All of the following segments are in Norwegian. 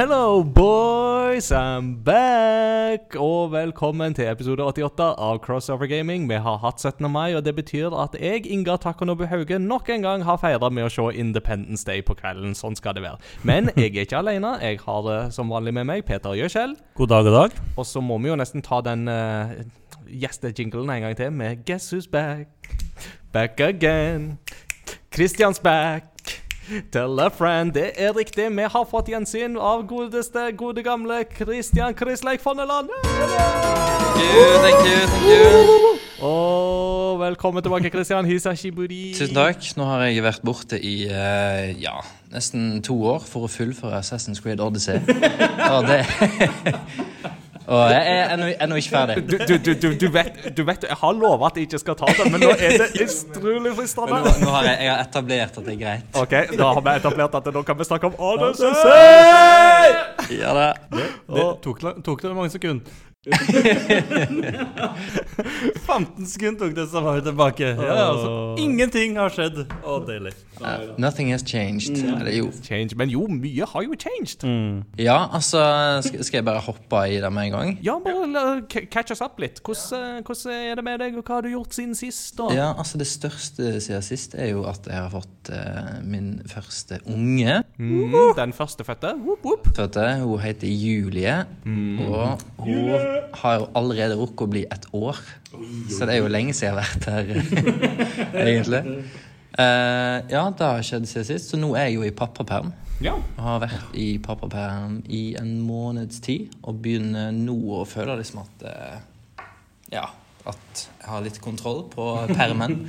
Hello, boys! I'm back! Og velkommen til episode 88 av Crossover Gaming. Vi har hatt 17. mai, og det betyr at jeg, Inga Takonobu Hauge, nok en gang har feira med å se Independence Day på kvelden. Sånn skal det være. Men jeg er ikke alene. Jeg har det som vanlig med meg, Peter Gjøskjell. God dag, god dag. Og så må vi jo nesten ta den uh, gjestejinglen en gang til med Guess who's back? Back again. Christian's back. Tell a friend. Det er riktig. Vi har fått gjensyn av godeste, gode gamle Christian Krisleik Fonneland. Thank you, thank you, thank you. Og velkommen tilbake, Christian Hisashiburi. Tusen takk. Nå har jeg vært borte i uh, ja, nesten to år for å fullføre Assassin's Creed Odyssey. Og det Og jeg er ennå- ikke ferdig. Du, du, du, du, vet, du vet Jeg har lova at jeg ikke skal ta det, men nå er det utrolig fristende. nå, nå har jeg, jeg har etablert at det er greit. OK, da har vi etablert at nå kan vi snakke om Odyssey. Ja det. Det tok, tok det mange sekunder? 15 sekunder tok det, så var vi tilbake. Ja, altså, ingenting har skjedd. Å, deilig. Uh, nothing has changed. Eller jo. Change. Men jo, mye har jo changed. Ja, altså Skal, jeg bare hoppe i det med en gang? Ja, bare la- catch us up litt. Hvordan, hvordan er det med deg, og hva har du gjort siden sist? da? Ja, altså Det største siden sist er jo at jeg har fått uh, min første unge. Mm, den førstefødte. Whoop. Fødte. Hun heter Julie, og hun har jo allerede rukket å bli et år. Så det er jo lenge siden jeg har vært her, egentlig. Uh, ja, det har skjedd siden sist, så nå er jeg jo i pappaperm. Ja. Har vært i pappaperm i en måneds tid, og begynner nå å føle liksom at uh, Ja, at jeg har litt kontroll på permen.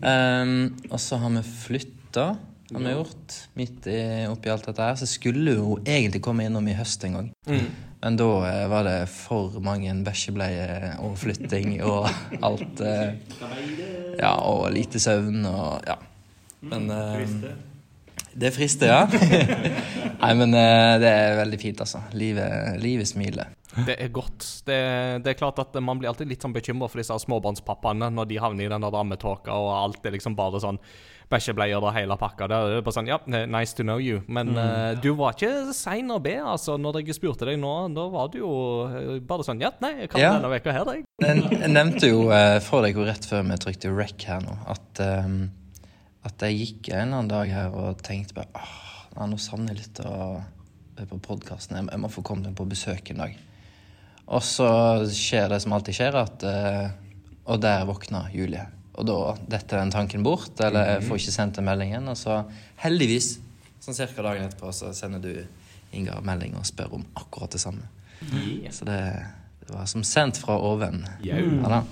Um, og så har vi flytta, har vi gjort, midt i, oppi alt dette her. Så skulle hun egentlig komme innom i høst en gang. Men da eh, var det for mange bæsjebleier og flytting og alt. eh, ja, og lite søvn og ja. Men eh, det frister, ja. Nei, men eh, det er veldig fint, altså. Livet, livet smiler. Det er godt. Det, det er klart at Man blir alltid litt sånn bekymra for disse småbarnspappaene når de havner i den der rammetåka, og alt er liksom bare sånn bæsjebleier og hele pakka. Det er bare sånn, ja, nice to know you. Men eh, du var ikke sein å be, altså. Når jeg spurte deg nå, da var du jo eh, bare sånn Ja, nei, jeg kan Ja. denne uka her, jeg. Jeg, nevnte jo eh, for deg jo rett før vi trykte rec her nå, at, eh, at jeg gikk en eller annen dag her og tenkte bare åh, ja, nå savner jeg litt å på podkasten. Jeg må få komme på besøk en dag. Og så skjer det som alltid skjer, at eh, Og der våkna Julie. Og da detter den tanken bort, eller jeg får ikke sendt den meldingen. Og så heldigvis, sånn cirka dagen etterpå, så sender du Ingar melding og spør om akkurat det samme. Så det, det var som sendt fra oven. Yeah. Ja.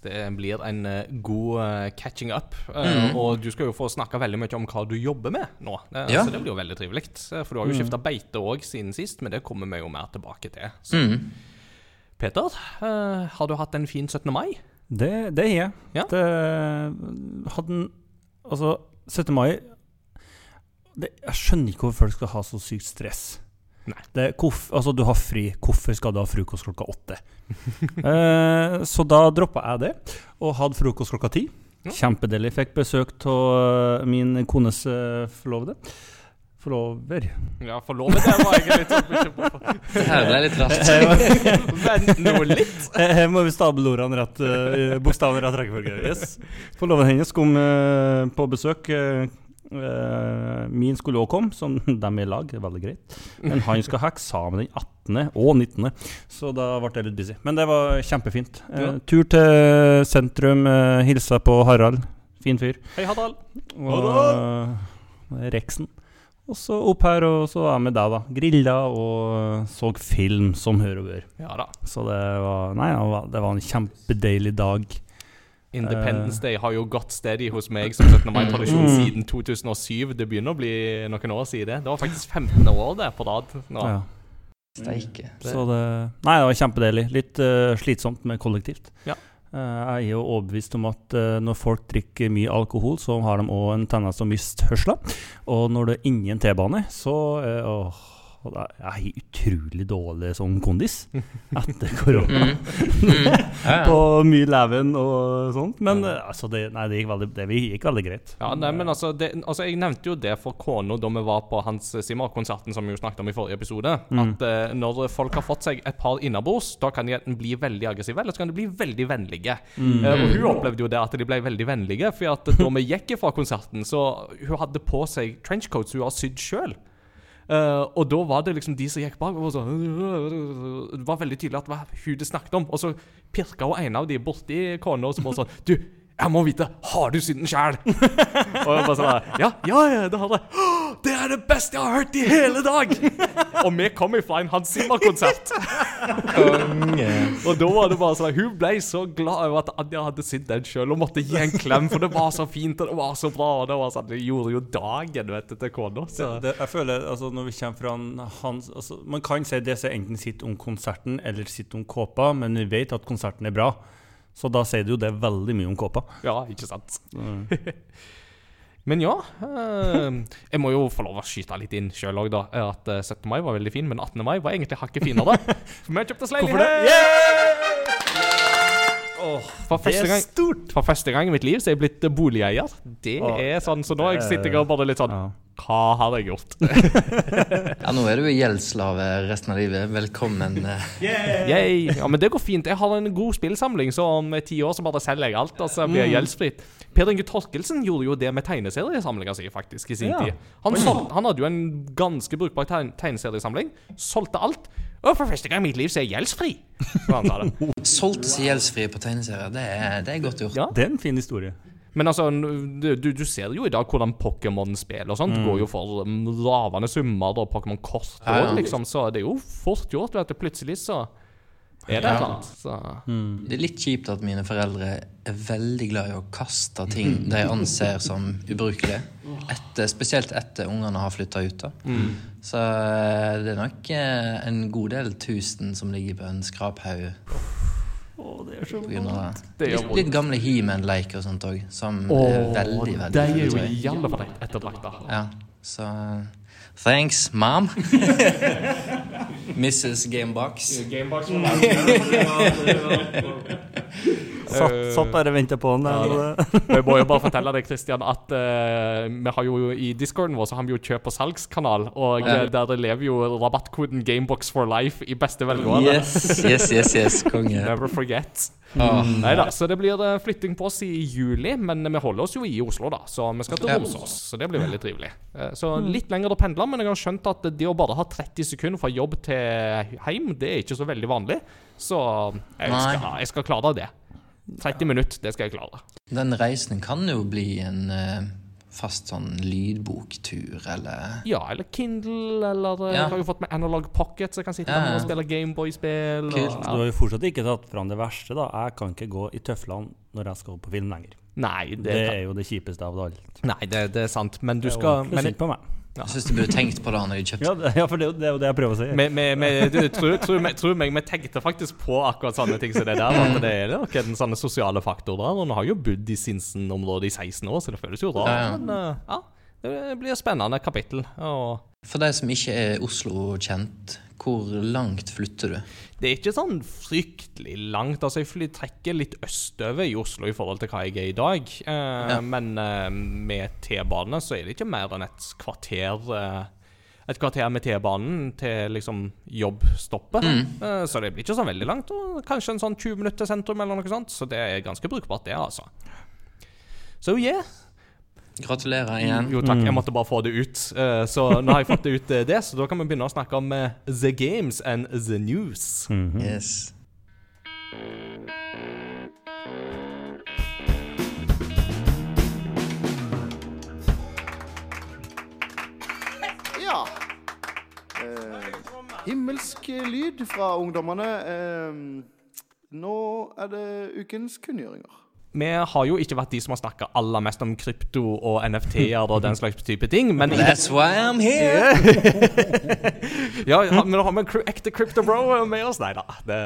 Det blir en eh, god eh, catching up. Mm. Og du skal jo få snakke veldig mye om hva du jobber med nå. Eh, Ja. Så det blir jo veldig trivelig. Eh, For du har jo skifta beite òg siden sist, men det kommer vi jo mer tilbake til. Så. Mm. Peter, eh, har du hatt en fin 17. mai? Det, det har jeg. Ja. Det hadde Altså, 17. mai det, Jeg skjønner ikke hvorfor folk skal ha så sykt stress. Det, er hvorf, altså, du har fri. Hvorfor skal du ha frokost klokka åtte? eh, så da droppa jeg det, og hadde frokost klokka ti. Ja. Kjempedeilig. Fikk besøk av min kones uh, forlovede. Forlover. Ja, forlover det var jeg litt sånn bekymret for. Det her ble litt raskt. Vent nå litt. Eh, Her må vi stable ordene rett, uh, bokstavene rett rekkefølge. Yes. Forloven hennes kom eh, på besøk. eh, eh, min skulle òg komme, som de er i lag. Veldig greit. Men han skal ha eksamen den 18. og 19., så da ble jeg litt busy. Men det var kjempefint. Eh, Ja. Tur til sentrum, uh, hilsa på Harald. Fin fyr. Hei, Harald. Og Reksen. Rexen. Og så opp her, og så er jeg med deg, da. Grilla og så film som hør og bør. Ja da. Så det var Nei, det var, en kjempedeilig dag. Independence Day har jo gått steady hos meg som 17. mai-tradisjon Mm. siden 2007. Det begynner å bli noen år siden det. Det var faktisk 15 år det på rad nå. Ja. Steike. Så det Nei, det var kjempedeilig. Litt uh, slitsomt, men kollektivt. Ja. Eh, jeg er jo overbevist om at eh, når folk drikker mye alkohol, så har de òg en tendens til å miste hørselen. Og når det er ingen T-bane, så eh, åh, og da er- Jeg utrolig dårlig sånn kondis etter korona. Mm. Mm. Ja, ja. På mye leven og sånt. Men eh, altså, det, nei, det gikk veldig, det gikk veldig greit. Ja, nei, men altså, det, altså Jeg nevnte jo det for kona da vi var på Hans Zimmer-konserten, som vi jo snakket om i forrige episode. Mm. At eh, når folk har fått seg et par innabords, da kan de enten bli veldig aggressive, eller så kan de bli veldig vennlige. Mm. Uh, og hun opplevde jo det at de ble veldig vennlige, for at da vi gikk fra konserten, så hun hadde på seg trenchcoats hun har sydd sjøl. Og da var det liksom de som gikk bak og sånn Det var veldig tydelig at det var hun det snakket om. Og så pirka hun en av de borti kona og så bare sånn Du, jeg må vite, har du synden den sjæl? og jeg bare sånn Ja, ja, ja, det har jeg. Det er det beste jeg har hørt i hele dag! og vi kom ifra en Hans Zimmer-konsert. Og da var det bare sånn Hun ble så glad over at Anja hadde sydd den sjøl og måtte gi en klem, for det var så fint og det var så bra. Og det var sånn, det gjorde jo dagen vet du, til kona. Jeg føler, altså Når vi kommer fra hans altså, Man kan si det som enten sitter om konserten eller sitter om kåpa, men vi vet at konserten er bra. Så da sier du jo det veldig mye om kåpa. Ja, ikke sant. Mm. Men ja eh, Jeg må jo få lov å skyte litt inn sjøl òg, da. At eh, 17. mai var veldig fin, men 18. mai var egentlig hakket finere. For vi kjøpte oss Hvorfor det? leilighet! For første, gang, for første gang i mitt liv så er jeg blitt eh, boligeier. Det oh, er sånn, Så nå sitter jeg og bare litt sånn Ja. Hva har jeg gjort? Ja, nå er du gjeldsslave resten av livet. Velkommen. eh. Yay. Ja, men det går fint. Jeg har en god spillsamling, så om ti år så bare selger jeg alt, og så blir jeg gjeldsfritt. Per Inge Torkelsen gjorde jo det med tegneseriesamlinga si, faktisk, i sin Ja. tid. Han, solgte, han hadde jo en ganske brukbar tegn tegneseriesamling. Solgte alt. Og for første gang i mitt liv så er jeg gjeldsfri. Solgte seg gjeldsfri på tegneserier. Det er, det er godt gjort. Ja. Det er en fin historie. Men altså, du, du ser jo i dag hvordan Pokémon-spill og sånt går jo for mm, lavende summer, og Pokémon-kort Ja, ja. liksom. Så det er jo fort gjort, vet du. Plutselig så er det et Ja. eller annet. Mm. Det er litt kjipt at mine foreldre er veldig glad i å kaste ting de anser som ubrukelige. Etter, spesielt etter ungene har flytta ut. da. Så eh, det er nok eh, en god del tusen som ligger på en skraphaug Å, det er så vondt. Det er litt, litt gamle He-Man-leker og sånt òg, som oh, er veldig, veldig de er jo i alle fall ettertrakta. Ja, så Thanks, mom. Mrs. Gamebox. Satt, satt der og venta på han. Ja, Jeg må jo bare fortelle deg, Christian, at uh, vi har jo i discorden vår så har vi jo kjøp- og salgskanal, og Ja. eh, der lever jo rabattkoden Gamebox for life i beste velgående. Yes, yes, yes, yes, konge. Never forget. Mm. Nei da, så det blir eh, flytting på oss i juli, men vi holder oss jo i Oslo, da. Så vi skal til Romsås, så det blir veldig trivelig. Eh, Så litt lenger å pendle, men jeg har skjønt at det å bare ha 30 sekunder fra jobb til hjem, det er ikke så veldig vanlig. Så jeg skal, jeg skal klare det. 30 minutter, det skal jeg klare. Den reisen kan jo bli en eh, fast sånn lydboktur, eller Ja, eller Kindle, eller eh, Ja. Jeg har jo fått med Analog Pocket, så jeg kan sitte Ja, og spille Gameboy-spill. Og- Du har jo fortsatt ikke tatt fram det verste, da. Jeg kan ikke gå i tøflene når jeg skal på film lenger. Nei, det, Det er jo det kjipeste av det alt. nei det, det er sant, men du Det er skal ordentlig synd på meg. Jeg syns du burde tenkt på det han hadde kjøpt. Ja, det, ja for det, er jo- det er jo det jeg prøver å si. du, tro, tro, meg- tro meg, vi tenkte faktisk på akkurat sånne ting som det der. At det er nok en sånne sosiale faktor der. Og nå har jo bodd i Sinsen-området i 16 år, så det føles jo rart. Ja, ja. Men eh, ja, det blir et spennende kapittel. Og For de som ikke er Oslo-kjent, hvor langt flytter du? det er ikke sånn fryktelig langt. Altså, jeg trekker litt østover i Oslo i forhold til hva jeg er i dag. Eh, Ja. Men eh, med T-bane så er det ikke mer enn et kvarter eh, Et kvarter med T-banen til liksom jobbstoppet. Mm. så det blir ikke så veldig langt. Og kanskje en sånn 20 minutter sentrum, eller noe sånt. Så det er ganske brukbart, det, altså. So yeah. Gratulerer igjen. Jo takk, jeg måtte bare få det ut. Eh, så nå har jeg fått det ut, eh, det, så da kan vi begynne å snakke om eh, The Games and The News. Mhm. Yes. Ja. Eh, himmelsk lyd fra ungdommene. Eh, nå er det ukens kunngjøringer. Vi har jo ikke vært de som har snakka aller mest om krypto og NFT-er og den slags type ting, men That's why I'm here! ja, men da har vi en ekte crypto bro med oss. Nei da. Det,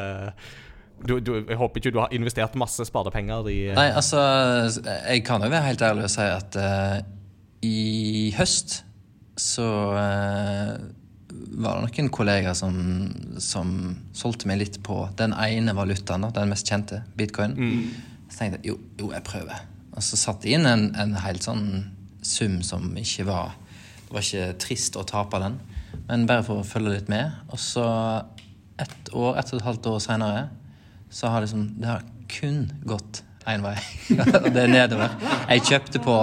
du, du, jeg håper ikke du har investert masse sparepenger i Nei, altså, jeg kan jo være helt ærlig og si at uh, i høst så uh, var det noen kollegaer som, som solgte meg litt på den ene valutaen, da, den mest kjente, bitcoin. Så tenkte jeg jo, jo, jeg prøver. Og så satte jeg inn en, en helt sånn sum som ikke var Det var ikke trist å tape den, men bare for å følge litt med. Og så ett år, ett og et halvt år seinere, så har liksom Det har kun gått én vei. og det er nedover. Jeg kjøpte på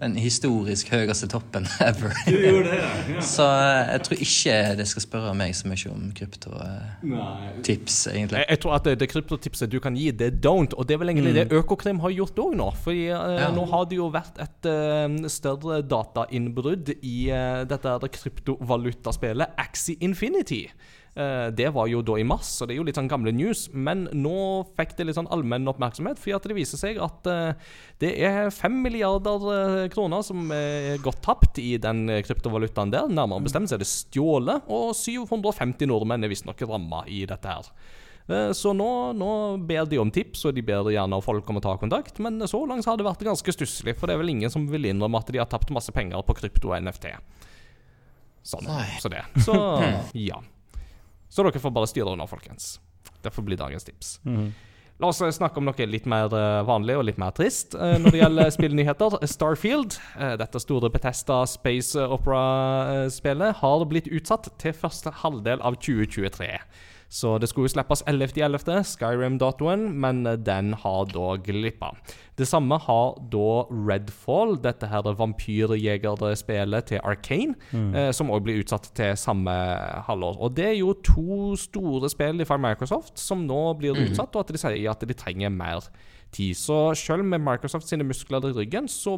den historisk høyeste toppen ever. Du gjorde det, ja. Så eh, jeg tror ikke det skal spørre meg så mye om kryptotips, egentlig. Jeg, jeg tror at det, det kryptotipset du kan gi, det er don't. Og det er vel egentlig det Økokrim har gjort òg nå. For Ja. nå har det jo vært et uh, større datainnbrudd i uh, dette kryptovalutaspillet Axie Infinity. Eh, det var jo da i mars, så det er jo litt sånn gamle news. Men nå fikk det litt sånn allmenn oppmerksomhet, fordi at det viser seg at eh, det er fem milliarder eh, kroner som er gått tapt i den kryptovalutaen der. Nærmere bestemt så er det stjålet, og 750 nordmenn er visstnok ramma i dette her. Så nå, nå ber de om tips, og de ber gjerne folk om å ta kontakt. Men så langt har det vært ganske stusslig, for det er vel ingen som vil innrømme at de har tapt masse penger på krypto og NFT. Sånn. Nei. Så det. Så ja. Så dere får bare styre unna, folkens. Det får bli dagens tips. La oss eh, snakke om noe litt mer eh, vanlig og litt mer trist eh, når det gjelder spillnyheter. Starfield, dette store Betesta Space Opera-spillet, har blitt utsatt til første halvdel av 2023. Så det skulle jo slippes 11.11., Skyrim-datoen, men eh, den har da glippa. Det samme har da Redfall, dette her vampyrjegerspillet til Arcane, eh, som òg blir utsatt til samme halvår. Og det er jo to store spill fra Microsoft som nå blir utsatt, og at de sier at de trenger mer tid. Så selv med Microsoft sine muskler i ryggen, så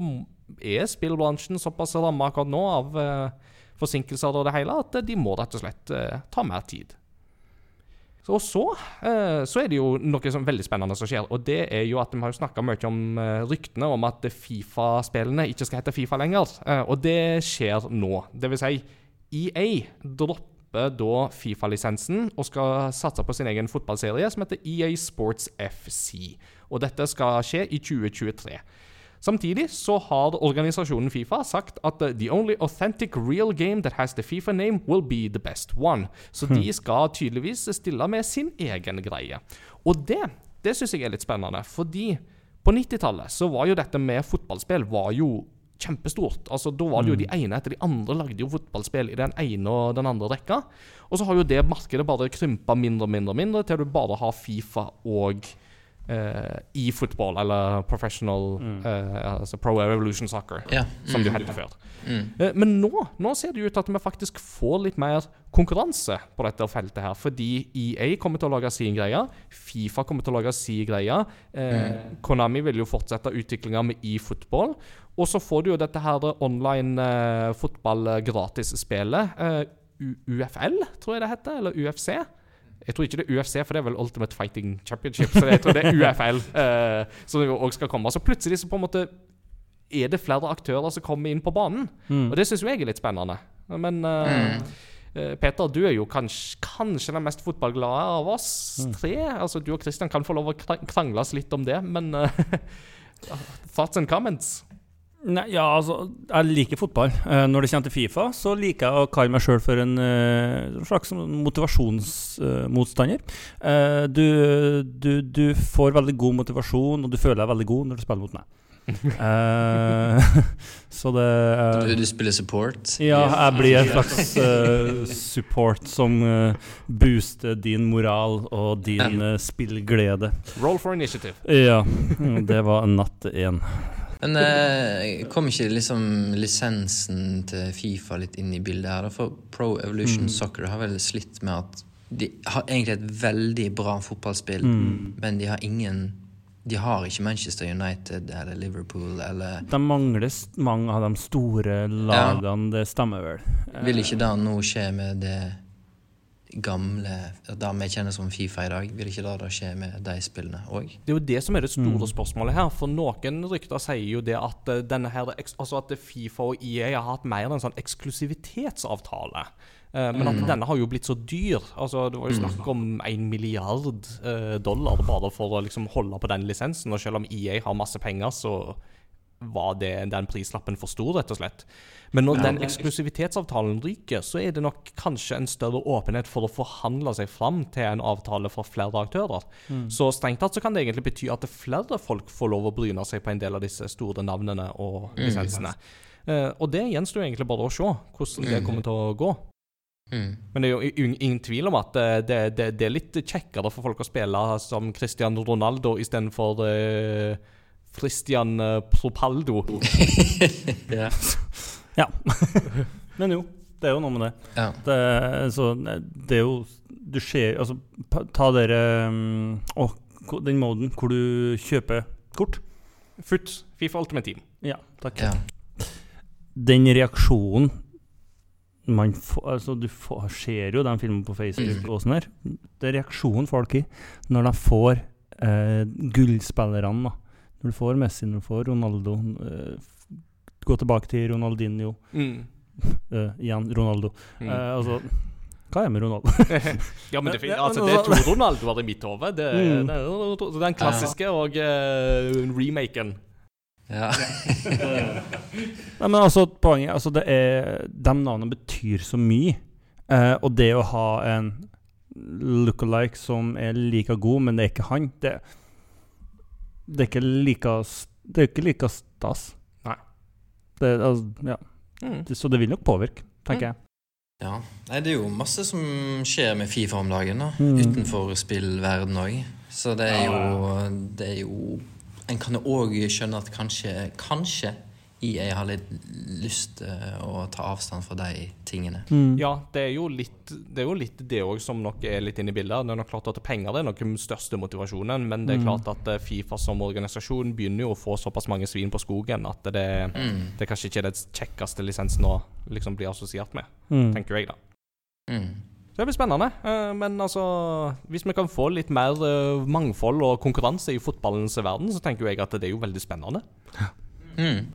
er spillbransjen såpass ramma akkurat nå av eh, forsinkelser og det hele at de må rett og slett eh, ta mer tid. Så- Og så, eh, så er det jo noe som veldig spennende som skjer. Og det er jo at vi har jo snakka mye om eh, ryktene om at Fifa-spillene ikke skal hete Fifa lenger. Eh, og det skjer nå. Vil si, EA dropper da Fifa-lisensen og skal satse på sin egen fotballserie som heter EA Sports FC. Og dette skal skje i 2023. Samtidig så har organisasjonen Fifa sagt at uh, the only authentic real game that has the FIFA name will be the best one. Så de skal tydeligvis stille med sin egen greie. Og det, det syns jeg er litt spennende, fordi på 90-tallet så var jo dette med fotballspill var jo kjempestort. Altså, Da var det jo de ene etter de andre lagde jo fotballspill i den ene og den andre rekka. Og så har jo det markedet bare krympa mindre og mindre mindre, til du bare har Fifa og eh, e-football, eller professional eh, altså Pro Evolution Soccer, Ja. som det hadde het før. Uh, men nå, nå ser det ut til at vi faktisk får litt mer konkurranse på dette feltet her. Fordi EA kommer til å lage sin greie, Fifa kommer til å lage sin greie. Eh, Konami vil jo fortsette utviklinga med e-football. Og så får du jo dette her online fotball-gratisspillet. Eh, UFL, tror jeg det heter, eller UFC. Jeg tror ikke det er UFC, for det er vel Ultimate Fighting Championship. Så jeg tror det er UFL uh, som jo også skal komme. Så plutselig så på en måte er det flere aktører som kommer inn på banen. Og det syns jo jeg er litt spennende. Men uh, mm. Peter, du er jo kanskje, kanskje den mest fotballglade av oss tre. Altså Du og Christian kan få lov å kra- krangles litt om det, men uh, Thoughts and comments? Nei, ja, altså, jeg liker fotball. Eh, når det kommer til Fifa, så liker jeg å kalle meg sjøl for en eh, slags motivasjonsmotstander. Eh, du, du, du får veldig god motivasjon, og du føler deg veldig god når du spiller mot meg. Eh, så det uh, Du, du spiller support. Ja, jeg blir en slags support som booster din moral og din spillglede. Roll for initiative. Ja, det var natt én. Men eh, kom ikke liksom lisensen til Fifa litt inn i bildet her? For Pro Evolution Soccer har vel slitt med at de har egentlig et veldig bra fotballspill, men de har ingen De har ikke Manchester United eller Liverpool eller De mangler mange av de store lagene, det stemmer vel. Eh, Vil ikke det nå skje med det gamle Det vi kjenner som Fifa i dag, vil ikke det da skje med de spillene òg? Det er jo det som er det store spørsmålet her. For noen rykter sier jo det at eh, denne her, altså at Fifa og EA har hatt mer en sånn eksklusivitetsavtale. Eh, men at denne har jo blitt så dyr. Altså Det var jo snakk om en milliard eh, dollar bare for å liksom holde på den lisensen. Og selv om EA har masse penger, så var det den prislappen for stor, rett og slett. Men når den eksklusivitetsavtalen ryker, så er det nok kanskje en større åpenhet for å forhandle seg fram til en avtale for flere aktører. Så strengt tatt så kan det egentlig bety at flere folk får lov å bryne seg på en del av disse store navnene og lisensene. Eh, og det gjenstår jo egentlig bare å se hvordan det kommer til å gå. Mm. Men det er jo ingen tvil om at eh, det, det, det er litt kjekkere for folk å spille som Cristian Ronaldo istedenfor uh, Christian eh, Propaldo. Ja. Ja. Men jo, det er jo noe med det. ja. Det, så det er jo Du ser Altså, ta dere um, Å, den moden hvor du kjøper kort. Foot, Fifa Ultimate Team. Ja, takk. ja. Den reaksjonen man får, altså Du får, ser jo den filmen på Facebook og sånn her. Det er reaksjonen folk i når de får eh, gullspillerne. Når du får Messi, når du får Ronaldo eh, Gå tilbake til Ronaldinho. Mm. Uh, igjen Ronaldo. Mm. Uh, altså Hva er med Ronaldo? Ja, men det, altså, det er altså- to Ronaldoer i mitt hode. Det, Mm. det er den klassiske og uh, remaken. ja. Nei, men altså, poenget altså, det er De navnene betyr så mye. Uh, og det å ha en look-alike som er like god, men det er ikke han, det, det er ikke like Det er ikke like stas. Det, altså, ja. Mm. det, så det vil nok påvirke, tenker jeg. Ja. Nei, det er jo masse som skjer med Fifa om dagen, da. Mm. Utenfor spillverden òg. Så det er jo Det er jo En kan jo òg skjønne at kanskje Kanskje EA har litt lyst til å ta avstand fra de tingene. Mm. Ja, det er jo litt det er jo litt det òg som nok er litt inne i bildet. Det er nok klart at Penger det er nok den største motivasjonen, men det er Mm. klart at eh, Fifa som organisasjon begynner jo å få såpass mange svin på skogen at det, Mm. det kanskje ikke er det kjekkeste lisensen å liksom bli assosiert med, Mm. tenker jeg, da. Mm. Det blir spennende. eh, Men altså Hvis vi kan få litt mer eh, mangfold og konkurranse i fotballens verden, så tenker jeg at det er jo veldig spennende. Mm.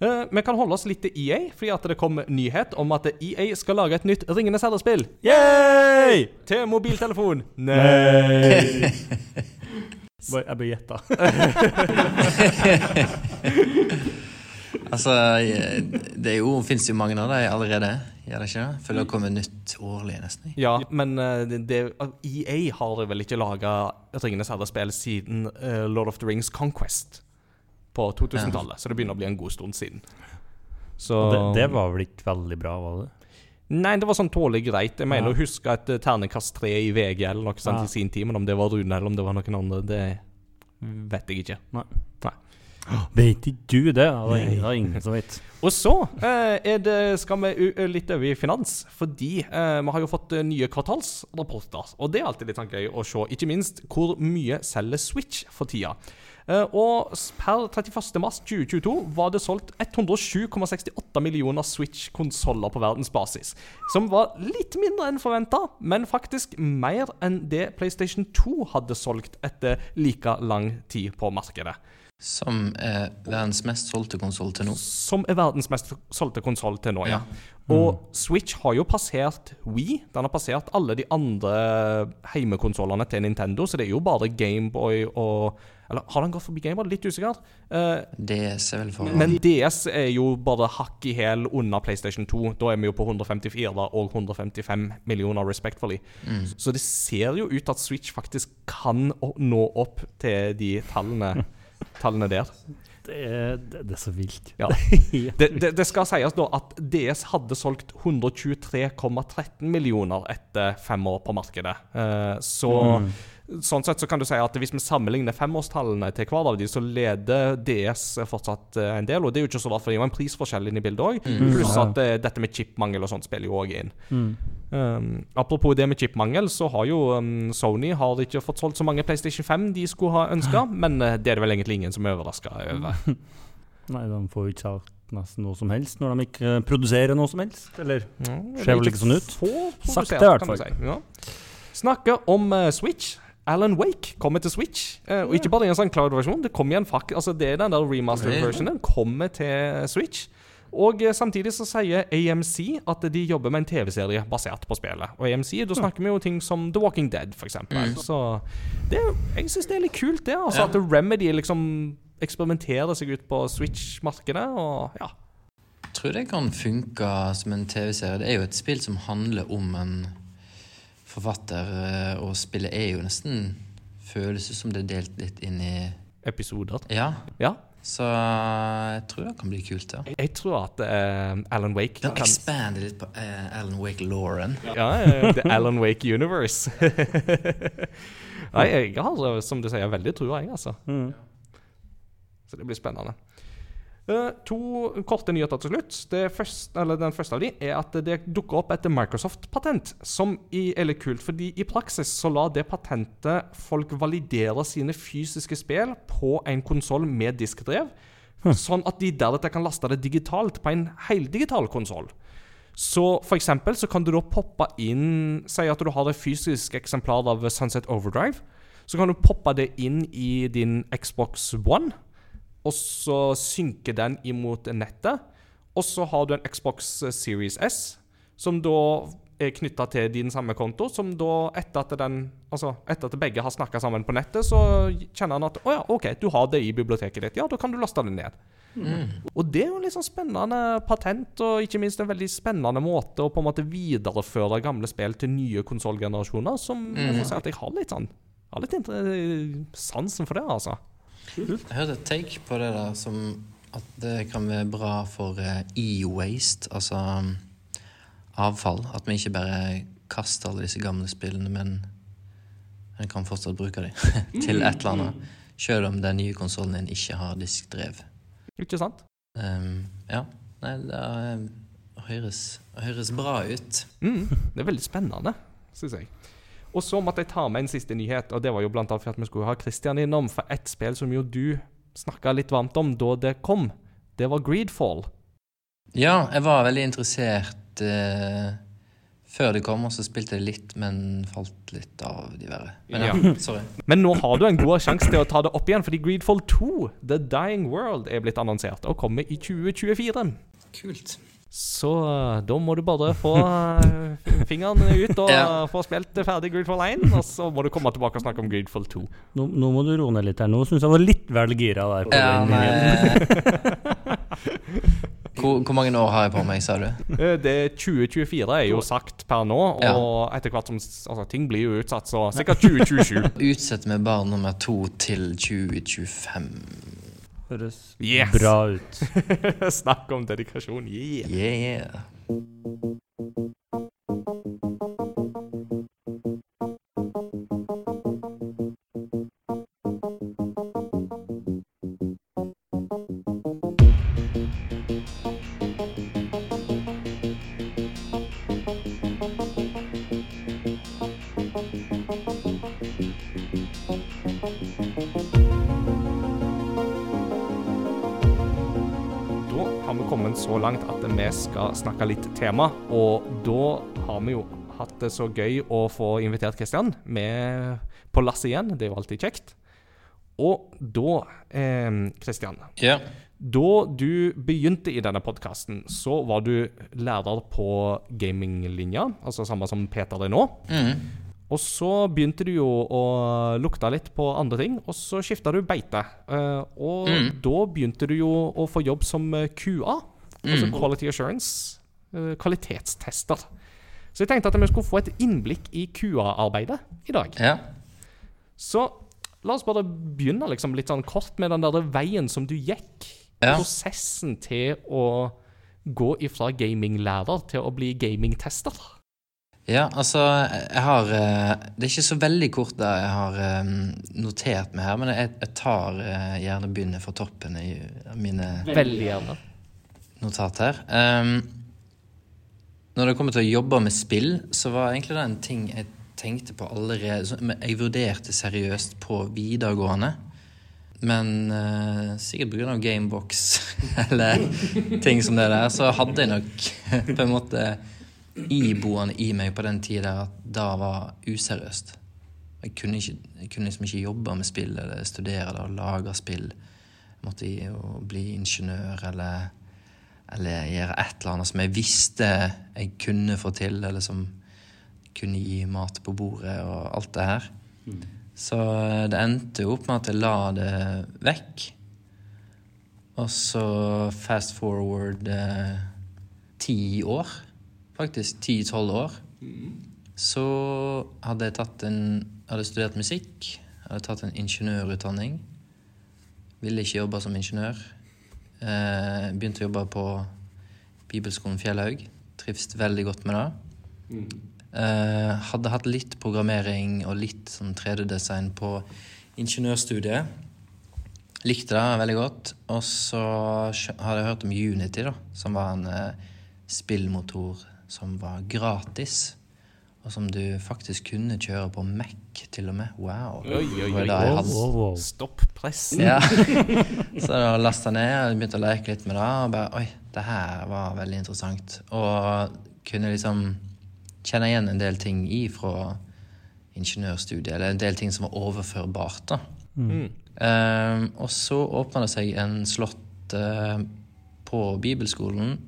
Eh, vi kan holde oss litt til EA, fordi at det kom nyhet om at EA skal lage et nytt Ringenes herre-spill. Yay! Til mobiltelefon. Nei! Jeg blir gjetta. Altså, eh, det er jo, fins jo mange av dem allerede, gjør det ikke? det? For det kommer nytt årlig, nesten. Ja, men eh, det, det, EA har vel ikke laga Ringenes herre-spill siden Lord of the Rings Conquest på 2000-tallet, så det begynner å bli en god stund siden. Så det, det var vel ikke veldig bra, var det? Nei, det var sånn tålelig greit. Jeg mener å huske et eh, ternekast tre i VG eller noe sånt i sin tid, men om det var Rune eller om det var noen andre, det vet jeg ikke. Vet ikke du det? Det er ingen, det er ingen som vet. Og så eh, det, skal vi litt over i finans, fordi eh, vi har jo fått eh, nye kvartalsrapporter. Og det er alltid litt sånn gøy å se, ikke minst hvor mye selger Switch for tida. Eh, og per 31.3.2022 var det solgt 107,68 millioner Switch-konsoller på verdensbasis. Som var litt mindre enn forventa, men faktisk mer enn det PlayStation 2 hadde solgt etter like lang tid på markedet. Som er verdens mest solgte konsoll til nå. Som er verdens mest solgte konsoll til nå, ja. Og Switch har jo passert Wii. Den har passert alle de andre heimekonsollene til Nintendo, så det er jo bare Gameboy og Eller har den gått forbi Gameboy? Litt usikkert. Uh, DS er vel for men DS er jo bare hakk i hæl unna PlayStation 2. Da er vi jo på 154 og 155 millioner, respectfully. Så det ser jo ut at Switch faktisk kan nå opp til de tallene, tallene der. Det er, det, er så vilt. Ja. Det, det, det skal sies da at DS hadde solgt 123,13 millioner etter fem år på markedet. Eh, så sånn sett så kan du si at hvis vi sammenligner femårstallene til hver av de, så leder DS fortsatt eh, en del. Og det er jo ikke så rart, for det er jo en prisforskjell inne i bildet òg. Pluss at uh, dette med chipmangel og sånt spiller jo òg inn. Mm. Um, apropos det med chipmangel, så har jo um, Sony har ikke fått solgt så mange PlayStation 5 de skulle ha ønska, men uh, det er det vel egentlig ingen som er overraska over. Nei, de får jo ikke sagt nesten noe som helst når de ikke produserer noe som helst. Eller Ja, Ser vel ikke sånn ut. Sakte, i hvert fall. si. Ja. Snakker om uh, Switch. Alan Wake kommer til Switch. Eh, og ikke bare i en sånn cloud-versjon. Det kommer igjen fak altså Det er den der remastered-versionen. Kommer til Switch. Og eh, samtidig så sier AMC at de jobber med en TV-serie basert på spillet. Og AMC, da snakker vi jo ting som The Walking Dead, f.eks. eksempel Så det, jeg syns det er litt kult, det. Altså Ja. At Remedy liksom eksperimenterer seg ut på Switch-markedet. Og ja. Jeg tror det kan funke som en TV-serie. Det er jo et spill som handler om en forfatter, eh, og spillet er jo nesten Føles som det er delt litt inn i Episoder. Ja. Ja. Så jeg tror det kan bli kult, ja. Jeg tror at uh, Alan Wake Den kan Expande litt på uh, Alan Wake-Lauren. Ja, eh, The Alan Wake Universe. Nei, jeg har, som du sier, veldig trua, jeg, altså. Mm. Så det blir spennende. Eh, to korte nyheter til slutt. Det første, eller den første av de er at det dukker opp et Microsoft-patent, som er litt kult. fordi i praksis så lar det patentet folk validere sine fysiske spill på en konsoll med diskdrev, sånn at de deretter kan laste det digitalt på en heldigital konsoll. Så for eksempel så kan du da poppe inn Si at du har et fysisk eksemplar av Sunset Overdrive. Så kan du poppe det inn i din Xbox One, og så synker den imot nettet. Og så har du en Xbox Series S, som da er knytta til din samme konto. Som da, etter at, den, altså etter at begge har snakka sammen på nettet, så kjenner han at å ja, OK, du har det i biblioteket ditt. Ja, da kan du laste det ned. Og det er jo liksom sånn spennende patent, og ikke minst en veldig spennende måte å på en måte videreføre gamle spill til nye konsollgenerasjoner, som jeg får si at jeg har litt sånn har litt sansen for det, altså. Jeg hørte et take på det der som at det kan være bra for eh, e-waste, altså um, avfall. At vi ikke bare kaster alle disse gamle spillene, men en kan fortsatt bruke dem til et eller annet. Selv om den nye konsollen din ikke har diskdrev. Ikke sant? Um, ja. Nei, det høres, høres bra ut. Mm, det er veldig spennende, syns jeg. Og så måtte jeg ta med en siste nyhet, og det var jo blant annet for at vi skulle ha Christian innom. For ett spill som jo du snakka litt varmt om da det kom, det var Greedfall. Ja, jeg var veldig interessert eh, før det kom, og så spilte jeg litt, men falt litt av diverre. Men ja, sorry. Men nå har du en god sjanse til å ta det opp igjen, fordi Greedfall 2, The Dying World, er blitt annonsert og kommer i 2024. Kult. Så uh, da må du bare få uh, fingeren ut og Ja. få spilt ferdig Greedfall 1, og så må du komme tilbake og snakke om Greedfall 2. Nå, nå må du roe ned litt her. Nå syns jeg var litt vel gira der. på Ja, nei hvor, hvor mange år har jeg på meg, sa du? Det Det 2024 er jo sagt per nå, og Ja. etter hvert som altså, ting blir jo utsatt, så sikkert 2027. Utsetter med barn nummer to til 2025. Høres Yes! bra ut. Snakk om dedikasjon. Yeah. Yeah. Vi skal snakke litt tema, og da har vi jo hatt det så gøy å få invitert Kristian med på lasset igjen. Det er jo alltid kjekt. Og da, Kristian Ja. Da du begynte i denne podkasten, så var du lærer på gaminglinja, altså samme som Peter er nå. Mm. Og så begynte du jo å lukte litt på andre ting, og så skifta du beite. Eh, og Mm. da begynte du jo å få jobb som eh, QA, altså Quality Assurance, eh, kvalitetstester. Så jeg tenkte at vi skulle få et innblikk i QA-arbeidet i dag. ja. Så la oss bare begynne liksom litt sånn kort med den der veien som du gikk. Ja. Prosessen til å gå ifra gaminglærer til å bli gamingtester. Ja, altså, jeg har eh, Det er ikke så veldig kort det jeg har eh, notert meg her, men jeg, jeg tar gjerne begynner fra toppen i mine Veldig gjerne. Notat her. Um, når det kommer til å jobbe med spill, så var egentlig det en ting jeg tenkte på allerede Jeg vurderte seriøst på videregående. Men uh, sikkert pga. Gamebox eller ting som det der, så hadde jeg nok på en måte iboende i meg på den tida at det var useriøst. Jeg kunne, ikke, jeg kunne liksom ikke jobbe med spill eller studere det og lage spill. Jeg måtte jo bli ingeniør eller, eller gjøre et eller annet som jeg visste jeg kunne få til, eller som kunne gi mat på bordet og alt det her. Så det endte jo opp med at jeg la det vekk. Og så fast forward eh, ti år, faktisk ti-tolv år, så hadde jeg tatt en hadde studert musikk, hadde tatt en ingeniørutdanning. Ville ikke jobbe som ingeniør. Eh, begynte å jobbe på Bibelskolen Fjellhaug. Trives veldig godt med det. Eh, hadde hatt litt programmering og litt sånn 3D-design på ingeniørstudiet. Likte det veldig godt. Og så hadde jeg hørt om Unity, da, som var en eh, spillmotor som var gratis. Og som du faktisk kunne kjøre på Mac, til og med. Wow. Oi, oi, oi. hadde wow, wow. Stopp pressen. ja. Så da lasta ned og begynte å leke litt med det. Og bare Oi, det her var veldig interessant. Og kunne liksom kjenne igjen en del ting ifra ingeniørstudiet. Eller en del ting som var overførbart. da. Mm. Um, og så åpna det seg en slott uh, på bibelskolen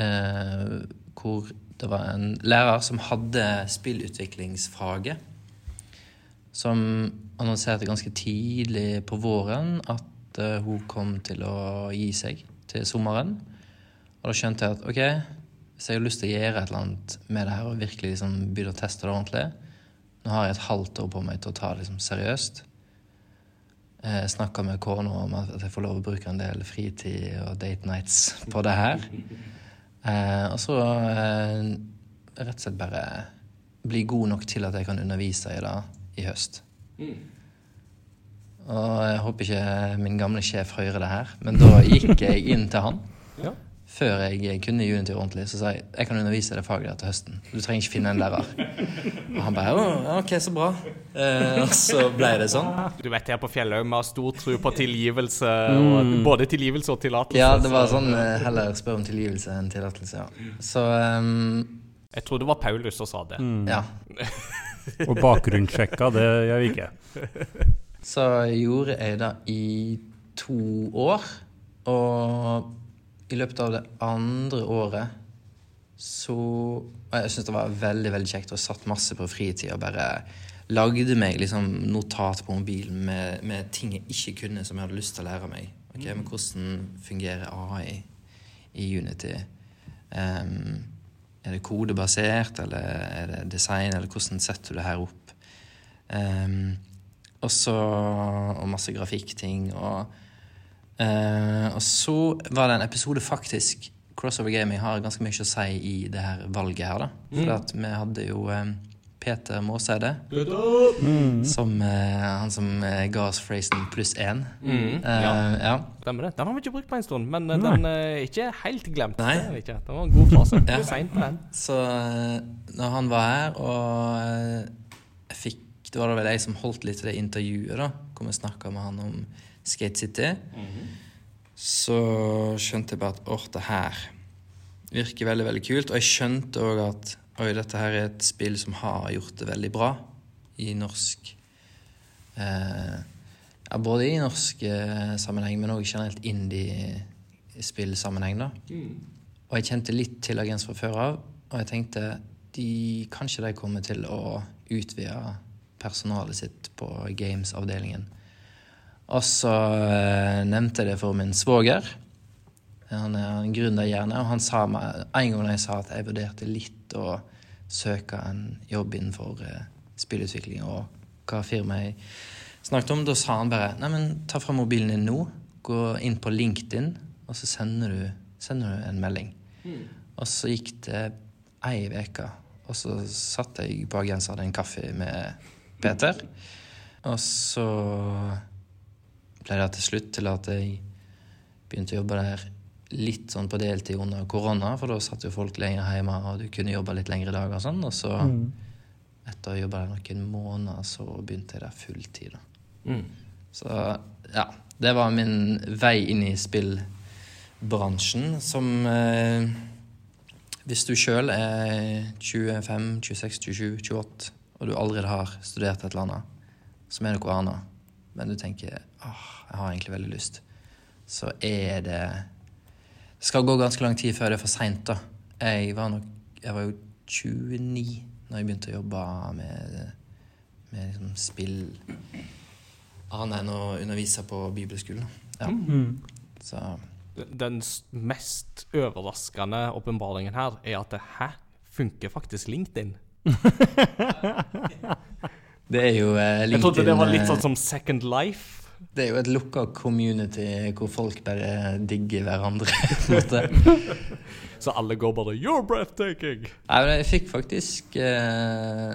uh, hvor det var en lærer som hadde spillutviklingsfaget. Som annonserte ganske tidlig på våren at eh, hun kom til å gi seg til sommeren. Og da skjønte jeg at ok, hvis jeg har lyst til å gjøre et eller annet med det her og virkelig liksom begynne å teste det ordentlig Nå har jeg et halvt år på meg til å ta det liksom seriøst. Jeg snakka med kona om at jeg får lov å bruke en del fritid og date nights på det her. Eh, og så eh, rett og slett bare bli god nok til at jeg kan undervise i det i høst. Og jeg håper ikke min gamle sjef hører det her, men da gikk jeg inn til han. Ja. Før jeg kunne Unity ordentlig, så sa jeg jeg kan undervise det faget der til høsten. Du trenger ikke finne en lærer. Og han bare «Å, ok, så bra. Eh, og så ble det sånn. Du vet her på Fjellhaug, vi har stor tro på tilgivelse. Og både tilgivelse og tillatelse. Ja, det var sånn eh, heller spør om tilgivelse enn tillatelse, ja. Så um, Jeg tror det var Paulus som sa det. ja. Og bakgrunnssjekka, det gjør vi ikke. Så gjorde jeg det i to år. Og i løpet av det andre året så og Jeg syntes det var veldig veldig kjekt og satt masse på fritid og bare lagde meg liksom notat på mobilen med, med ting jeg ikke kunne, som jeg hadde lyst til å lære meg. Ok, men Hvordan fungerer AI i Unity? Um, er det kodebasert, eller er det design, eller hvordan setter du det her opp? Ehm, og så Og masse grafikkting. Og, eh, og så var det en episode faktisk Crossover Gaming har ganske mye å si i det her valget her, da. For at vi hadde jo um, Peter Måseide, som uh, han som uh, ga oss phrasen pluss én. Mm, Eh, ja, ja. stemmer det. Den har vi ikke brukt på en stund, men eh, den er ikke helt glemt. Nei. Det den. Det var en god fase. Ja. Sent på den. Så når han var her, og jeg fikk Det var da vel jeg som holdt litt til det intervjuet, da, hvor vi snakka med han om Skate City, så skjønte jeg bare at åh, det her virker veldig, veldig kult. Og jeg skjønte òg at oi, dette her er et spill som har gjort det veldig bra i norsk eh, Ja, både i norsk eh, sammenheng, men òg generelt indie-spillsammenheng, da. Og jeg kjente litt til Agens fra før av, og jeg tenkte de, kanskje de kommer til å utvide personalet sitt på games-avdelingen. Og så eh, nevnte jeg det for min svoger. Han er en gründerhjerne, og han sa meg en gang jeg sa at jeg vurderte litt å søke en jobb innenfor eh, spillutvikling og hva firmaet jeg snakket om, da sa han bare Nei, men ta fram mobilen din nå, gå inn på LinkedIn, og så sender du, sender du en melding. Og så gikk det ei uke, og så satt jeg på Agensa og hadde en kaffe med Peter. Og så ble det til slutt til at jeg begynte å jobbe der litt sånn på deltid under korona, for da satt jo folk lenger hjemme, og du kunne jobbe litt lengre dager og sånn. Og så, etter å ha jobba der noen måneder, så begynte jeg der fulltid. da. Mm. Så ja, det var min vei inn i spillbransjen, som eh, Hvis du sjøl er 25, 26, 27, 28, og du allerede har studert et eller annet som er noe annet, men du tenker åh, jeg har egentlig veldig lyst, så er det Det skal gå ganske lang tid før det er for seint, da. Jeg var, nok, jeg var jo 29 når jeg begynte å jobbe med, med liksom spill annet enn å undervise på bibelskolen. Ja. Så Den mest overraskende åpenbaringen her er at det hæ? Funker faktisk LinkedIn? det er jo eh, Jeg trodde det var litt eh, sånn som Second Life. Det er jo et lukka community hvor folk bare digger hverandre. Så alle går bare 'You're breathtaking'. Nei, men jeg fikk faktisk eh,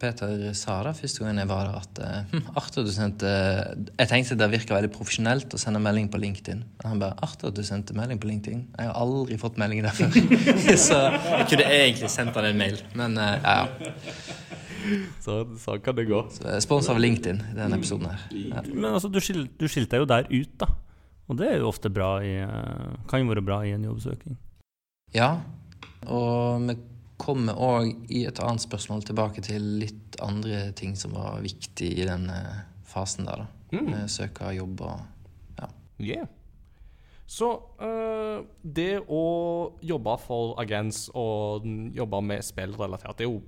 Peter sa det første gangen jeg var der, at eh, hm, artig at du sendte Jeg tenkte det virka veldig profesjonelt å sende melding på LinkedIn. Han bare 'Artig at du sendte melding på LinkedIn'. Jeg har aldri fått melding der før. Så jeg kunne egentlig sendt han en mail, men eh, ja. Så sånn kan det gå. Spons av LinkedIn i denne episoden her. Ja. Men altså, du, skil, du skilte deg jo der ut, da. Og det er jo ofte bra i eh, Kan jo være bra i en jobbsøking. Ja, og vi kommer òg i et annet spørsmål tilbake til litt andre ting som var viktig i den eh, fasen der, da. Med Søke jobb og ja. Yeah. Så øh, det å jobbe for Agents og jobbe med spillrelatert, det er jo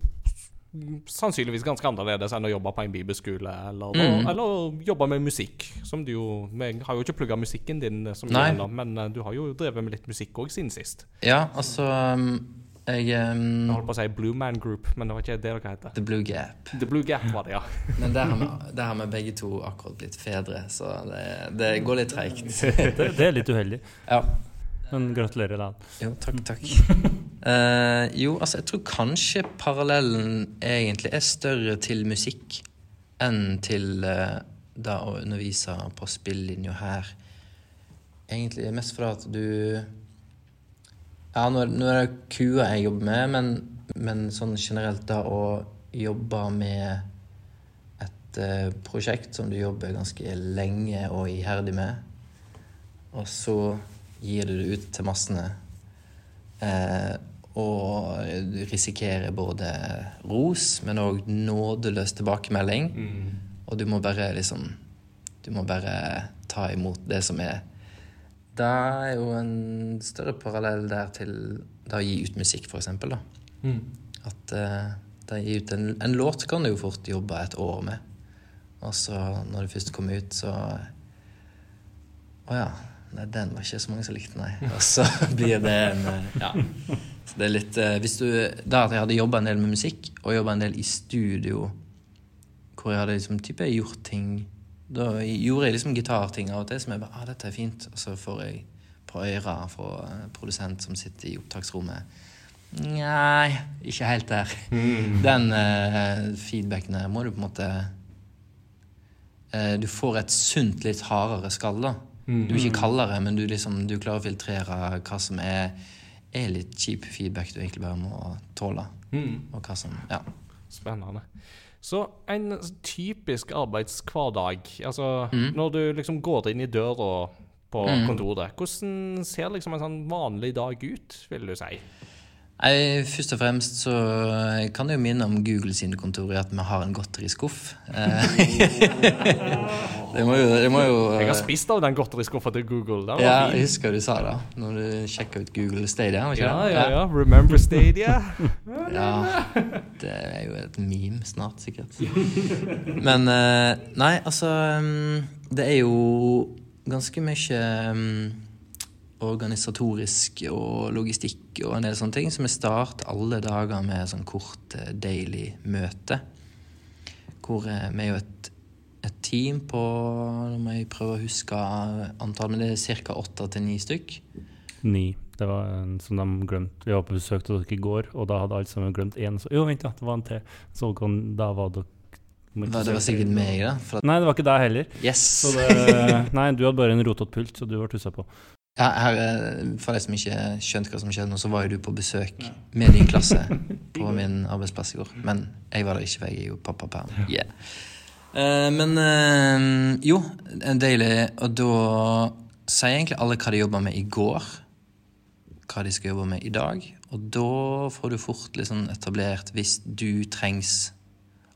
sannsynligvis ganske annerledes enn å jobbe på en bibelskole eller, Mm. eller jobbe med musikk. Som du jo Vi har jo ikke plugga musikken din, gjelder, men øh, du har jo drevet med litt musikk òg siden sist. Ja, altså um, Jeg um, Jeg holdt på å si Blue Man Group, men det var ikke det dere heter. The Blue Gap. The Blue Gap var det, ja. Men der har, vi, der har vi begge to akkurat blitt fedre, så det, det går litt treigt. Det, det er litt uheldig, Ja. Men gratulerer da. Jo, takk, takk. uh, jo, altså, jeg tror kanskje parallellen egentlig er større til musikk enn til uh, da å undervise på spillinja her. Egentlig mest fordi at du Ja, nå nå er det kua jeg jobber med, men, men sånn generelt da å jobbe med et uh, prosjekt som du jobber ganske lenge og iherdig med, og så gir du det ut til massene. Eh, og risikerer både ros, men òg nådeløs tilbakemelding. Og du må bare liksom Du må bare ta imot det som er. Det er jo en større parallell der til det å gi ut musikk, for eksempel. Da. At eh, det å gi ut en, en låt kan du jo fort jobbe et år med. Og så når det først kommer ut, så Å ja. Nei, den var ikke så mange som likte, nei. Og så blir det en eh, Ja. Så det er litt eh, Hvis du Da at jeg hadde jobba en del med musikk, og jobba en del i studio, hvor jeg hadde liksom type gjort ting Da gjorde jeg liksom gitarting av og til som jeg bare ah, 'Dette er fint.' Og så får jeg på øra fra produsent som sitter i opptaksrommet. Nei, ikke helt der. Den uh, feedbacken der må du på en måte uh, Du får et sunt, litt hardere skall, da. Du er ikke kaldere, men du, liksom, du klarer å filtrere hva som er, er litt kjip feedback du egentlig bare må tåle. Og hva som Ja. Spennende. Så en typisk arbeidshverdag, altså Mm. når du liksom går inn i døra på Mm. kontoret, hvordan ser liksom en sånn vanlig dag ut, vil du si? Jeg, først og fremst så kan jeg jo minne om Google sine kontorer at vi har en godteriskuff. Eh, det må jo, det må jo Jeg har spist av den godteriskuffa til Google. Den var Ja, jeg husker du sa det, når du sjekka ut Google Stadia. Ja, ja, ja. Remember Stadia? Ja, det er jo et meme snart, sikkert. Men eh, Nei, altså um, Det er jo ganske mye um, organisatorisk og logistikk og en del sånne ting. Så vi starter alle dager med sånn kort eh, daily møte. Hvor eh, vi er jo et, et team på Nå må jeg prøve å huske antall, men det er ca. åtte til ni stykk. Ni. Det var en som de glemte. Vi var på besøk til dere i går, og da hadde alle sammen glemt én. Så jo, vent, ja, det var en til. Så da var dere Hva, Det var sikkert meg, da. Nei, det var ikke deg heller. yes! Så det, nei, du hadde bare en rotete pult, så du ble tussa på. Ja, her, eh, for de som ikke skjønte hva som skjedde nå, så var jo du på besøk med din klasse på min arbeidsplass i går. Men jeg var der ikke, for jeg er jo pappaperm. Yeah. Uh, men uh, jo, en deilig Og da sier egentlig alle hva de jobba med i går. hva de skal jobbe med i dag. Og da får du fort liksom etablert hvis du trengs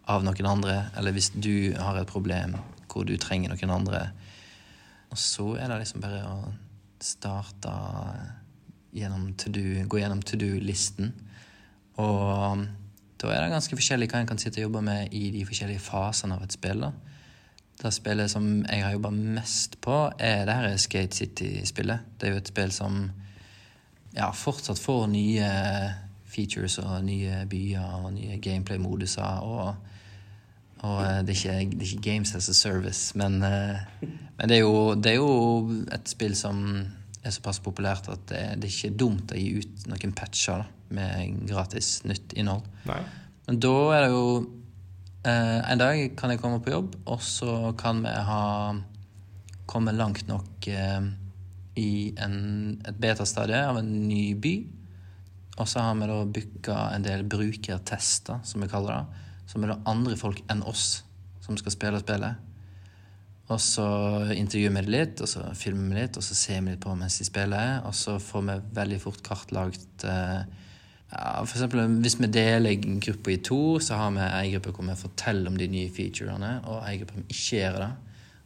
av noen andre, eller hvis du har et problem hvor du trenger noen andre. Og så er det liksom bare å starte gjennom to do, gå gjennom to do-listen. Og da er det ganske forskjellig hva en kan sitte og jobbe med i de forskjellige fasene av et spill. da. Det spillet som jeg har jobba mest på, er det her Skate City-spillet. Det er jo et spill som ja, fortsatt får nye features og nye byer og nye gameplay-moduser. Og, og eh, det, er ikke, det er ikke Games as a Service, men, eh, men det, er jo, det er jo et spill som er såpass populært at det, det er ikke dumt å gi ut noen patcher da, med gratis nytt innhold. Nei. Men da er det jo eh, En dag kan jeg komme på jobb, og så kan vi ha kommet langt nok eh, i en, et betastadie av en ny by. Og så har vi da booka en del brukertester, som vi kaller det. Som er det andre folk enn oss som skal spille spillet. Og så intervjuer vi det litt, og så filmer vi litt, og så ser vi litt på mens de spiller. Og så får vi veldig fort kartlagt eh, ja, For eksempel hvis vi deler gruppa i to, så har vi ei gruppe hvor vi forteller om de nye featurene, og ei gruppe som ikke gjør det.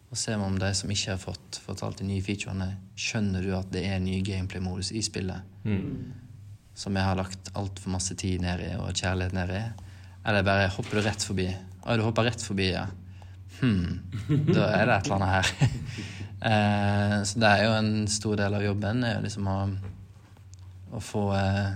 Og ser vi om de som ikke har fått fortalt de nye featurene, skjønner du at det er ny gameplay-modus i spillet. Som vi har lagt altfor masse tid ned i, og kjærlighet ned i. Eller bare hopper du rett forbi. Å, du hopper rett forbi, ja. Hm, da er det et eller annet her. eh, så det er jo en stor del av jobben, er jo liksom å, å få eh,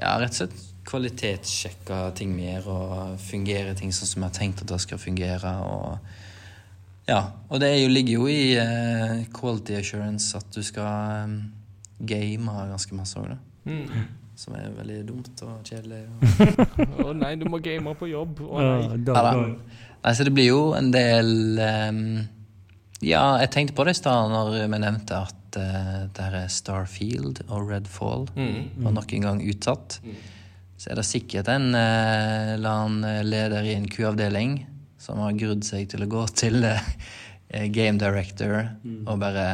Ja, rett og slett kvalitetssjekke ting mer og fungere ting sånn som jeg har tenkt at det skal fungere. Og ja, og det jo, ligger jo i eh, quality assurance at du skal eh, game ganske masse òg, da. Mm. Som er veldig dumt og kjedelig. Og Å nei, du må game på jobb. Å oh, nei. Ja, da. da. Nei, så det blir jo en del um, Ja, jeg tenkte på det i stad når vi nevnte at uh, det her er Starfield og Redfall Mm. var nok en gang utsatt. Så er det sikkert en eh, eller annen leder i en Q-avdeling som har grudd seg til å gå til eh, game director og bare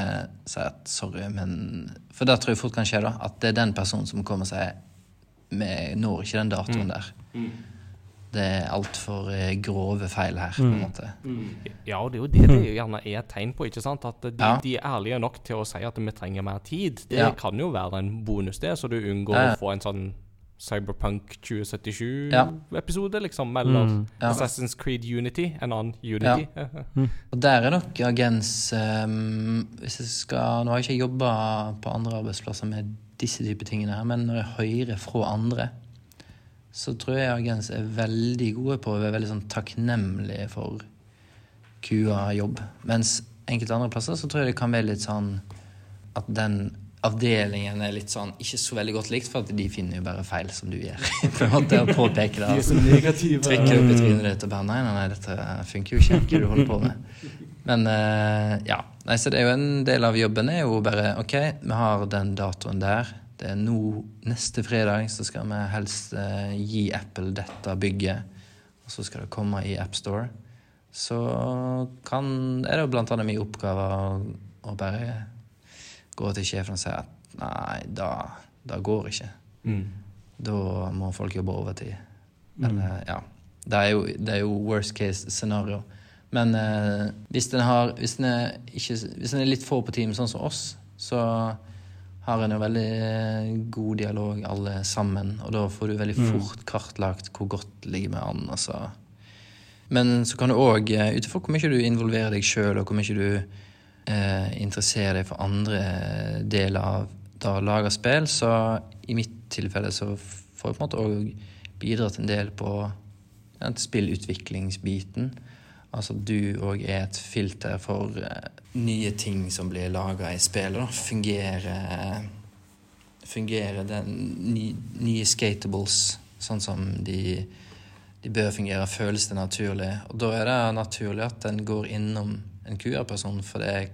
si at sorry, men For det tror jeg fort kan skje, da. At det er den personen som kommer og sier vi når ikke den datoen der. Det er altfor eh, grove feil her, på en måte. Ja, og det er jo det det gjerne er et tegn på. ikke sant? At de, Ja. de er ærlige nok til å si at vi trenger mer tid. Det Ja. kan jo være en bonus, det, så du unngår ja. å få en sånn Cyberpunk 2077-episode, liksom. Eller Ja. Assassin's Creed Unity, en annen Unity. Og der er nok agens um, Hvis jeg skal Nå har jeg ikke jobba på andre arbeidsplasser med disse type tingene her, men når jeg hører fra andre, så tror jeg agens er veldig gode på å være veldig sånn takknemlige for QA-jobb. Mens enkelte andre plasser så tror jeg det kan være litt sånn at den avdelingen er litt sånn ikke så veldig godt likt, for at de finner jo bare feil som du gjør. på en måte, å påpeke det. Trykker opp i trynet ditt og bare nei, nei, nei, dette funker jo ikke. Hva du holder på med? Men eh, ja. Nei, så det er jo en del av jobben er jo bare OK, vi har den datoen der. Det er nå neste fredag så skal vi helst eh, gi Apple dette bygget. Og så skal det komme i AppStore. Så kan, er det blant annet min oppgave å, å bare gå til sjefen og si at nei, da, da går ikke. Mm. Da må folk jobbe overtid. Eller, ja. Det er, jo, det er jo worst case scenario. Men eh, hvis den har hvis den, er ikke, hvis den er litt få på team, sånn som oss, så har en jo veldig eh, god dialog alle sammen. Og da får du veldig fort kartlagt hvor godt ligger med an. Altså. Men så kan du òg, ut ifra hvor mye du involverer deg sjøl, og hvor mye du eh, interesserer deg for andre deler av da å spill, så i mitt tilfelle så får jeg på en måte òg bidratt en del på ja, spillutviklingsbiten. Altså du òg er et filter for eh, nye ting som blir laga i spillet. da. Fungerer Fungerer den ny, nye skatables sånn som de, de bør fungere? Føles det naturlig? Og da er det naturlig at en går innom en QR-person, for det er,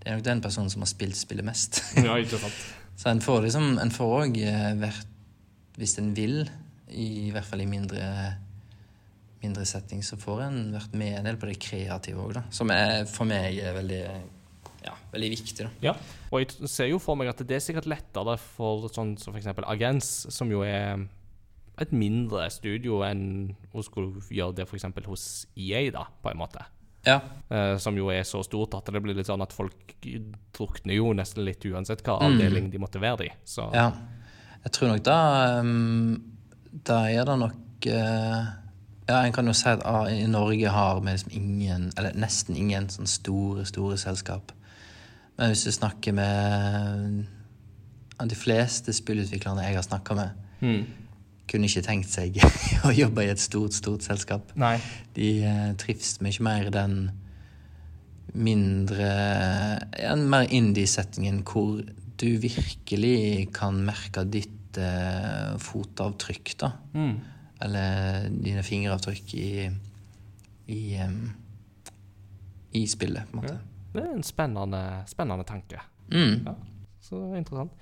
det er nok den personen som har spilt spillet mest. Ja, ikke sant. Så en får liksom En får òg vært Hvis en vil, i hvert fall i mindre mindre setting, så får en vært med en del på det kreative òg, da. Som er, for meg er veldig ja, veldig viktig. da. Ja, og jeg ser jo for meg at det er sikkert lettere for sånn som f.eks. Agens, som jo er et mindre studio enn å skulle gjøre det f.eks. hos EA, da, på en måte. Ja, Uh, som jo er så stort at det blir litt sånn at folk drukner jo nesten litt uansett hva avdeling de måtte være i. Så ja. Jeg tror nok da um, Da er det nok uh, Ja, en kan jo si at ah, i Norge har vi liksom ingen, eller nesten ingen, sånn store, store selskap. Men hvis du snakker med de fleste spillutviklerne jeg har snakka med, Hmm. Kunne ikke tenkt seg å jobbe i et stort, stort selskap. Nei. De eh, trives mye mer i den mindre En mer indie-settingen hvor du virkelig kan merke ditt eh, fotavtrykk, da. Mm. Eller dine fingeravtrykk i i, um, i spillet, på en måte. Det er en spennende, spennende tanke. Mm. Ja, så interessant.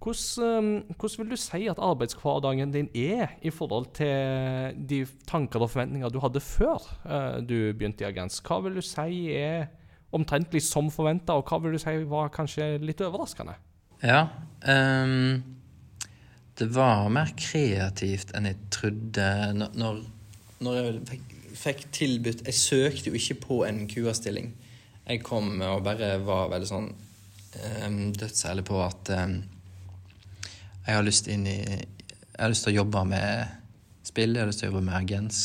Um, hvordan vil du si at arbeidshverdagen din er i forhold til de tanker og forventninger du hadde før eh, du begynte i Agens? Hva vil du si er omtrentlig som forventa, og hva vil du si var kanskje litt overraskende? Ja. um, det var mer kreativt enn jeg trodde når, når, jeg fikk, fikk tilbudt Jeg søkte jo ikke på en QA-stilling. Jeg kom og bare var veldig sånn um, dødsærlig på at ehm, jeg har lyst inn i Jeg har lyst til å jobbe med spill, jeg har lyst til å jobbe med agens.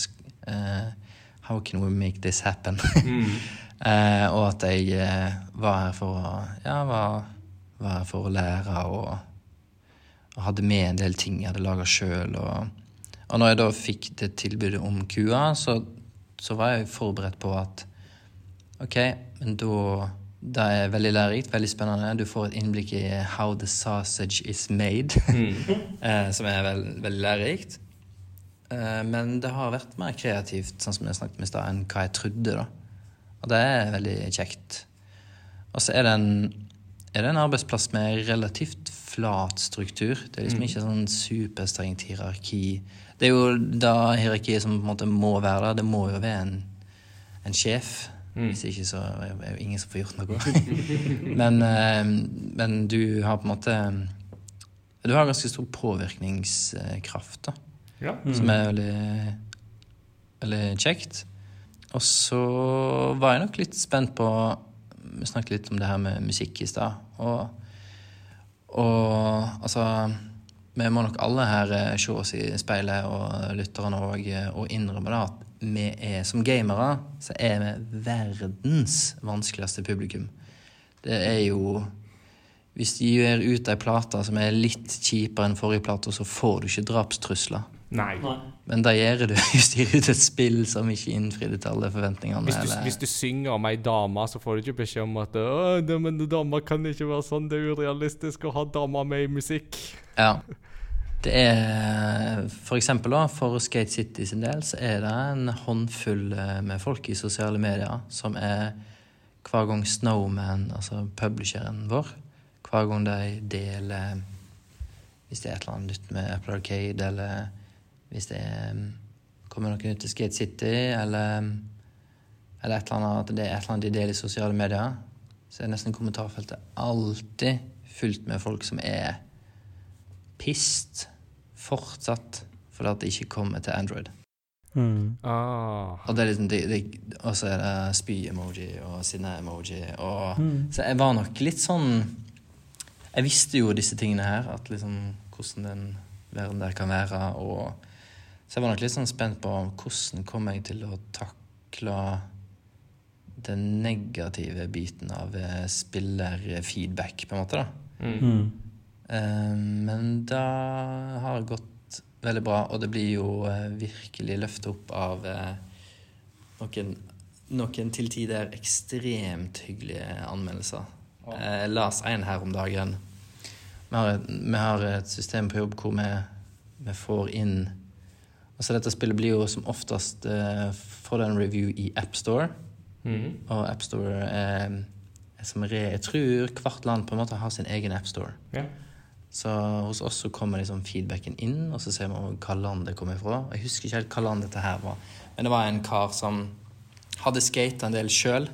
Uh, how can we make this happen? Eh, og at jeg uh, var her for å Ja, var, var her for å lære og, og hadde med en del ting jeg hadde laga sjøl. Og, og når jeg da fikk det tilbudet om kua, så, så var jeg forberedt på at OK, men da det er veldig lærerikt, veldig spennende. Du får et innblikk i how the sausage is made, mm. som er veld, veldig lærerikt. Eh, men det har vært mer kreativt, sånn som jeg snakket med i enn hva jeg trodde. da. Og det er veldig kjekt. Og så er det en, arbeidsplass med relativt flat struktur. Det er liksom ikke sånn superstrengt hierarki. Det er jo da hierarkiet som på en måte må være der. Det må jo være en, en sjef. Hvis ikke så er det jo ingen som får gjort noe. men, eh, men du har på en måte Du har ganske stor påvirkningskraft, da. Ja. Som er veldig, veldig kjekt. Og så var jeg nok litt spent på Vi snakket litt om det her med musikk i stad. Og, og altså Vi må nok alle her eh, se oss i speilet, og lytterne òg, og innrømme det at vi er som gamere så er vi verdens vanskeligste publikum. Det er jo Hvis de gir ut ei plate som er litt kjipere enn forrige plate, så får du ikke drapstrusler. Nei. Men da gjør du hvis de gir ut et spill som ikke innfridde til alle forventningene. Hvis du, eller- hvis du synger om ei dame, så får du ikke beskjed om at «Å, men damer kan ikke være sånn, det er urealistisk å ha damer med i musikk. Ja. Det er for eksempel for Skate City sin del, så er det en håndfull eh, med folk i sosiale medier som er hver gang Snowman, altså publisheren vår, hver gang de deler Hvis det er et eller annet nytt med Apple Arcade, eller hvis det er, kommer noen ut til Skate City, eller, eller et eller annet, at det er et eller annet de deler i sosiale medier, så er nesten kommentarfeltet alltid fullt med folk som er pissed fortsatt fordi at det ikke kommer til Android. Mm. Ah. Og det er liksom, så er det spy-emoji og sinne-emoji. Og, Så jeg var nok litt sånn Jeg visste jo disse tingene her, at liksom hvordan den verden der kan være. Og, så jeg var nok litt sånn spent på hvordan kommer jeg til å takle den negative biten av spillerfeedback, på en måte. da. Mm. Eh, Men det har gått veldig bra, og det blir jo eh, virkelig løftet opp av eh, noen, noen til tider ekstremt hyggelige anmeldelser. Jeg las en her om dagen. Vi har, et, vi har et system på jobb hvor vi, vi får inn Altså Dette spillet blir jo som oftest uh, får det en review i AppStore. Og AppStore er, er som re, Jeg tror hvert land på en måte har sin egen AppStore. Ja. Så hos oss så kommer liksom feedbacken inn, og så ser vi hva land det kommer fra. Jeg husker ikke helt hva land dette her var, men det var en kar som hadde skata en del sjøl.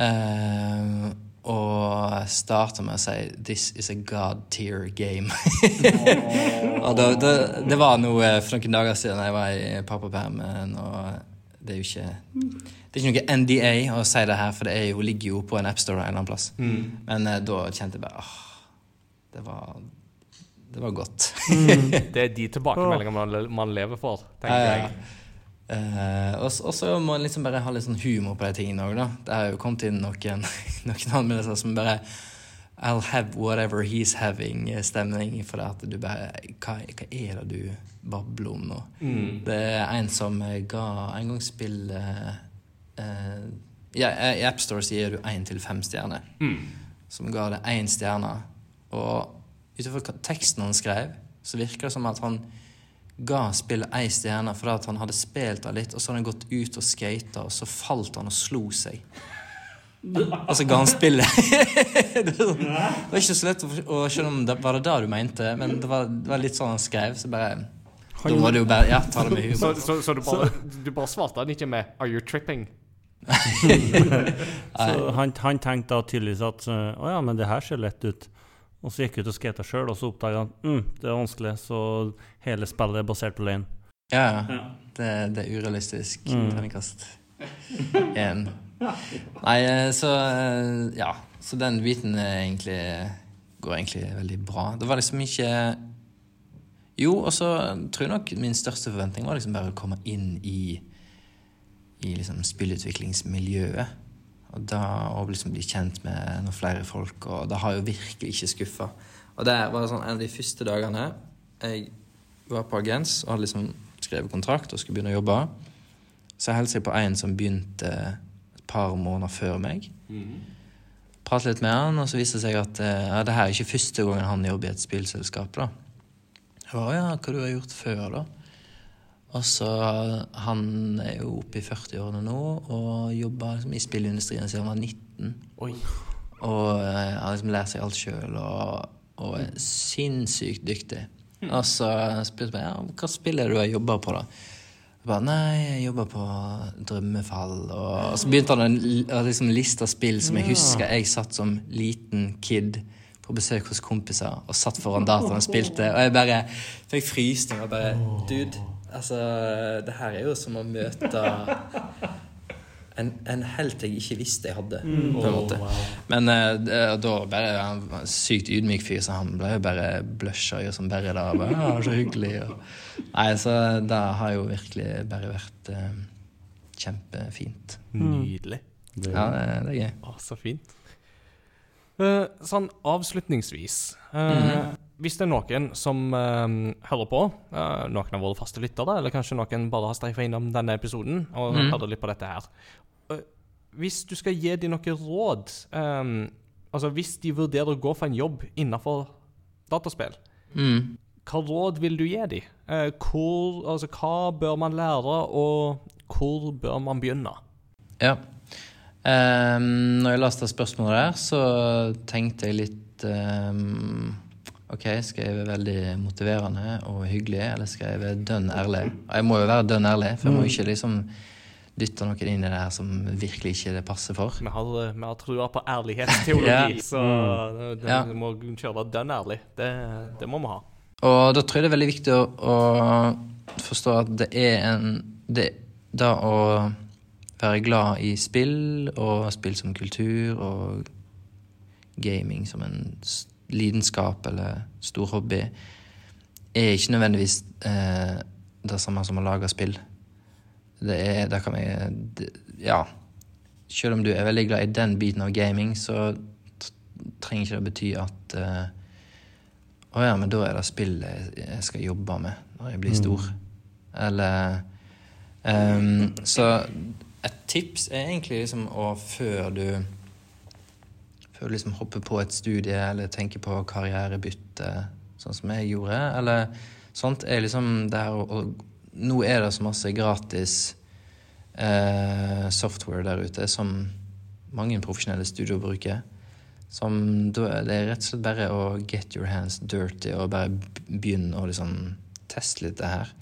Eh, og starta med å si 'This is a god tier game'. og da, da, det var noe for noen dager siden jeg var i pappapermen, og det er jo ikke Det er ikke noe NDA å si det her, for det jo, ligger jo på en appstore en eller annen plass. Men eh, da kjente jeg bare åh, det var Det var godt. Det er de tilbakemeldingene man, man lever for, tenker Ja, ja, jeg. Eh, og så må en liksom bare ha litt sånn humor på de tingene òg, da. Det har jo kommet inn noen, noen anmeldelser som bare I'll have whatever he's having-stemning. For at du bare hva, hva er det du babler om nå? Det er en som eh, ga en gang spill uh, uh, ja, I AppStore gir du én til fem stjerner. Som ga det én stjerne. Og utenfor hva teksten han skrev, så virker det som at han ga spillet ei stjerne fordi at han hadde spilt det litt, og så hadde han gått ut og skata, og så falt han og slo seg. Og så ga han spillet. det var sånn- det var ikke så lett å skjønne om det var det det du mente, men det var, det var litt sånn han skrev, så bare Da må du jo bare Ja, ta det med Så, humor. så, så du, bare, du bare svarte han ikke med 'Are you tripping?' Så han, han tenkte da tydeligvis at å ja, men det her ser lett ut. Og så gikk jeg ut og skata sjøl, og så oppdaga han mm, det er vanskelig, så hele spillet er basert på løgn. Ja, ja. Det, det er urealistisk. Mm. Terningkast én. Nei, eh, så eh, Ja. Så den biten er egentlig går egentlig veldig bra. Det var liksom ikke Jo, og så tror jeg nok min største forventning var liksom bare å komme inn i i liksom spillutviklingsmiljøet. Og da å liksom bli kjent med noen flere folk, og det har jo virkelig ikke skuffa. Og det var sånn en av de første dagene jeg var på Agens og hadde liksom skrevet kontrakt og skulle begynne å jobbe. Så jeg hilste på en som begynte et par måneder før meg. Pratet litt med han, og så viste det seg at eh, ja, det her er ikke første gangen han jobber i et spillselskap. da. Jeg var ja, hva du har gjort før, da? Og så Han er jo oppe i 40-årene nå og jobber liksom, i spillindustrien siden han var 19. Oi. Og eh, har liksom lært seg alt sjøl og, og er sinnssykt dyktig. Og så spurte jeg ja, hva spill er du har jobba på, da? Jeg bare, Nei, jeg jobber på Drømmefall. Og, og så begynte han å liksom liste spill som jeg husker jeg satt som liten kid på besøk hos kompiser og satt foran dataen og spilte. Og jeg bare fikk frysninger og bare Dude, altså Det her er jo som å møte en, en helt jeg ikke visste jeg hadde, på en måte. Men wow. det- uh, da bare Han var en sykt ydmyk fyr, så han ble jo bare blusha og som bare da. Bare, ja, så hyggelig. Og, nei, så det har jo virkelig bare vært uh, kjempefint. Nydelig. Det, Ja, det, det er gøy. Å, så fint. Uh, sånn avslutningsvis eh, Hvis det er noen som eh, hører på, uh, noen av våre faste lyttere, eller kanskje noen bare har streifa innom denne episoden og mm. hører litt på dette her uh, Hvis du skal gi dem noe råd um, Altså hvis de vurderer å gå for en jobb innenfor dataspill, Mm. hva råd vil du gi dem? Uh, hvor, altså, hva bør man lære, og hvor bør man begynne? Ja. Um, når jeg leste spørsmålet der, så tenkte jeg litt ehm, OK, skal jeg veldig motiverende og hyggelig, eller skal jeg dønn ærlig? Jeg må jo være dønn ærlig, for jeg må ikke liksom dytte noen inn i det her som virkelig ikke det passer for. Vi har, vi har trua på ærlighetsteologi, Ja. så det, Ja. vi må kjøre dønn ærlig. Det, det må vi ha. Og da tror jeg det er veldig viktig å, å forstå at det er en det, Da å være glad i spill, og spill som kultur, og gaming som en lidenskap eller stor hobby, er ikke nødvendigvis eh, det samme som å lage spill. Det er Det kan det, Ja. Selv om du er veldig glad i den biten av gaming, så trenger ikke det bety at eh, å ja, men da er det spill jeg jeg skal jobbe med når jeg blir stor. Eller ehm, Så et tips er egentlig liksom å før du Før du liksom hopper på et studie eller tenker på karrierebytte, sånn som jeg gjorde, eller sånt, er liksom det her å- Nå er det så masse gratis eh, software der ute som mange profesjonelle studier bruker. Som det er rett og slett bare å get your hands dirty og bare begynne å liksom teste litt det her.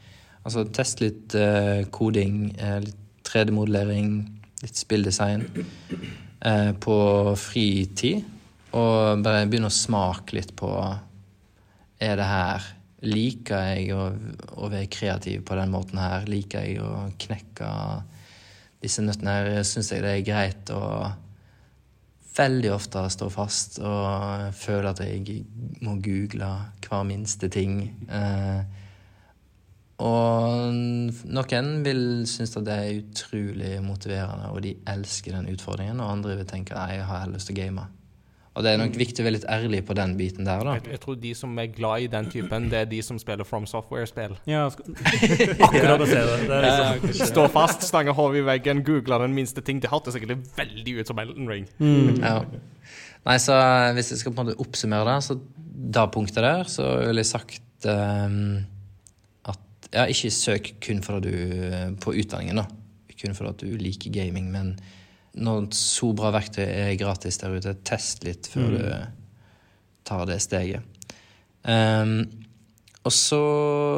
Altså teste litt eh, koding, eh, litt 3D-modellering, litt spilldesign. Eh, på fritid. Og bare begynne å smake litt på Er det her Liker jeg å, å være kreativ på den måten her? Liker jeg å knekke disse nøttene her? Syns jeg det er greit å veldig ofte stå fast og føle at jeg må google hver minste ting? Eh, og noen vil synes at det er utrolig motiverende, og de elsker den utfordringen. Og andre vil tenke nei, jeg har heller lyst til å game. Og det er nok viktig å være litt ærlig på den biten der, da. Jeg, jeg tror de som er glad i den typen, det er de som spiller From Software-spill. Ja, akkurat å si det. det er liksom, Stå fast, stange hodet i veggen, google den minste ting. Det hørtes sikkert veldig ut som Elden Ring. Ja. Nei, så hvis jeg skal på en måte oppsummere det, så da punktet der, så ville jeg sagt at ja, ikke søk kun for at du på utdanningen, da. Kun for at du liker gaming, men når så bra verktøy er gratis der ute, test litt før du tar det steget. Um, og så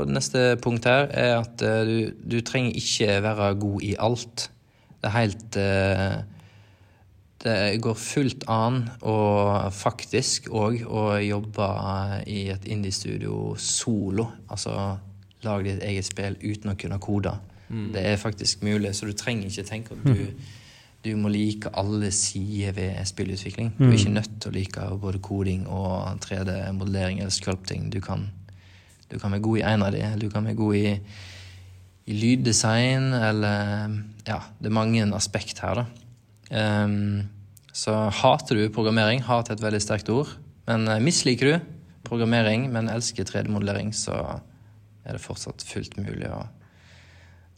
neste punkt her er at uh, du, du trenger ikke være god i alt. Det er helt uh, Det går fullt an å faktisk òg å jobbe i et indie-studio solo. Altså lage ditt eget spill uten å kunne kode. Det er faktisk mulig, så du trenger ikke tenke at du du må like alle sider ved spillutvikling. Du er ikke nødt til å like både koding og 3D-modellering eller sculpting. Du kan, du kan være god i en av de. Du kan være god i, i lyddesign eller Ja, det er mange aspekt her, da. Um, så hater du programmering, hat er et veldig sterkt ord. Men eh, misliker du programmering, men elsker 3D-modellering, så er det fortsatt fullt mulig å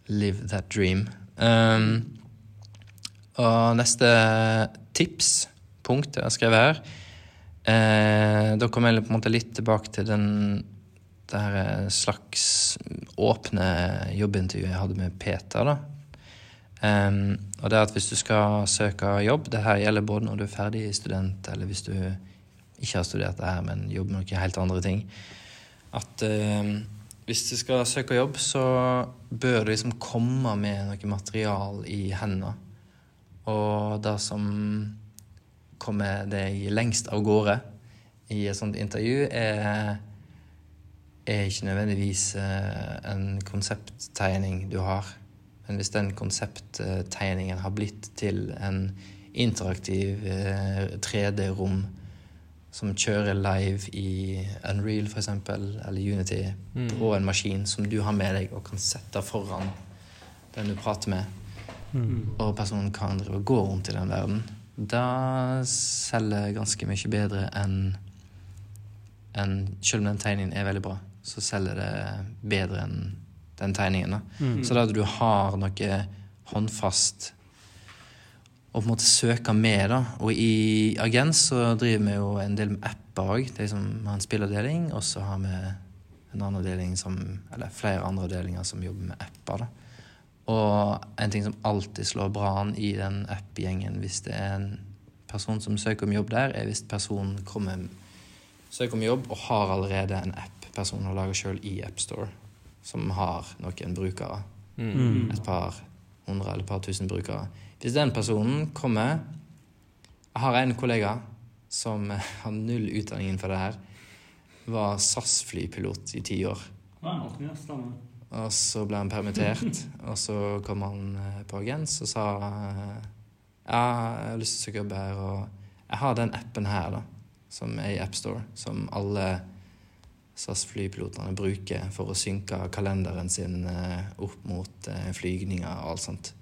live that dream. Um, og neste tips, punkt jeg har skrevet her eh, Da kommer jeg på en måte litt tilbake til den det her slags åpne jobbintervjuet jeg hadde med Peter. da. Um, og det er at hvis du skal søke jobb Det her gjelder både når du er ferdig student, eller hvis du ikke har studert det her, men jobber med noen helt andre ting. At em, hvis du skal søke jobb, så bør du liksom komme med noe material i hendene. Og det som kommer deg lengst av gårde i et sånt intervju, er, er ikke nødvendigvis eh, en konsepttegning du har. Men hvis den konsepttegningen har blitt til en interaktiv eh, 3D-rom som kjører live i Unreal f.eks., eller Unity, på en maskin som du har med deg og kan sette foran den du prater med, og personen kan drive og gå rundt i den verden, da selger ganske mye bedre enn en, Selv om den tegningen er veldig bra, så selger det bedre enn den tegningen. da. Så da du har noe håndfast å på en måte søke med, da. Og i Agens så driver vi jo en del med apper òg. De som har en spillavdeling, og så har vi en annen avdeling som Eller flere andre avdelinger som jobber med apper, da. Og en ting som alltid slår bra an i den app-gjengen hvis det er en person som søker om jobb der, er hvis personen kommer søker om jobb og har allerede en app personen har laga sjøl i AppStore, som har noen brukere. Et par hundre eller et par tusen brukere. Hvis den personen kommer Jeg har en kollega som har null utdanning innenfor det her. Var SAS-flypilot i ti år. Og så ble han permittert, og så kom han eh, på agens og sa eh, ja, jeg har lyst til å søke jobb her, og jeg har den appen her, da, som er i AppStore, som alle SAS-flypilotene bruker for å synke kalenderen sin eh, opp mot eh, flygninger og alt sånt.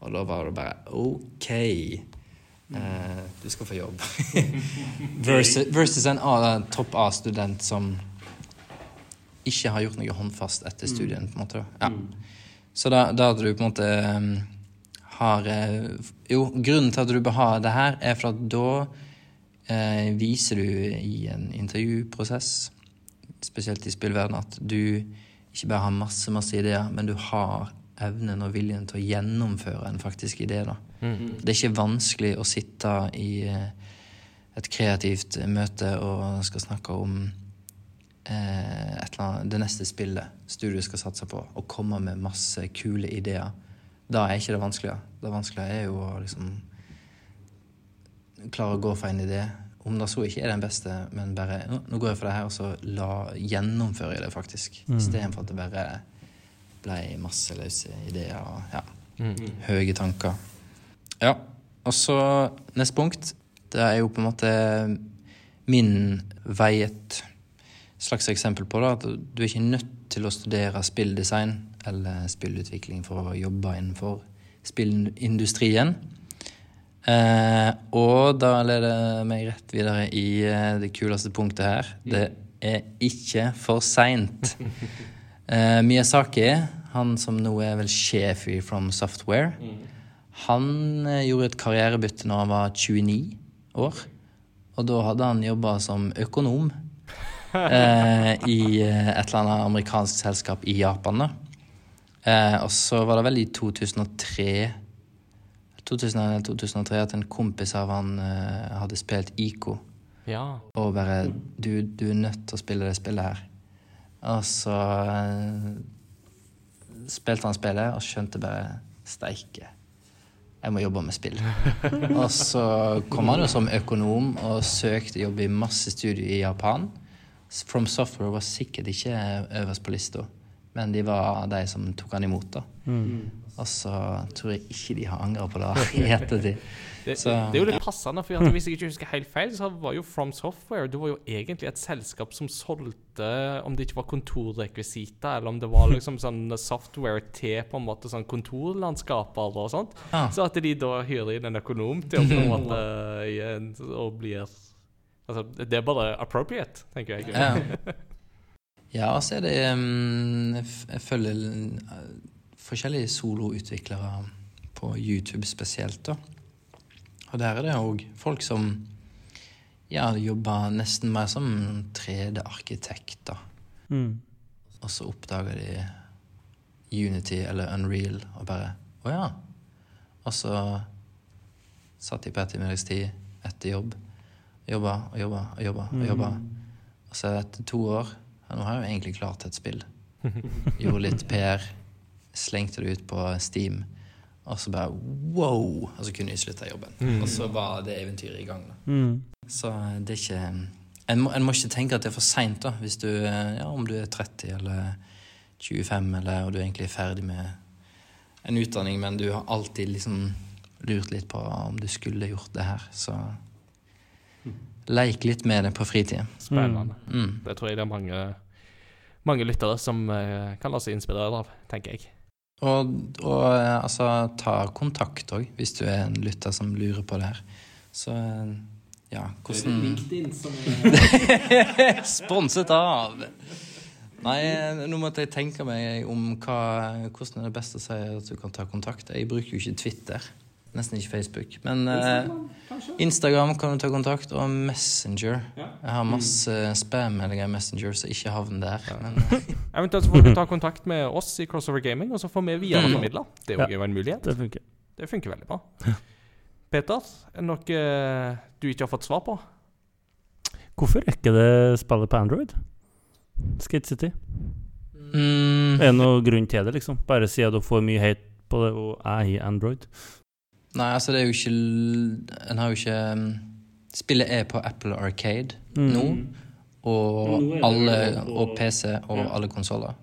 Og da var det bare OK, eh, du skal få jobb. versus, versus en A, topp A-student som ikke har gjort noe håndfast etter studien. på en måte. Ja. Så da, da hadde du på en måte um, har eh, Jo, grunnen til at du bør ha det her, er for at da eh, viser du i en intervjuprosess, spesielt i spillverdenen, at du ikke bare har masse, masse ideer, men du har evnen og viljen til å gjennomføre en faktisk idé. da. Det er ikke vanskelig å sitte i eh, et kreativt møte og skal snakke om eh, et eller annet, det neste spillet studioet skal satse på, og komme med masse kule ideer. Da er ikke det vanskelige. Det vanskelige er jo å liksom klare å gå for en idé, om det så ikke er den beste, men bare «Nå- går jeg for det her, og så la, gjennomfører jeg det faktisk. Mm. Istedenfor at det bare ble masse løse ideer og ja, Mm. høye tanker. Ja. Og så neste punkt. Det er jo på en måte min vei et slags eksempel på det. At du er ikke nødt til å studere spilldesign eller spillutvikling for å jobbe innenfor spillindustrien. Eh, og da leder meg rett videre i eh, det kuleste punktet her. Det er ikke for seint. Eh, Miyazaki, han som nå er vel sjef i From Software, han uh, gjorde et karrierebytte når han var 29 år. Og da hadde han jobba som økonom uh, i et eller annet amerikansk selskap i Japan. da. Og så var det vel i 2003 2003 at en kompis av han hadde spilt ICO. Ja. Og bare du, du er nødt til å spille det spillet her. Og så eh, spilte han spillet og skjønte bare Steike. Jeg må jobbe med spill. og så kom han jo som økonom og søkte jobb i masse studier i Japan. From Software var sikkert ikke øverst på lista, men de var de som tok han imot. da. Og så tror jeg ikke de har angra på det i ettertid. Det, Så- det er jo litt passende, for hvis jeg ikke husker helt feil, så var jo From Software Det var jo egentlig et selskap som solgte Om det ikke var kontorrekvisitter, eller om det var liksom sånn software til på en måte sånn kontorlandskaper og sånt. Ja. Så at de da hyrer inn en økonom til å på en måte igjen, og blir Altså, det er bare appropriate, tenker jeg. Ja. Ja, så er det um, Jeg følger uh, forskjellige soloutviklere på YouTube spesielt, da. Og der er det òg folk som ja, jobber nesten mer som 3D-arkitekter. Mm. Og så oppdager de Unity eller Unreal og bare Å ja. Og så satt de på ettermiddagstid etter jobb. Jobba og jobba og jobba. Og mm. Og så etter to år ja, Nå har jeg jo egentlig klart et spill. Gjorde litt PR. Slengte det ut på Steam. Og så bare wow! Og så kunne jeg slutta jobben. Og så var det eventyret i gang. da. Mm. Så det er ikke En må, en må ikke tenke at det er for seint. Hvis du, ja, om du er 30 eller 25, eller og du egentlig er ferdig med en utdanning, men du har alltid liksom lurt litt på om du skulle gjort det her. Så leik litt med det på fritida. Spennende. Mm. Det tror jeg det er mange, mange lyttere som eh, kan la seg inspirere av, tenker jeg. Og, og eh, altså, ta kontakt òg, hvis du er en lytter som lurer på det her. Så eh, ja, hvordan LinkedIn som er Sponset av! Nei, nå måtte jeg tenke meg om hva, hvordan er det best å si at du kan ta kontakt. Jeg bruker jo ikke Twitter. Nesten ikke Facebook. Men eh, Instagram kan du ta kontakt, og Messenger. Jeg har masse spam-meldinger i Messenger, så ikke havn der. Men, eh, Eventuelt så får du ta kontakt med oss i Crossover Gaming, og så får vi videreformidla. Det er jo en mulighet. Det funker. Det funker veldig bra. Peter, er det noe eh, du ikke har fått svar på? Hvorfor er ikke det spillet på Android? Skate City. mm, Er det noen grunn til det, liksom? Bare siden du får mye hate på det, og jeg har Android? Nei, altså det er jo ikke En har jo ikke um, Spillet er på Apple Arcade Mm. nå, og Nå alle på- Og PC og Ja. alle konsoller.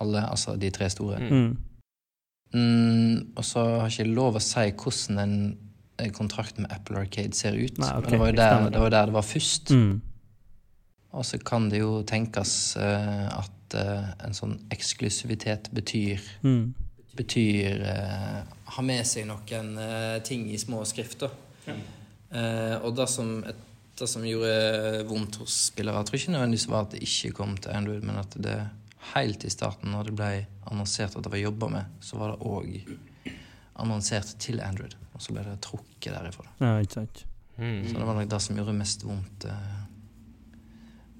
Alle, altså de tre store. Mm. Mm. Mm, og så har jeg ikke lov å si hvordan en, en kontrakt med Apple Arcade ser ut. Nei, okay. Men det var jo der det var, der det var først. Mm. Og så kan det jo tenkes uh, at uh, en sånn eksklusivitet betyr Mm. betyr eh, ha med seg noen eh, ting i små skrifter. Eh, og det som, et, det som gjorde vondt hos spillere, jeg tror ikke nødvendigvis var at det ikke kom til Android, men at det helt i starten, når det ble annonsert at det var jobba med, så var det òg annonsert til Android. Og så ble det trukket derifra. Ja, ikke sant. Mm. Så det var nok det som gjorde mest vondt, eh,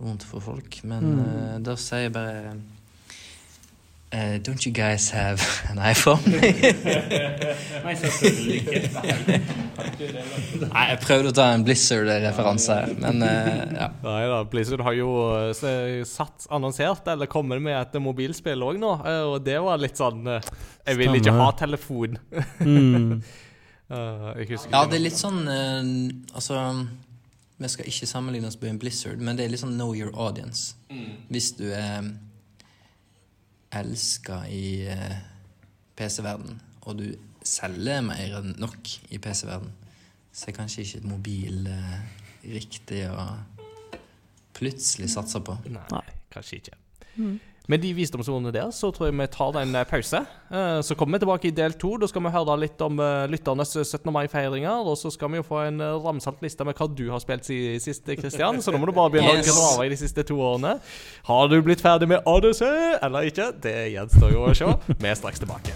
vondt for folk. Men Mm. eh, da sier jeg bare eh, Don't you guys have an iPhone? Nei, selvfølgelig ikke. Nei, jeg prøvde å ta en Blizzard-referanse her, men uh, ja. Nei da, Blizzard har jo eh, satt, annonsert eller kommet med et mobilspill òg nå, eh, og det var litt sånn eh, Jeg vil ikke ha telefon. Mm. Eh, jeg husker Ja, det er litt sånn eh, Altså Vi skal ikke sammenligne oss med en Blizzard, men det er litt sånn know your audience. Hvis du er elska i uh, PC-verden, og du selger mer enn nok i PC-verden, så er kanskje ikke mobil eh, riktig å plutselig satse på. Nei, kanskje ikke. Med de visdomsordene der, så tror jeg vi tar en eh, pause. Eh, Så kommer vi tilbake i del to. Da skal vi høre litt om eh, lytternes 17. mai-feiringer. Og så skal vi jo få en ramsalt liste med hva du har spilt si- sist, Kristian. Så nå må du bare begynne Yes. å grave i de siste to årene. Har du blitt ferdig med Odyssey eller ikke? Det gjenstår jo å se. Vi er straks tilbake.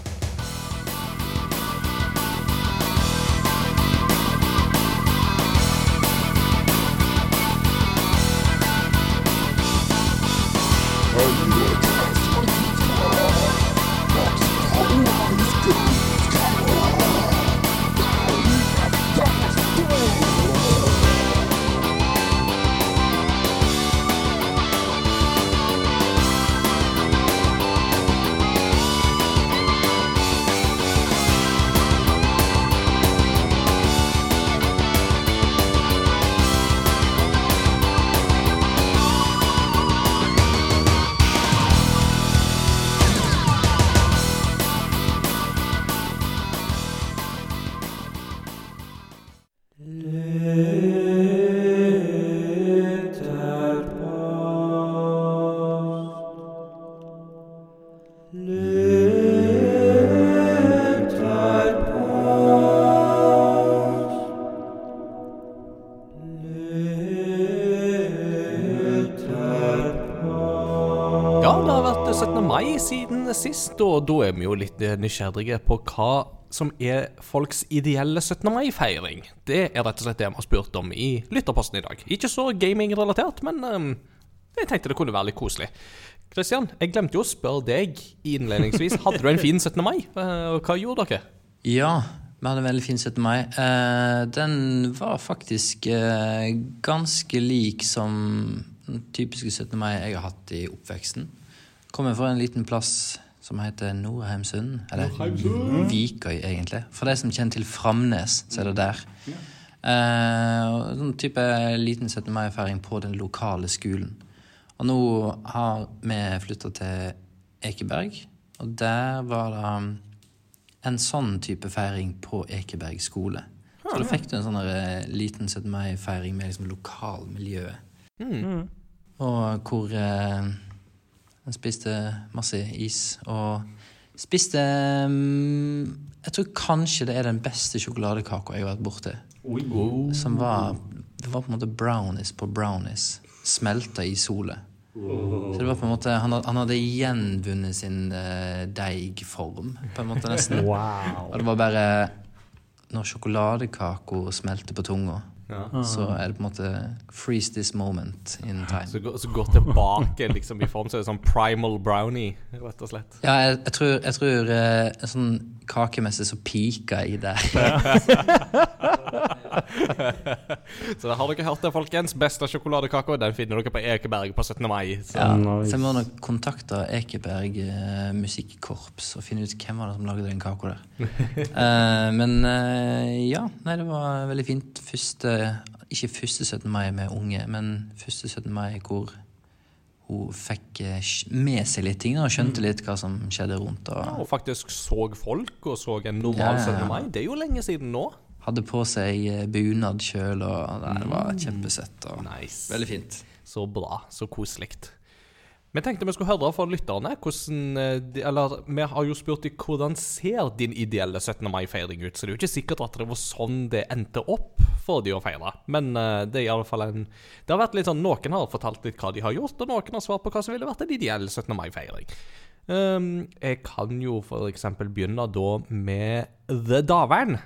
Sist, og da er vi jo litt eh, nysgjerrige på hva som er folks ideelle 17. mai-feiring. Det er rett og slett det vi har spurt om i lytterposten i dag. Ikke så gaming-relatert, men um, jeg tenkte det kunne være litt koselig. Kristian, jeg glemte jo å spørre deg innledningsvis. Hadde du en fin 17. mai? Eh, hva gjorde dere? Ja, vi hadde en veldig fin 17. mai. Den var faktisk ganske lik som den typiske 17. mai jeg har hatt i oppveksten. Kommer fra en liten plass som heter Norheimsund. Eller Vikøy, egentlig. For de som kjenner til Framnes, så er det der. Eh, og sånn type liten 17. mai-feiring på den lokale skolen. Og nå har vi flytta til Ekeberg, og der var det um, en sånn type feiring på Ekeberg skole. Så da fikk du en sånn eh, liten 17. mai-feiring med liksom lokalmiljøet. Og hvor eh, en spiste masse is og spiste mm, Jeg tror kanskje det er den beste sjokoladekaka jeg har vært borti. Som var Det var på en måte brownies på brownies. Smelta i solet. Så det var på en måte Han, hadde, han hadde gjenvunnet sin uh, deigform, på en måte nesten. Og det var bare Når sjokoladekaka smelter på tunga, så er det på en måte Freeze this moment in time. Så, gå- så gå tilbake liksom i form, så er det sånn primal brownie, rett og slett. Ja, jeg, jeg tror, jeg tror eh, sånn kakemessig som pika i deg. Så har dere hørt det, folkens. Beste sjokoladekaka den finner dere på Ekeberg på 17. mai. Så. Ja, Nice. Så jeg må nok kontakte Ekeberg eh, musikkorps og finne ut hvem var det som lagde den kaka der. Eh, men eh, ja, nei, det var veldig fint. Første, ikke første 17. mai med unge, men første 17. mai hvor hun fikk eh, med seg litt ting og skjønte litt hva som skjedde rundt. Og Og faktisk så folk og så en normal Ja, ja, ja. 17. mai. Det er jo lenge siden nå. hadde på seg eh, bunad sjøl, og det var kjempesøtt. Og Nice. Veldig fint. Så bra. Så koselig. Vi tenkte vi skulle høre fra lytterne hvordan eh, Eller vi har jo spurt dem hvordan ser din ideelle 17. mai-feiring ut, så det er jo ikke sikkert at det var sånn det endte opp for de å feire. Men eh, det er i alle fall en Det har vært litt sånn Noen har fortalt litt hva de har gjort, og noen har svart på hva som ville vært en ideell 17. mai-feiring. Um, jeg kan jo eksempel begynne da med The Davern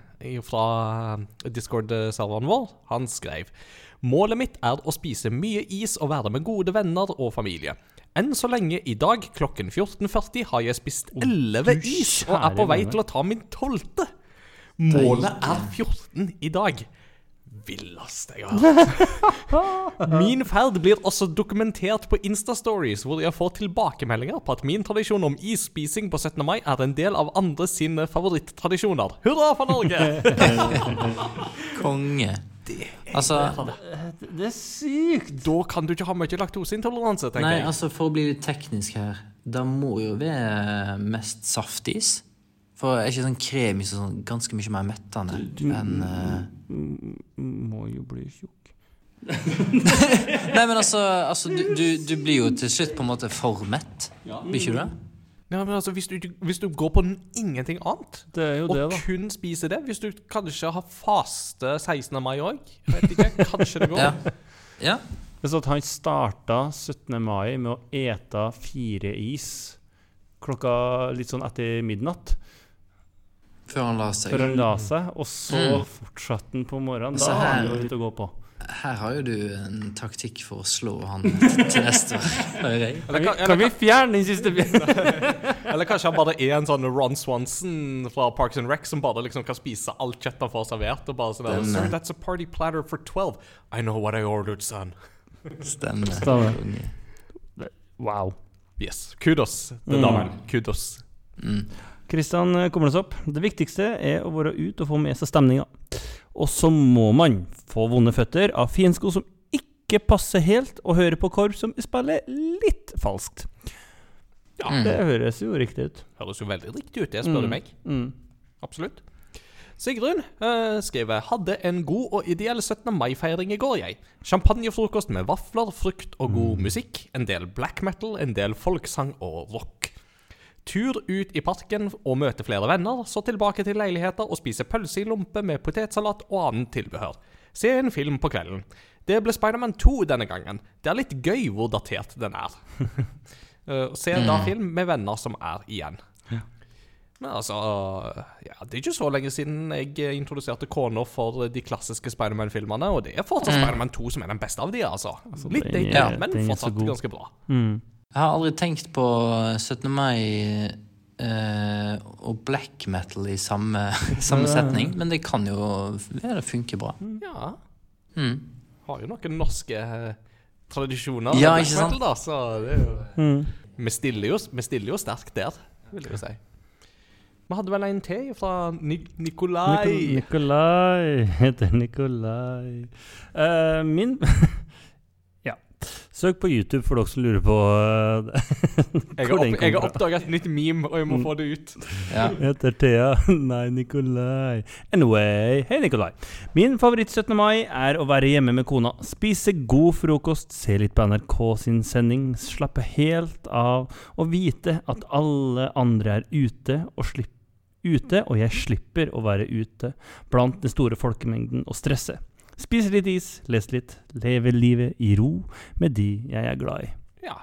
fra Discord-serveren vår. Han skrev Målet mitt er å spise mye is og være med gode venner og familie. Enn så lenge i dag klokken 14.40 har jeg spist 11 du is og er på vei til å ta min tolvte. Målet er 14 i dag. villeste jeg har hørt. Min ferd blir også dokumentert på Instastories, hvor jeg får tilbakemeldinger på at min tradisjon om isspising på 17. mai er en del av andre sine favorittradisjoner. Hurra for Norge! Konge. Altså, Det er sykt! Da kan du ikke ha mye laktoseintoleranse, tenker nei, jeg. altså for å bli litt teknisk her Det må jo være mest saftis. For er ikke sånn kremis og sånn ganske mye mer mettende enn uh... Må jo bli tjukk. Nei, men altså, altså du, du, du blir jo til slutt på en måte for mett. Blir ikke du det? Ja, men altså, hvis du, hvis du går på ingenting annet, Det er jo og det, da. kun spiser det Hvis du kanskje har faste 16. mai òg, kanskje det går. Ja. ja. Hvis at han starta 17. mai med å ete fire is klokka litt sånn etter midnatt, Før han la seg. før han la seg, og så Mm. fortsatte han på morgenen, da har han jo litt å gå på. Her har jo du en taktikk for å slå han til neste år. hører jeg. Kan vi, kan, kan vi fjerne den siste biten? eller kanskje han bare er en sånn Ron Swanson fra Parks and Rec som bare liksom kan spise alt kjøttet han får servert. Og bare sånn der. Sir, that's a party platter for 12. I know what I ordered, son. Stemmer. Stemmer. Wow. Yes. Kudos til Mm. damen. Kudos. Mm. Kristian eh, kommer oss opp. Det viktigste er å være ute og få med seg stemninga. Og så må man få vonde føtter av fiendsko som ikke passer helt, og høre på korps som spiller litt falskt. Ja, Mm. det høres jo riktig ut. Høres jo veldig riktig ut, det, spør du Mm. meg. Mm. Absolutt. Sigrun eh, skriver Hadde en god og ideell 17. mai-feiring i går, jeg. Champagnefrokost med vafler, frukt og god musikk. En del black metal, en del folksang og rock. Tur ut i parken og møte flere venner, så tilbake til leiligheter og spise pølse i lompe med potetsalat og annet tilbehør. Se en film på kvelden. Det ble Spiderman 2 denne gangen. Det er litt gøy hvor datert den er. Eh, se da film med venner som er igjen. Men altså ja, Det er ikke så lenge siden jeg introduserte kona for de klassiske Spiderman-filmene, og det er fortsatt Spiderman 2 som er den beste av de, altså. Litt den dated, er- men fortsatt ganske bra. Mm. Jeg har aldri tenkt på 17. mai eh, og black metal i samme, samme setning, men det kan jo være det funker bra. Ja. Mm. Har jo noen norske eh, tradisjoner. Ja, med ikke black sant? metal, Da, så det er jo Mm. Vi stiller jo, vi stiller jo sterkt der, vil jeg jo si. Vi hadde vel en til fra Ni Nikolai. Nikolai heter Nikolai. Uh, min. Søk på YouTube for dere som lurer på eh, Jeg hvor har, opp, jeg har oppdaga et nytt meme, og jeg må få det ut. Ja. Heter Thea. Nei, Nikolai. Anyway, hei Nikolai. Min favoritt 17. mai er å være hjemme med kona, spise god frokost, se litt på NRK sin sending, slappe helt av og vite at alle andre er ute og slipper ute, og jeg slipper å være ute blant den store folkemengden og stresse. Spise litt is, lese litt, leve livet i ro med de jeg er glad i. Ja.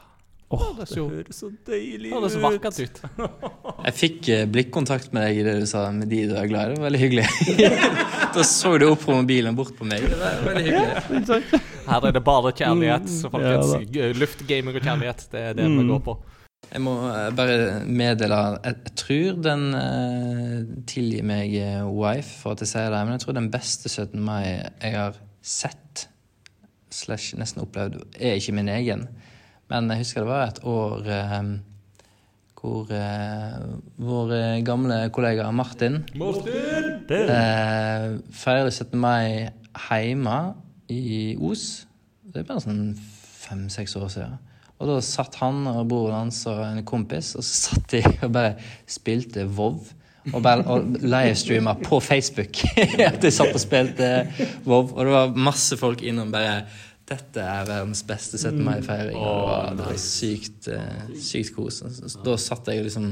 Åh, det det så- høres så deilig Det så vakkert ut. Jeg fikk eh, blikkontakt med deg i det du sa med de du er glad i. Det var veldig hyggelig. da så du opp på mobilen bort på meg. Det var veldig hyggelig. Her er det bare kjærlighet. Så Mm, folkens, ja luftgaming og kjærlighet, det er det Mm. vi går på. Jeg må eh, bare meddele Jeg, tror den eh, tilgir meg eh, wife for at jeg sier det, men jeg tror den beste 17. mai jeg har sett, slash nesten opplevd, er ikke min egen. Men jeg husker det var et år hvor vår gamle kollega Martin Martin! eh, feirer 17. mai hjemme i Os. Det er bare sånn fem-seks år siden. Og da satt han og broren hans og en kompis, og så satt de og bare spilte Vov. Og, bare, og livestreama på Facebook at de satt og spilte Vov. Og det var masse folk innom bare dette er verdens beste 17. mai-feiring. Og det var, det var sykt, eh, sykt kos. Så Da satt jeg og liksom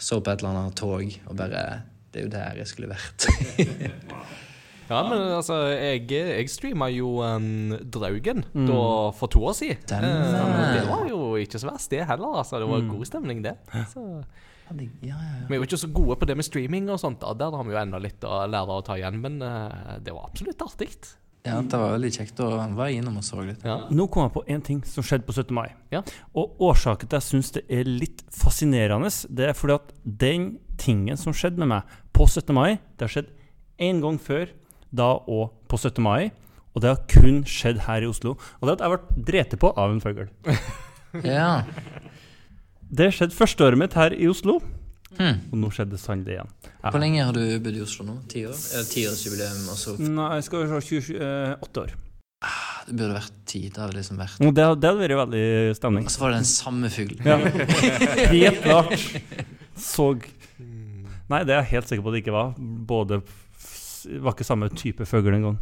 så på et eller annet tog og bare Det er jo der jeg skulle vært. Ja, men altså, jeg, jeg streama jo um, Draugen Mm. da, for to år siden. Stemmer. Eh, det var jo ikke så verst, det heller. Altså, det var god stemning, det. Så, Ja, ja, ja, vi er jo ikke så gode på det med streaming og sånt. Da. Der har vi jo enda litt å lære å ta igjen, men uh, det var absolutt artig. ja, det var veldig kjekt. å være innom og så litt. Ja. Nå kom jeg på en ting som skjedde på 17. mai. Ja. Og årsaken til at jeg syns det er litt fascinerende, det er fordi at den tingen som skjedde med meg på 17. mai, det har skjedd én gang før. Da og på 17. mai. Og det har kun skjedd her i Oslo. Og det at jeg ble drept på av en fugl. Ja. Det skjedde første året mitt her i Oslo, Hmm. og nå skjedde det sannelig igjen. Ja. Hvor lenge har du bodd i Oslo nå? Ti år? Er tiårsjubileum også? Nei, jeg skal se 28 år. Det burde vært ti. Det hadde liksom vært det, det hadde vært veldig stemning. Og så var det den samme fuglen. Ja. Helt klart. Så Nei, det er jeg helt sikker på at det ikke var. Både var ikke samme type fugl engang.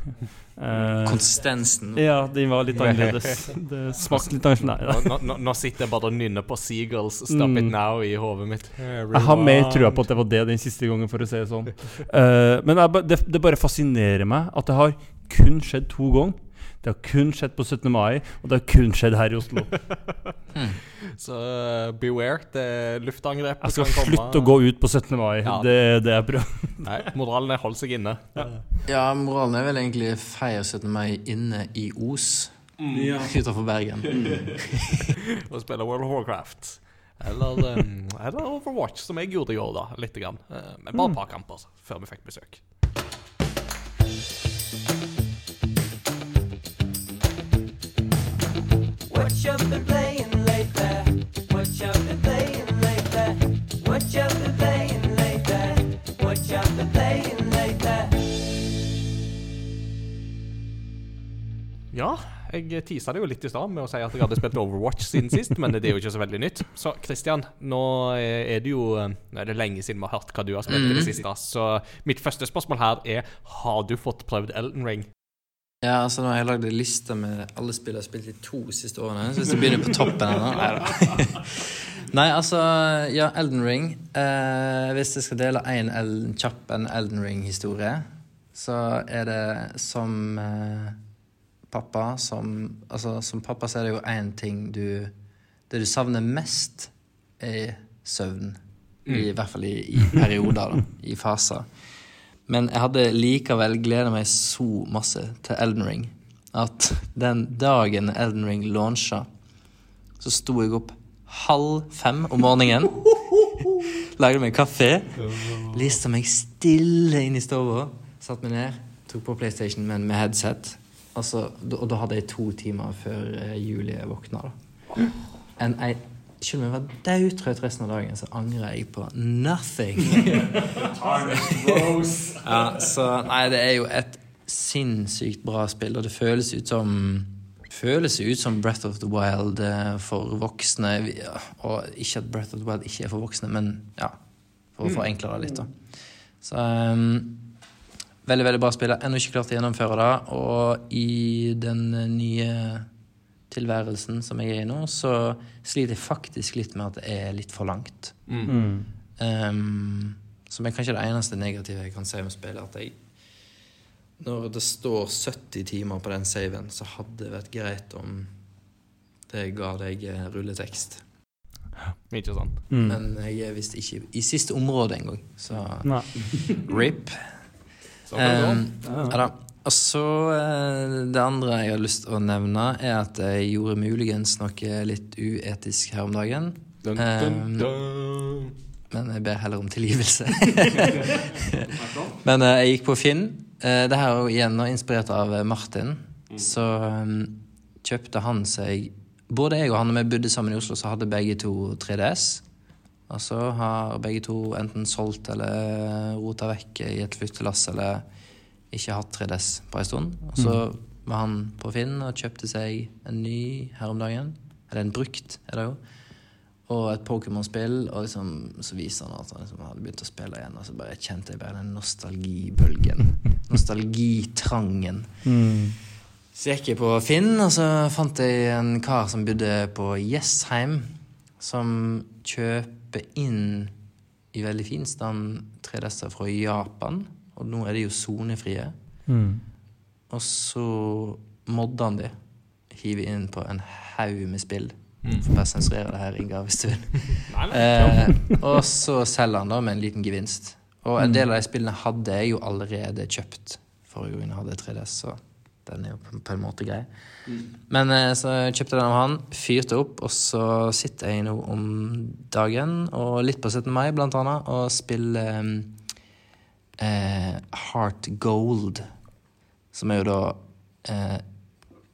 Uh, Konsistensen. ja, den var litt annerledes. Det smakte litt annerledes. Nå, nå, nå sitter jeg bare og nynner på Seagulls Stop It Mm. Now i hodet mitt. Jeg har mer trua på at det var det den siste gangen, for å si det sånn. Uh, men jeg, det, det bare fascinerer meg at det har kun skjedd to ganger. Det har kun skjedd på 17. mai, og det har kun skjedd her i Oslo. Så uh, beware. Det luftangrepet Jeg skal slutte å gå ut på 17. mai. Ja. Det er det er bra. Nei, moralen er hold seg inne. Ja, moralen er vel egentlig feir 17. mai inne i Os. Utenfor Bergen. Og spille World of Warcraft. Eller, um, eller Overwatch, som jeg gjorde i år, da. Litt. grann. Eh, men bare et par kamper før vi fikk besøk. Ja, jeg tisa det jo litt i stad med å si at jeg hadde spilt Overwatch siden sist, men det er jo ikke så veldig nytt. Så Christian, nå er det jo Nå er det lenge siden vi har hørt hva du har spilt i det siste. Så mitt første spørsmål her er Har du fått prøvd Elden Ring? Ja, altså nå har jeg lagd en liste med alle spill jeg har spilt de to siste årene. Så hvis jeg begynner på toppen ennå Neida. Nei, altså Ja, Elden Ring. Eh, hvis jeg skal dele en kjapp en Elden Ring-historie, så er det som eh, pappa som Altså, som pappa så er det jo én ting du Det du savner mest, er søvn. I hvert fall i, i perioder, da. I faser. Men jeg hadde likevel gleda meg så masse til Elden Ring at den dagen Elden Ring launcha, så sto jeg opp halv fem om morgenen. Lagde meg kaffe. Lista meg stille inn i stua. Satte meg ned, tok på PlayStation med, med headset. Altså, og da hadde jeg to timer før eh, Julie våkna. da. En, jeg, selv om jeg var daudtrøtt resten av dagen, så angrer jeg på nothing. Ja, så Nei, det er jo et sinnssykt bra spill, og det føles ut som Føles ut som Breath of the Wild eh, for voksne. Og ikke at Breath of the Wild ikke er for voksne, men ja, for å forenkle det litt, da. Så um, Veldig, veldig bra spill. Ennå ikke klart å gjennomføre det. Og i den nye tilværelsen som jeg er i nå, så sliter jeg faktisk litt med at det er litt for langt. Mm. Um, som er kanskje det eneste negative jeg kan si om spillet. At jeg Når det står 70 timer på den saven, så hadde det vært greit om det ga deg eh, rulletekst. Ikke sant? Mm. Men jeg er visst ikke i siste område engang, så Nei. rip. Så kan det gå. Um, ja da. Og så eh, Det andre jeg har lyst til å nevne, er at jeg gjorde muligens noe litt uetisk her om dagen. Dun, dun, um, dun. Men jeg ber heller om tilgivelse. Men eh, jeg gikk på Finn. Eh, det her er igjen inspirert av eh, Martin. Så um, kjøpte han seg Både jeg og han, når vi bodde sammen i Oslo, så hadde begge to 3DS. Og så har begge to enten solgt eller rota vekk i et flyttelass eller ikke hatt 3DS på en stund. Og så var han på Finn og kjøpte seg en ny her om dagen. Eller en brukt, er det jo. Og et Pokémon-spill, og liksom, så viser han at han liksom hadde begynt å spille igjen. Og så bare kjente jeg bare den nostalgibølgen. Nostalgitrangen. Mm. Så gikk jeg på Finn, og så fant jeg en kar som bodde på Jessheim, som kjøper inn i veldig fin stand 3DS-er fra Japan. Og nå er de jo sonefrie. Mm. Og så modda han de. Hiver inn på en haug med spill. Får bare sensurere det her, Ingar, hvis du vil. Eh, og så selger han da med en liten gevinst. Og en del av de spillene hadde jeg jo allerede kjøpt forrige gang jeg hadde 3DS, så den er jo på, på en måte grei. Men eh, så kjøpte jeg den av han, fyrte opp, og så sitter jeg nå om dagen, og litt på 17. mai blant annet, og spiller eh, Heart Gold. som er jo da eh,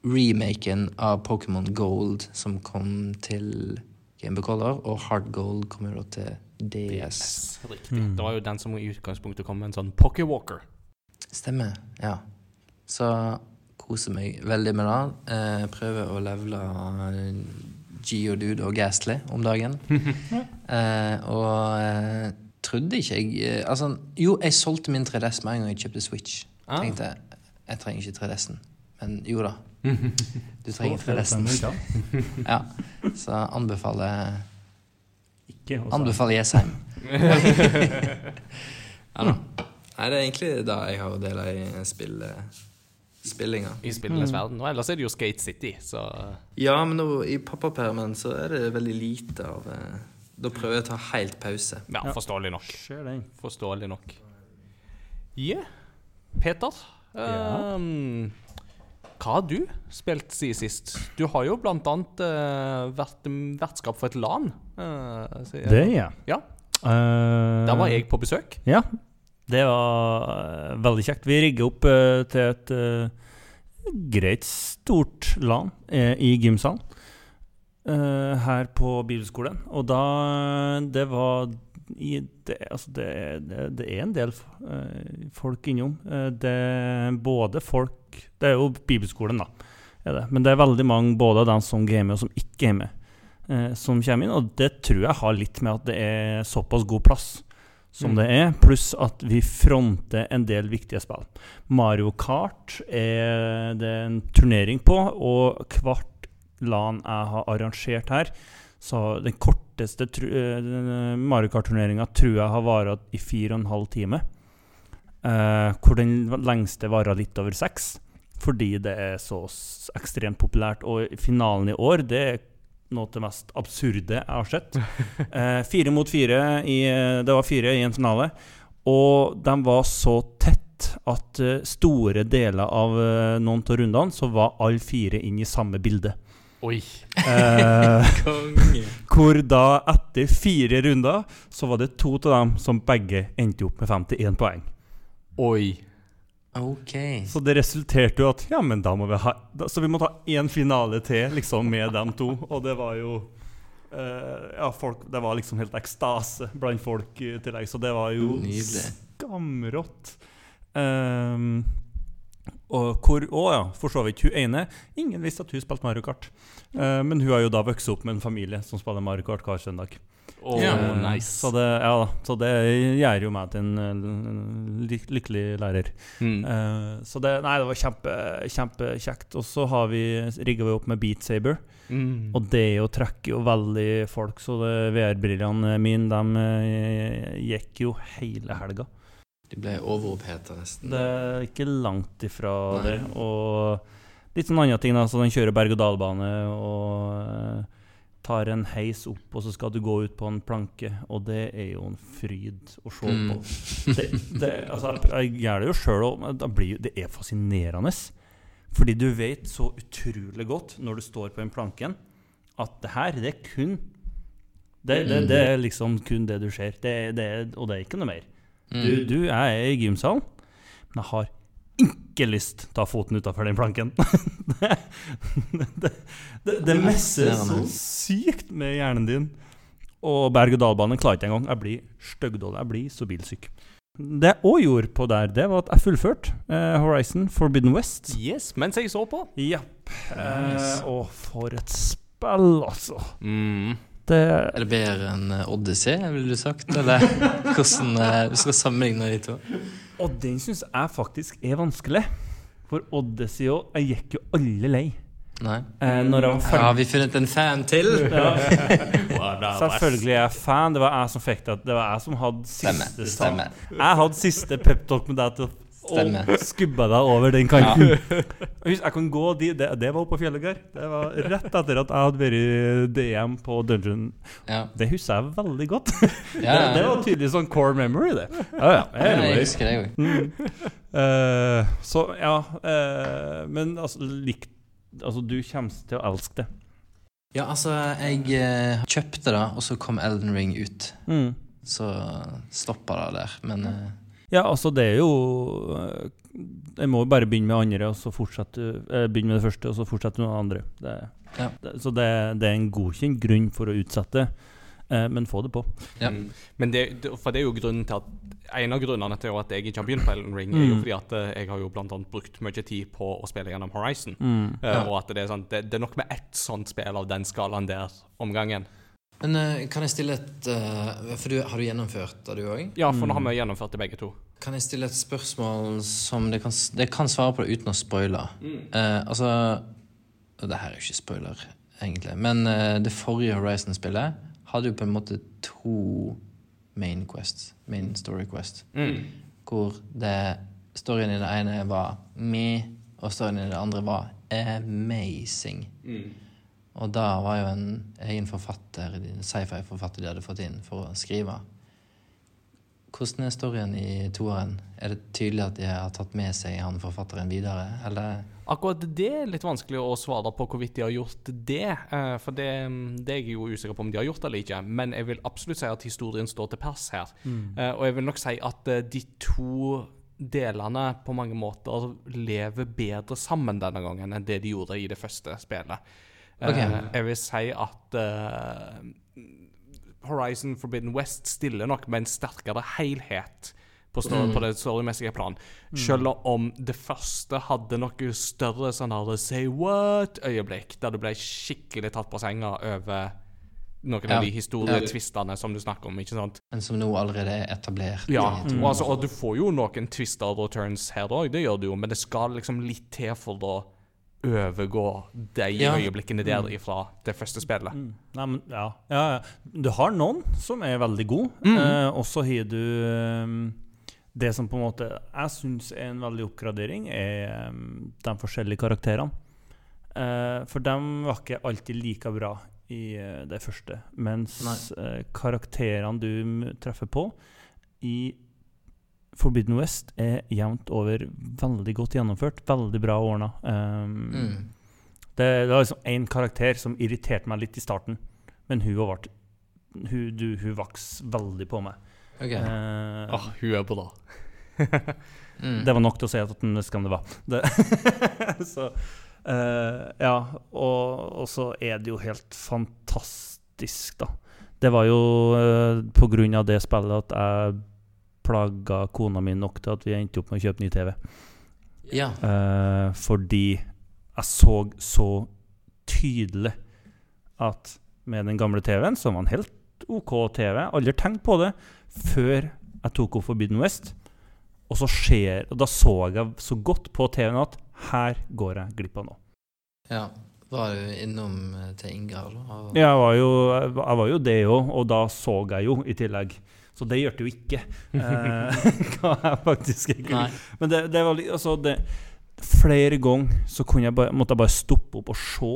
remaken av Pokémon Gold, som kom til Game Boy Color, og Heart Gold kommer jo da til DS. Riktig. Det var jo den som i utgangspunktet kom med en sånn Pockywalker. Stemmer, ja. Så koser meg veldig med det. Eh, prøver å levele eh, Geodude og Ghastly om dagen. eh, og eh, trodde ikke jeg eh, Altså, jo, jeg solgte min 3DS med en gang jeg kjøpte Switch. Ah. Tenkte jeg trenger ikke 3DS-en. Men jo da. Du trenger 3DS-en. Ja. Så anbefaler Ikke Anbefaler Jessheim. ja da. Nei, det er egentlig da jeg har dela i spill, spillinga. I spillenes verden. Og ellers er det jo Skate City, så Ja, men nå, i pappapermen så er det veldig lite av eh, Da prøver jeg å ta helt pause. ja, forståelig nok. Forståelig nok. Ja, Peter. Ja. ehm, hva har du spilt siden sist? Du har jo blant annet eh, vært mm, vertskap for et LAN. Uh, Det ja. Ja, Uh, der var jeg på besøk. Ja, det var veldig kjekt. Vi rigger opp til et greit stort LAN i gymsalen eh, her på bibelskolen. Og da Det var i, det, altså det, det, det er en del uh, folk innom. Uh, det både folk Det er jo bibelskolen, da. Er det. Men det er veldig mange både av dem som gamer og som ikke gamer, eh, som kommer inn. Og det tror jeg har litt med at det er såpass god plass som Mm. det er, pluss at vi fronter en del viktige spill. Mario Kart er det en turnering på, og hvert LAN jeg har arrangert her, så den korteste eh, Mario Kart-turneringa tror jeg har vart i fire og en halv time. Eh, hvor den lengste varer litt over seks, fordi det er så ekstremt populært. Og finalen i år, det er noe av det mest absurde jeg har sett. Eh, fire mot fire, i, det var fire i en finale. Og de var så tett at store deler av noen av rundene så var alle fire inn i samme bilde. Oi. Eh, Konge. hvor da, etter fire runder, så var det to av dem som begge endte opp med 51 poeng. Oi. OK. Så det resulterte jo at ja, men da må vi ha da, Så vi må ta én finale til liksom med dem to. Og det var jo eh, Ja, folk Det var liksom helt ekstase blant folk i tillegg, så det var jo Nydelig. skamrått. Ehm, og hvor Å ja, for så vidt. Hun ene Ingen visste at hun spilte Mario Kart. Eh, men hun har jo da vokst opp med en familie som spiller Mario Kart hver søndag. Oh, Ja. nice. Så det, ja, så det gjør jo meg til en eh, lyk lykkelig lærer. Mm. Eh, så det, nei, det var kjempe, kjempekjekt. Og så har vi rigga vi opp med Beat Saber. Mm. Og det jo trekker jo veldig folk, så VR-brillene mine de eh, gikk jo hele helga. De ble overoppheta nesten. Det er ikke langt ifra Nei. det. Og litt sånn andre ting, da. Så den kjører berg-og-dal-bane og tar en heis opp, og så skal du gå ut på en planke. Og det er jo en fryd å se Mm. på. Det, det, altså, jeg, jeg gjør det jo sjøl òg. Det er fascinerende. Fordi du vet så utrolig godt når du står på den planken, at det her, det er kun det, det, det er liksom kun det du ser. Det, det, og det er ikke noe mer. Mm. Du, du jeg er i gymsalen, men jeg har ikke lyst til å ta foten utafor den planken. det, det, det, det messer så sykt med hjernen din. Og berg-og-dal-bane klarer ikke engang. Jeg blir styggdårlig. Jeg blir så bilsyk. Det jeg òg gjorde på der, det var at jeg fullførte eh, Horizon Forbidden West. Yes, mens jeg så på. Eh, Nice. og for et spill, altså. Mm. Det Er det bedre enn eh, Odyssey, ville du sagt? Eller hvordan eh, du skal sammenligne de to? Og den syns jeg faktisk er vanskelig. For Odyssey òg Jeg gikk jo alle lei. Nei? Eh, når jeg var ferdig. har vi funnet en fan til! Ja. Selvfølgelig er jeg fan. Det var jeg som fikk det. Det var jeg som hadde siste siste Stemme. Jeg hadde siste peptalk med deg til Stemmer. og skubbe deg over den kanten. Ja. jeg kan gå de, det, det var oppe på fjellet, Geir. Det var rett etter at jeg hadde vært DM på Dungeon. Ja. Det husker jeg veldig godt. Ja, Det, det var tydelig sånn core memory, det. Ja, ja. Ja, jeg husker det òg. Mm. Uh, så ja uh, Men altså, likt, altså Du kommer til å elske det. Ja, altså, jeg uh, kjøpte det, og så kom Elden Ring ut. Mm. Så stoppa det der. Men Ja, altså det er jo eh, Jeg må jo bare begynne med andre, og så fortsette eh, Begynne med det første, og så fortsette med det andre. Det, Ja. det, så det, det er en godkjent grunn for å utsette, eh, men få det på. Ja. Mm. Men det, for det er jo grunnen til at En av grunnene til at jeg ikke har begynt på Elden Ring, er jo Mm. fordi at jeg har jo blant annet brukt mye tid på å spille gjennom Horizon. Mm. Eh, Ja. Og at det er, sånn, det, det er nok med ett sånt spill av den skalaen der om gangen. Men eh, kan jeg stille et eh, For du, har du gjennomført det, du òg? Ja, for nå har Mm. vi gjennomført det begge to. Kan jeg stille et spørsmål som det kan, det kan svare på det uten å spoile? Eh, altså Det her er jo ikke spoiler, egentlig. Men eh, det forrige Horizon-spillet hadde jo på en måte to main quests. Main story quest. Hvor det storyen i det ene var me, og storyen i det andre var amazing. Og da var jo en egen forfatter, en sci-fi-forfatter de hadde fått inn for å skrive. Hvordan er storyen i toeren? Er det tydelig at de har tatt med seg han forfatteren videre, eller? Akkurat det er litt vanskelig å svare på hvorvidt de har gjort det. eh, For det, det er jeg jo usikker på om de har gjort eller ikke. Men jeg vil absolutt si at historien står til pers her. Mm. Og jeg vil nok si at eh, de to delene på mange måter lever bedre sammen denne gangen enn det de gjorde i det første spillet. Eh, Ok. Jeg vil si at eh, Horizon Forbidden West stiller nok med en sterkere helhet på, stå, på det storymessige plan. Selv om det første hadde noe større sånn her say what-øyeblikk, der du ble skikkelig tatt på senga over noen Ja. av de historietvistene som du snakker om. ikke sant? Men som nå allerede er etablert. Ja, mm. og, altså, og du får jo noen twister og turns her òg, det gjør du jo, men det skal liksom litt til for å overgå de Ja. øyeblikkene der fra det første spillet. Mm. Nei, men, ja. Ja, ja. Du har noen som er veldig gode, Mm. eh, og så har du um, Det som på en måte jeg syns er en veldig oppgradering, er um, de forskjellige karakterene. Uh, for de var ikke alltid like bra i uh, det første. Mens uh, karakterene du treffer på i Forbidden West, er jevnt over veldig godt gjennomført. Veldig bra ordna. Um, Mm. det, det var liksom én karakter som irriterte meg litt i starten, men hun har vært Hun, du, hun vokste veldig på meg. Ok. Uh, ah, hun er bra. Mm. Det var nok til å si at den skam det var. Det. så uh, Ja, og, og så er det jo helt fantastisk, da. Det var jo uh, på grunn av det spillet at jeg plaga kona mi nok til at vi endte opp med å kjøpe ny TV. Ja. Eh, fordi jeg så så tydelig at med den gamle TV-en, som var en helt OK TV Aldri tenkt på det før jeg tok opp Forbidden West. Og så skjer Og da så jeg så godt på TV-en at her går jeg glipp av noe. ja. Var du innom eh, til Ingar? Ja, Jeg var jo, jeg var jo det òg, og da så jeg jo i tillegg. Så det gjorde jo ikke. Eh, hva jeg faktisk ikke Nei. Men det, det var Altså, det Flere ganger så jeg bare, måtte jeg bare stoppe opp og se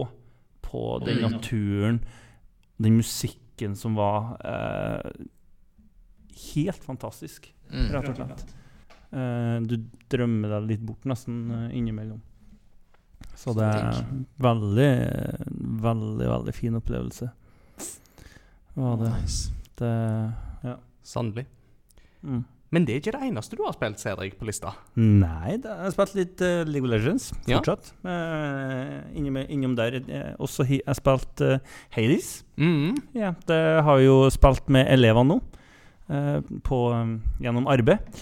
på den naturen, den musikken som var eh, helt fantastisk, Mm. rett og slett. Eh, du drømmer deg litt bort nesten eh, innimellom. Så det er veldig, veldig, veldig fin opplevelse. Var det. Nice. det Sannelig. mm. Men det er ikke det eneste du har spilt, jeg på lista. Nei, jeg har spilt litt uh, League of Legends Ja. fortsatt. Eh, innom, innom der. Uh, også har jeg spilt uh, Hades. Mm. Ja, det har jeg jo spilt med elever nå, på, um, gjennom arbeid.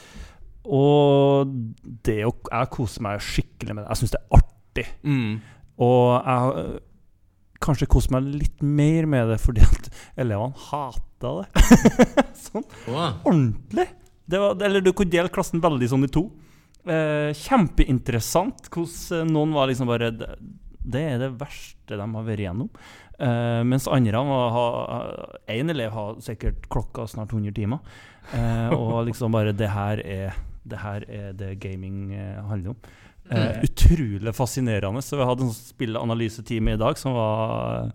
Og det å Jeg koser meg skikkelig med det. Jeg syns det er artig. Mm. Og jeg kanskje koser meg litt mer med det fordi at elevene hata det. sånn Wow. ordentlig. Det var, eller du kunne dele klassen veldig sånn i to. Eh, kjempeinteressant hvordan eh, noen var liksom bare Det, det er det verste de har vært igjennom. Eh, mens andre Én elev har sikkert klokka snart 100 timer. Eh, og liksom bare Det her er det her er det gaming eh, handler om. Eh, utrolig fascinerende. Så vi hadde en sånn spilleanalysetime i dag som var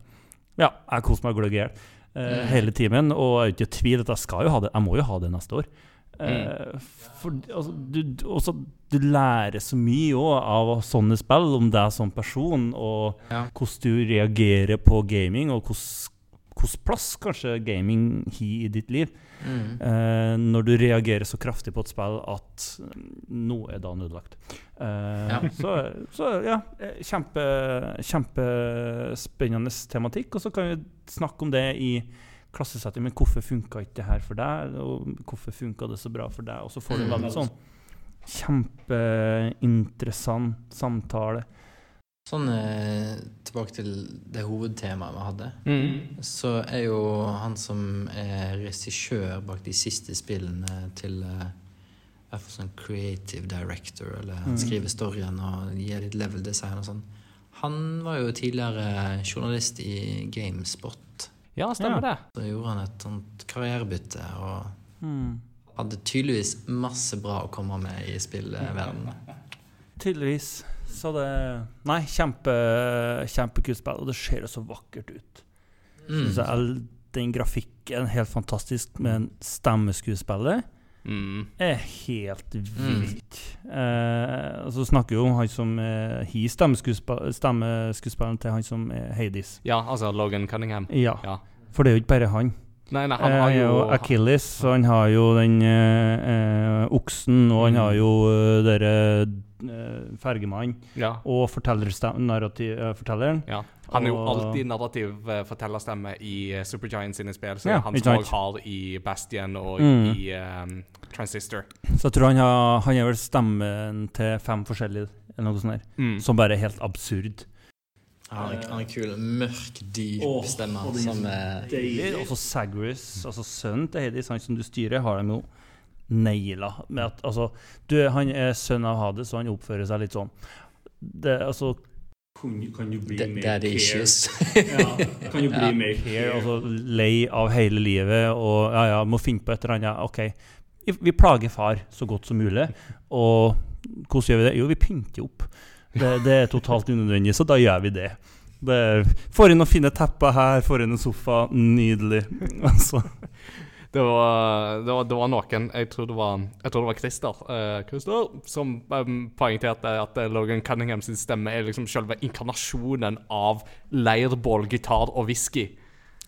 Ja, jeg koste meg gløgg i hjel eh, Mm. hele timen. Og jeg er ikke i tvil at jeg skal jo ha det. Jeg må jo ha det neste år. Mm. for altså, du, også, du lærer så mye av sånne spill om deg som person, og Ja. hvordan du reagerer på gaming, og hvordan hvilken plass kanskje gaming har i ditt liv. Mm. Eh, når du reagerer så kraftig på et spill at noe nå er da nødlagt. Eh, Ja. så, så ja, kjempe, kjempespennende tematikk. Og så kan vi snakke om det i klassesetting. Men hvorfor funka ikke det her for deg? Og hvorfor funka det så bra for deg? Og så får du en veldig sånn kjempeinteressant samtale. Sånn eh, tilbake til det hovedtemaet vi hadde. Mm. Så er jo han som er regissør bak de siste spillene til eh, hvert fall sånn creative director, eller han Mm. skriver storyen og gir litt level design og sånn. Han var jo tidligere journalist i Gamespot. Ja, stemmer det. Så gjorde han et sånt karrierebytte og mm. hadde tydeligvis masse bra å komme med i spillverdenen. Tydeligvis. Så det Nei, kjempe, kjempekult spill, og det ser jo så vakkert ut. Mm. Jeg den grafikken helt fantastisk, men stemmeskuespillet Mm. er helt vilt. Eh, og så snakker jo om han som eh, har stemmeskuespilleren til han som er Hades. Ja, altså Logan Cunningham. Ja. Ja. For det er jo ikke bare han. Nei, nei, Eh, han har jo, jo Achilles, og han har jo den eh, eh, oksen, og han Mm. har jo uh, dere fergemannen, Ja. og eh, fortelleren. Ja. Han er jo alltid narrativ eh, fortellerstemme i Supergiant sine spill. Så Ja, han som også har i Bastion og Mm. i um, Transistor. Så jeg tror han, har, han er vel stemmen til fem forskjellige, eller noe sånt der, Mm. som bare er helt absurd. Han er, han er kul. Mørk, dyp oh, stemme. og den- Som eh, Deilig. Så Sagris, altså sønnen til Heidi, som du styrer, har de jo naila. Med at, altså, du, han er sønn av Hades, og han oppfører seg litt sånn. Det, altså Kan, du bli da- Daddy issues. kan du bli Ja. mer care, altså lei av hele livet, og ja, ja, må finne på et eller annet. OK, vi, vi plager far så godt som mulig, og hvordan gjør vi det? Jo, vi pynter opp. Det, det er totalt unødvendig, så da gjør vi det. det får inn noen fine tepper her, får inn en sofa. Nydelig. Altså. Det var, det, var, det var noen Jeg tror det var Jeg tror det var Christer, eh, Christer som um, poengterte at eh, Logan Cunningham sin stemme er liksom selve inkarnasjonen av leirbål, gitar og whisky.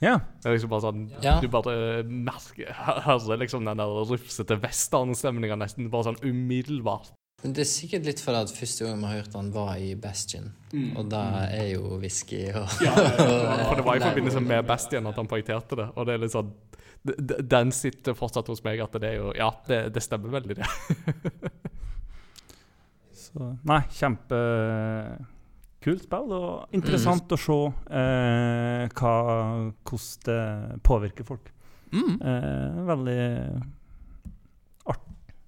Ja. Det er liksom bare sånn Ja. Du bare merker Hører liksom den der rufsete westernstemninga nesten bare sånn umiddelbart. Men det er sikkert litt fordi at første gang vi har hørt han var i Bastion. Og da er jo whisky og, Ja, For det var i forbindelse med Bastion at han poengterte det. Og det er litt sånn Den sitter fortsatt hos meg at det er jo Ja, det, det stemmer veldig, det. Så, nei, kjempekult spill, og interessant å se eh, hva, hvordan det påvirker folk. Mm. Eh, veldig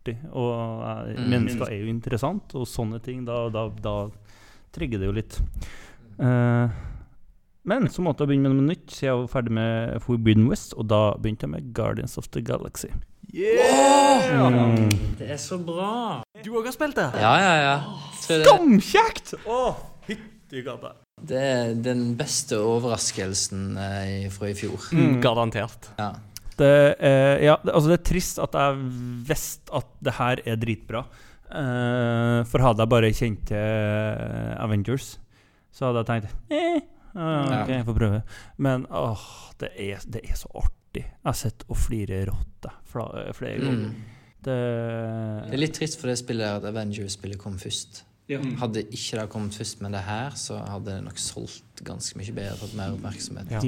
artig. Og eh, Mm. mennesker er jo interessant, og sånne ting, da, da, da trigger det jo litt. Uh, men så måtte jeg begynne med noe nytt, så jeg var ferdig med Forbidden West, og da begynte jeg med Guardians of the Galaxy. Mm. Det er så bra! Du òg har spilt det? Ja, ja, ja. Skamkjekt! Å, hytti gata. det er den beste overraskelsen eh, fra i fjor. Mm, garantert. Ja. Det er, ja, det, altså det er trist at jeg visste at det her er dritbra. Eh, for hadde jeg bare kjent til Avengers, så hadde jeg tenkt eh, ah, OK, jeg får prøve. Men åh, det, er, det er så artig. Jeg sett og flirer rått flere ganger. Mm. Det, Det er litt trist for det spillet at Avengers-spillet kom først. Ja. Hadde ikke det kommet først med det her, så hadde det nok solgt ganske mye bedre, fått mer oppmerksomhet. Ja.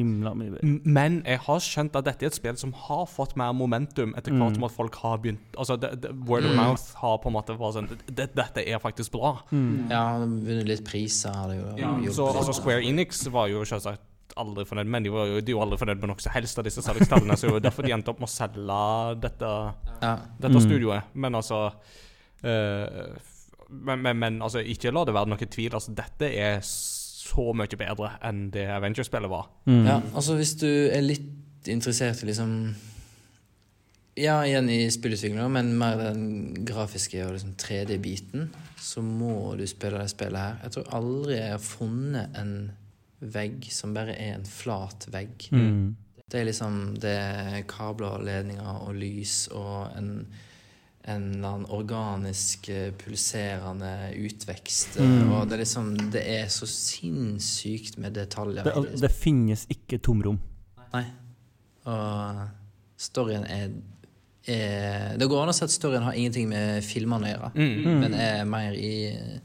Men jeg har skjønt at dette er et spill som har fått mer momentum etter hvert Mm. som at folk har begynt Altså, det, det, Word of Mm. mouth har på en måte bare sånn det, Dette er faktisk bra. Mm. Ja, de har vunnet litt priser. Har det jo Ja. Så litt. altså, Square Enix var jo selvsagt aldri fornøyd, men de var jo, de var aldri fornøyd med noe som helst av disse salgstallene, så det var derfor de endte opp med å selge dette, ja. dette Mm. studioet. Men altså eh, men, men, men altså, ikke la det være noen tvil. Altså, dette er så mye bedre enn det Avengers-spillet var. Mm. ja, altså hvis du er litt interessert i liksom Ja, igjen i spillutviklinga, men mer den grafiske og liksom 3D-biten, så må du spille det spillet her. Jeg tror aldri jeg har funnet en vegg som bare er en flat vegg. Mm. Det er liksom Det er kabler og ledninger og lys og en en eller annen organisk, eh, pulserende utvekst. Mm. Og det er liksom Det er så sinnssykt med detaljer. Det, liksom. det. finnes ikke tomrom. nei. Og storyen er, er Det går an å si at storyen har ingenting med filmene å gjøre, Mm. men er mer i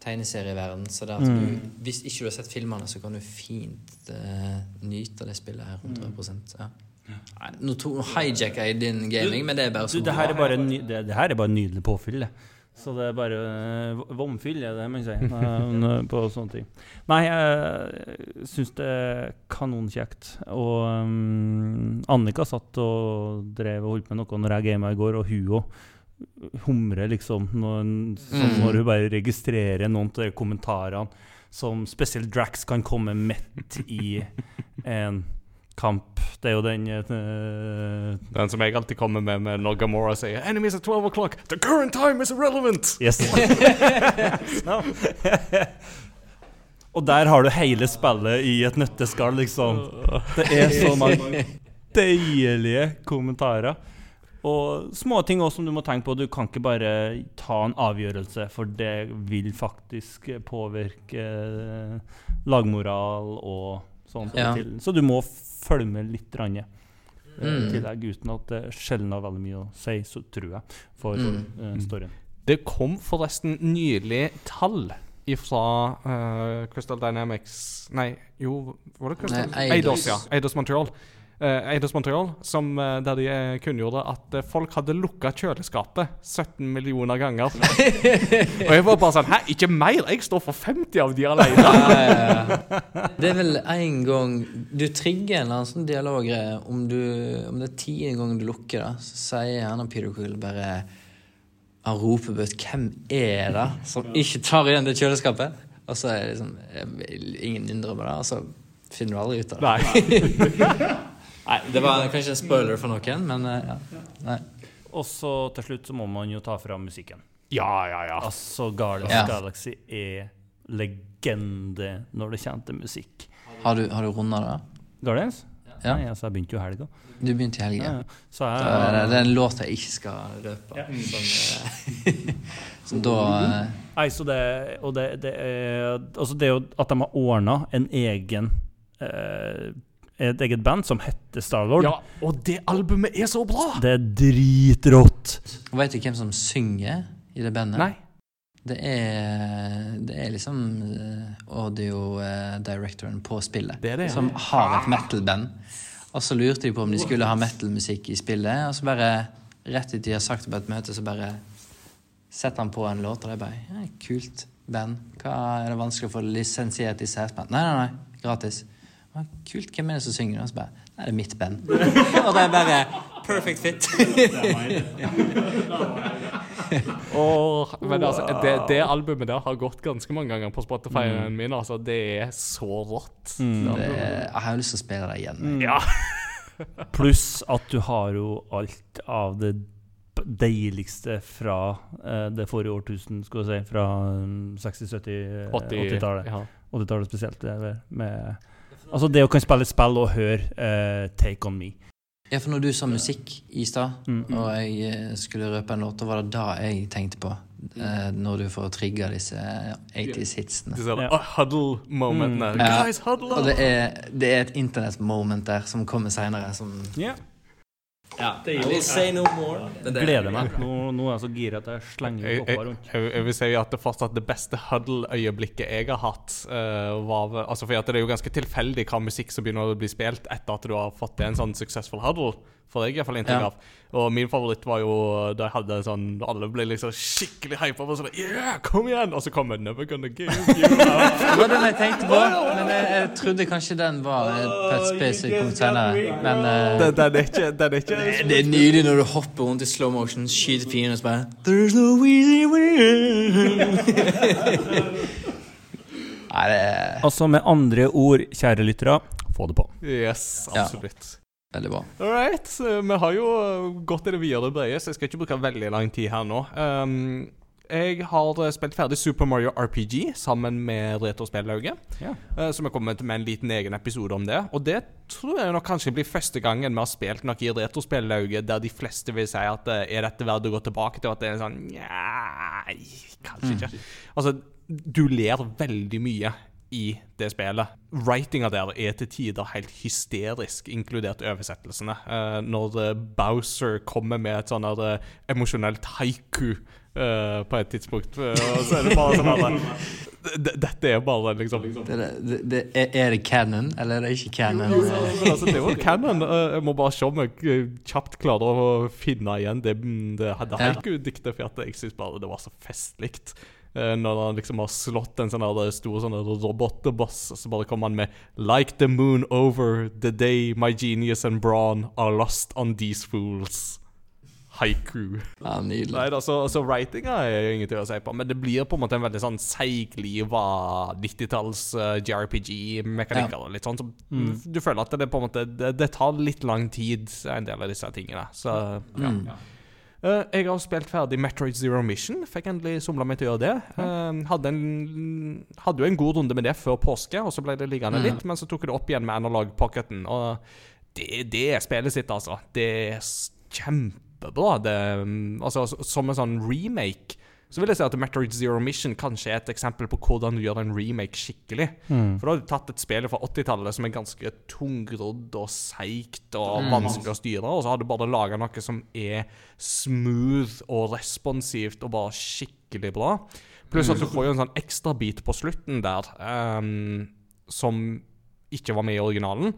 tegneserieverden. Så det at du, hvis ikke du har sett filmene, så kan du fint uh, nyte det spillet her 100 ja. Nå hijacker jeg din gaming, men det er bare sånn. det det, det her er bare nydelig påfyll, det. Så det er bare uh, vomfyll, er det man sier eh, på sånne ting. Nei, jeg syns det er kanonkjekt. Og um, Annika satt og drev og holdt med noe når jeg gama i går, og hun òg humrer liksom når, sånn når hun bare registrerer noen av kommentarene som spesielt Drax kan komme midt i en kamp. Det er jo den uh, Den som jeg alltid kommer med, med når Gamora sier 'Enemies at 12 o'clock'. The current time is irrelevant! Yes. Ja. Og der har du hele spillet i et nøtteskall, liksom. Det er så mange deilige kommentarer. Og små ting også som du må tenke på. Du kan ikke bare ta en avgjørelse, for det vil faktisk påvirke lagmoral og sånn. Ja. Så du må følge med litt. Rann, eh, Mm. til deg, uten at det sjelden har veldig mye å si, så tror jeg, for Mm. eh, storyen. Det kom forresten nylig tall fra uh, Crystal Dynamics Nei, jo Var det Crystal? Eidos, Eidos. ja. Eidos Montreal. Eh, Eidos Montreal, som, eh, der de eh, kunngjorde at eh, folk hadde lukka kjøleskapet 17 millioner ganger. Og jeg var bare sånn Hæ, ikke mer? Jeg står for 50 av de alene. Ja, ja, ja. Det er vel en gang Du trigger en eller annen sånn dialoggreie. Om, du- om det er tiende gang du lukker da, så sier gjerne Peter Quill bare Han roper bøtt 'Hvem er det?' som ikke tar igjen det kjøleskapet. Og så er det liksom Ingen innrømmer det, og så finner du aldri ut av det. Nei. Nei, Det var kanskje en spoiler for noen, men eh, ja. Nei. Og så til slutt så må man jo ta fram musikken. Ja, ja, ja. Altså, Guardians Ja. Galaxy er legende når det kommer til musikk. Har du, har du runda det? Guardians? Ja. Nei, altså, jeg begynte jo i helga. Du begynte i helga. Ja, ja. Så Det er, det er en låt jeg ikke skal røpe. Som, eh, som da eh, Nei, så det Og det, det er Altså, det er jo at de har ordna en egen eh, Et eget band som heter Starlord. ja. Og det albumet er så bra! Det er dritrått. Vet du hvem som synger i det bandet? Nei. Det er, det er liksom eh, audio-directoren på spillet. Det er det, ja. Som har et metal-band. Og så lurte de på om de skulle ha metal-musikk i spillet, og så bare rett etter de har sagt det på et møte, så bare setter han på en låt, og det er bare ja, Kult band. Hva Er det vanskelig å få lisensiert i her? Nei, nei, nei. Gratis. «Å, Kult. Hvem er det som synger? Og så bare Nei, det er mitt band. og det er bare perfect fit. Men altså, det, det albumet der har gått ganske mange ganger på Spotify-en min. Altså, det er så rått. det, jeg har jo lyst til å spille det igjen. Ja. Pluss at du har jo alt av det deiligste fra eh, det forrige årtusen, skal vi si. Fra mm, 60-, 70-, 80-tallet. 80 ja. 80-tallet spesielt. det Med, altså det å kunne spille et spill og høre uh, 'Take On Me'. Ja, for når du sa musikk i stad, Mm. og jeg eh, skulle røpe en låt, var det da jeg tenkte på. Uh, når du får trigga disse 80s-hitsene. Yeah. Uh, huddle moment Mm. Ja. Guys, huddle Og det er, det er et internett-moment der som kommer seinere, som Ja. Ja, I will say no more. Men det- Gleder meg. Nå, nå er jeg så gira at jeg slenger Jeg, kopper jeg, rundt. jeg, jeg vil si at det fortsatt det beste huddle-øyeblikket jeg har hatt, uh, var altså for at Det er jo ganske tilfeldig hva musikk som begynner å bli spilt etter at du har fått til en sånn successful huddle. For jeg i hvert fall inntrykk Ja. av. Og min favoritt var jo da jeg hadde en sånn Alle ble liksom skikkelig hypa på sånn Yeah, kom igjen! Og så kommer Never Gonna Give You Up. Det var den jeg tenkte på, men jeg, jeg trodde kanskje den var eh, på et spesifikt punkt senere. Men uh, Den, den er ikke, den er ikke det er nydelig når du hopper rundt i slow motion, skyter fienden og så bare There's no easy way Nei, det Altså, med andre ord, kjære lyttere, få det på. Yes, Ja. Veldig bra. All right. Vi har jo gått i det videre brede, så jeg skal ikke bruke veldig lang tid her nå. Um, jeg har uh, spilt ferdig Super Mario RPG sammen med Retrospellauget. Ja. Uh, så vi kommer med en liten egen episode om det. Og det tror jeg nok kanskje blir første gangen vi har spilt noe i Retrospellauget der de fleste vil si at uh, er dette verdt å gå tilbake til, og at det er sånn Nei, kanskje ikke. Altså, du ler veldig mye i det spillet. Writinga der er til tider helt hysterisk, inkludert oversettelsene. Eh, når eh, Bowser kommer med et sånn emosjonelt haiku på et tidspunkt, og så er det bare sånn at Dette er bare liksom Det, det, det, er- det canon, eller er det ikke canon? Jo, altså, det er jo canon. Jeg må bare se om jeg kjapt klarer å finne igjen det, det, det Ja. haiku-diktet, for jeg syns bare det var så festlig. Eh, Når han liksom har slått en sånn her stor sånn robotboss, så bare kommer han med Like the moon over the day my genius and brawn are lost on these fools. Haiku. Ja, nydelig. Nei da, så, så writinga er ingenting å si på, men det blir på en måte en veldig sånn seigliva 90-talls uh, JRPG-mekanikker. og Litt sånn som Du føler at det på en måte det, det tar litt lang tid, en del av disse tingene. Så ja. Mm. Eh, jeg har spilt ferdig Metroid Zero Mission. Fikk endelig somla meg til å gjøre det. Uh, hadde, en, hadde jo en god runde med det før påske, og så ble det liggende litt. Men så tok jeg det opp igjen med Analog Pocketen, og det, det er spillet sitt, altså. Det er kjempebra. Det, mm, altså, som en sånn remake. Så vil jeg si at Metroid Zero Mission kanskje er et eksempel på hvordan du gjør en remake skikkelig. For da har du tatt et spill fra 80-tallet som er ganske tungrodd og seigt og vanskelig å styre, og så har du bare laga noe som er smooth og responsivt og bare skikkelig bra. Pluss at du får jo en sånn ekstra bit på slutten der um, som ikke var med i originalen,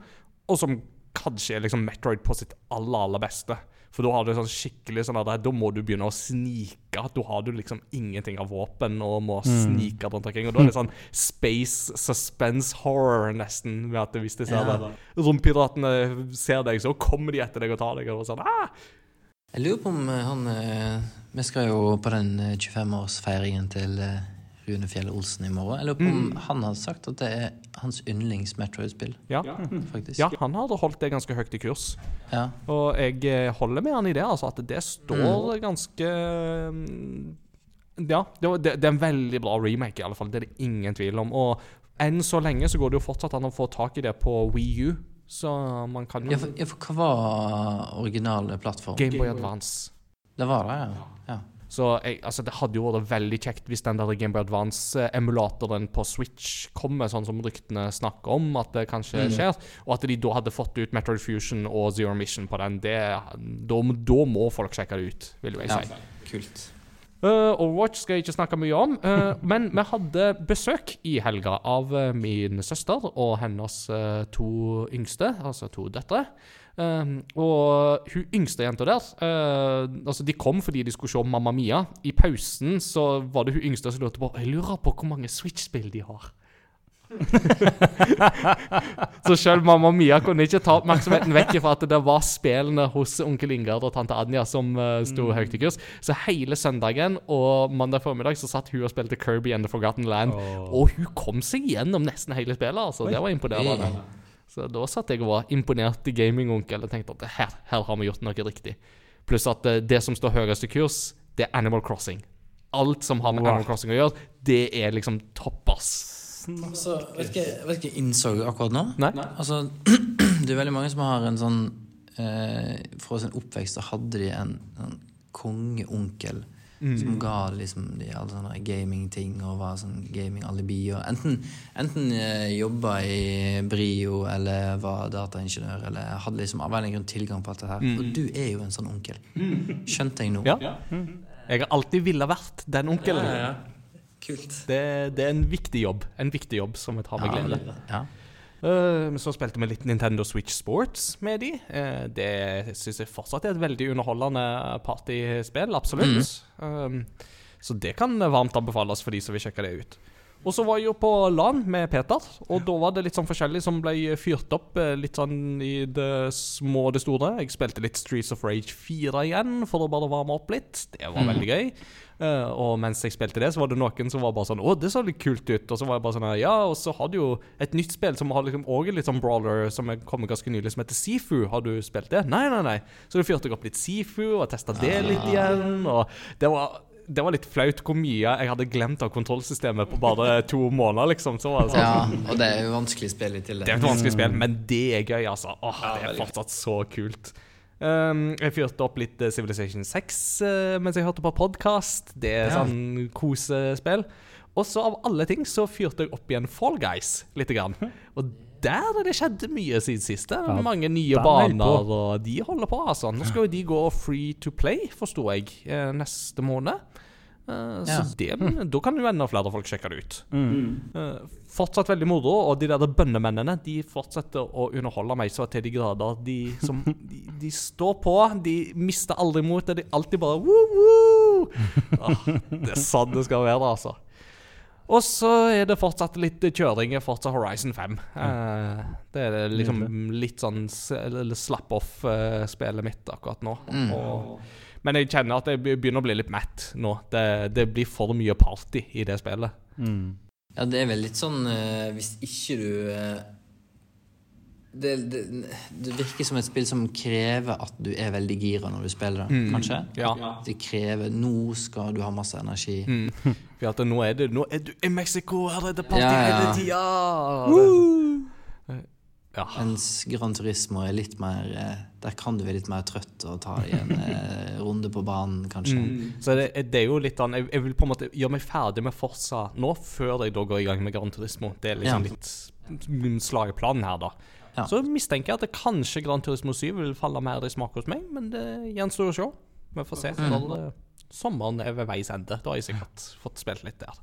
og som kanskje er liksom Metroid på sitt aller, aller beste. For da har du sånn skikkelig sånn at Da må du begynne å snike. Da har du liksom ingenting av våpen og må snike rundt omkring. Og da er det sånn space suspense horror, nesten. Med at hvis de ser Ja. det, rompiratene ser deg, så kommer de etter deg og tar deg. Og sånn, ah! Jeg lurer på om eh, han eh, Vi skal jo på den eh, 25-årsfeiringen til eh, Rune Fjell Olsen i morgen. Jeg lurer på om han har sagt at det er hans yndlings Metroid-spill, Ja. faktisk. ja, han hadde holdt det ganske høyt i kurs. Ja. Og jeg eh, holder med han i det, altså. At det står ganske mm, Ja, det, det, det er en veldig bra remake, i alle fall. Det er det ingen tvil om. Og enn så lenge så går det jo fortsatt an å få tak i det på Wii U. Så man kan jo Ja, for, ja, for hva var originale plattform? Gameboy Advance. Det var det, ja. ja. Så jeg, altså, det hadde jo vært veldig kjekt hvis den der Gameboy Advance-emulatoren på Switch kommer, sånn som ryktene snakker om at det kanskje skjer, og at de da hadde fått ut Metroid Fusion og Zero Mission på den. Det, da, da må folk sjekke det ut, vil jeg si. ja. Kult. Uh, Overwatch skal jeg ikke snakke mye om, uh, men vi hadde besøk i helga av min søster og hennes uh, to yngste, altså to døtre. Um, og hun yngste jenta der uh, Altså De kom fordi de skulle se Mamma Mia. I pausen så var det hun yngste som lurte på Jeg lurer på hvor mange Switch-spill de har. så selv Mamma Mia kunne ikke ta oppmerksomheten vekk fra at det var spillene hos onkel Ingard og tante Anja som uh, sto høyt i kurs. Så hele søndagen og mandag formiddag så satt hun og spilte Kirby and the Forgotten Land. Og hun kom seg gjennom nesten hele spillet. altså Det var imponerende. Så da satt jeg og var imponert i gamingonkel og tenkte at her, her har vi gjort noe riktig. Pluss at eh, det som står høyest i kurs, det er Animal Crossing. Alt som har med Animal Crossing å gjøre, det er liksom toppers. Altså, vet ikke hva jeg innså akkurat nå? Nei? Altså, det er veldig mange som har en sånn eh, Fra sin oppvekst så hadde de en, en kongeonkel som ga liksom de alle sånne gamingting og var sånn gaming-alibi. Og enten enten eh, jobba i Brio eller var dataingeniør eller hadde liksom av en grunn tilgang på alt det her. Og du er jo en sånn onkel. Skjønte jeg nå? Ja. Jeg har alltid ville vært den onkelen. Kult. Det, det er en viktig jobb. En viktig jobb som jeg tar med glede. Ja. Men så spilte vi litt Nintendo Switch Sports med de. Uh, det syns jeg fortsatt er et veldig underholdende partyspill, absolutt. Um, så det kan varmt anbefales for de som vil sjekke det ut. Og så var jeg jo på LAN med Peter, og da var det litt sånn forskjellig som ble fyrt opp eh, litt sånn i det små og det store. Jeg spilte litt Streets of Rage 4 igjen for å bare varme opp litt. Det var veldig gøy. Uh, og mens jeg spilte det, så var det noen som var bare sånn Å, det så litt kult ut. Og så var jeg bare sånn Ja, og så har du jo et nytt spill som har liksom også litt sånn brawler, som er kommet ganske nylig, som heter Sifu. Har du spilt det? Nei, nei, nei. Så da fyrte jeg opp litt Sifu og testa det litt igjen. Og det var det var litt flaut hvor mye jeg hadde glemt av kontrollsystemet på bare to måneder. liksom. Så var det sånn. ja, og det er jo vanskelig spill i tillegg. Det er et vanskelig spill, men det er gøy, altså. Åh, det er fortsatt så kult. Um, jeg fyrte opp litt eh, Civilization 6 uh, mens jeg hørte på podkast. Det er Ja. sånn kosespill. Og så av alle ting så fyrte jeg opp igjen Fall Guys lite grann. Og der er det skjedd mye siden sist. Ja, mange nye baner, og de holder på, altså. Nå skal jo de gå free to play, forsto jeg, eh, neste måned. Uh, Ja. Så det, da kan jo enda flere folk sjekke det ut. Mm. Uh, fortsatt veldig moro, og de der bønnemennene De fortsetter å underholde meg så til de grader. De, som, de, de står på, de mister aldri motet. De alltid bare woo, woo. Uh, Det er sånn det skal være, altså. Og så er det fortsatt litt kjøring i Forza Horizon 5. Eh, det er liksom litt sånn slapp off-spillet mitt akkurat nå. Mm. Og, men jeg kjenner at jeg begynner å bli litt matt nå. Det, det blir for mye party i det spillet. Mm. Ja, det er vel litt sånn eh, Hvis ikke du eh, det, det, det virker som et spill som krever at du er veldig gira når du spiller det, kanskje? Ja. Det krever Nå skal du ha masse energi. Mm. For at nå er, det, nå er du i Mexico, her er det party Ja, ja. hele tida! Ja. Mens Gran Turismo er litt mer eh, Der kan du være litt mer trøtt og ta en eh, runde på banen, kanskje. Så det, det er jo litt an, jeg, jeg vil på en måte gjøre meg ferdig med Forsa nå, før jeg da går i gang med Gran Turismo. Det er liksom Ja. litt slag i planen her, da. Ja. Så mistenker jeg at det kanskje Gran Turismo 7 vil falle mer i smak hos meg, men det gjenstår å se. Vi får se når mm. sommeren er ved veis ende. Da har jeg sikkert fått spilt litt der.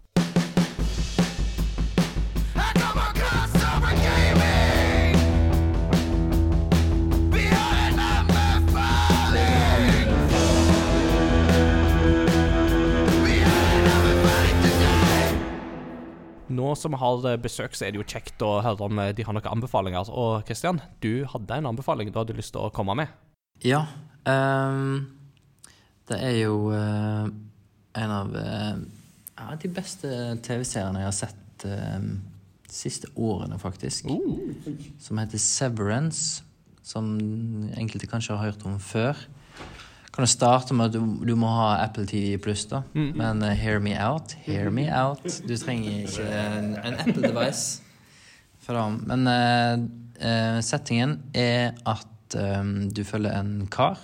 Nå som vi har eh, besøk, så er det jo kjekt å høre om eh, de har noen anbefalinger. Og Kristian, du hadde en anbefaling du hadde lyst til å komme med. Ja. Um, det er jo uh, en av uh, de beste TV-seriene jeg har sett uh, de siste årene, faktisk. Som heter Severance. Som enkelte kanskje har hørt om før. Kan du starte med at du, du må ha Apple TV pluss, da. Men uh, hear me out. Hear me out. Du trenger ikke en, en Apple device. Men eh, settingen er at um, du følger en kar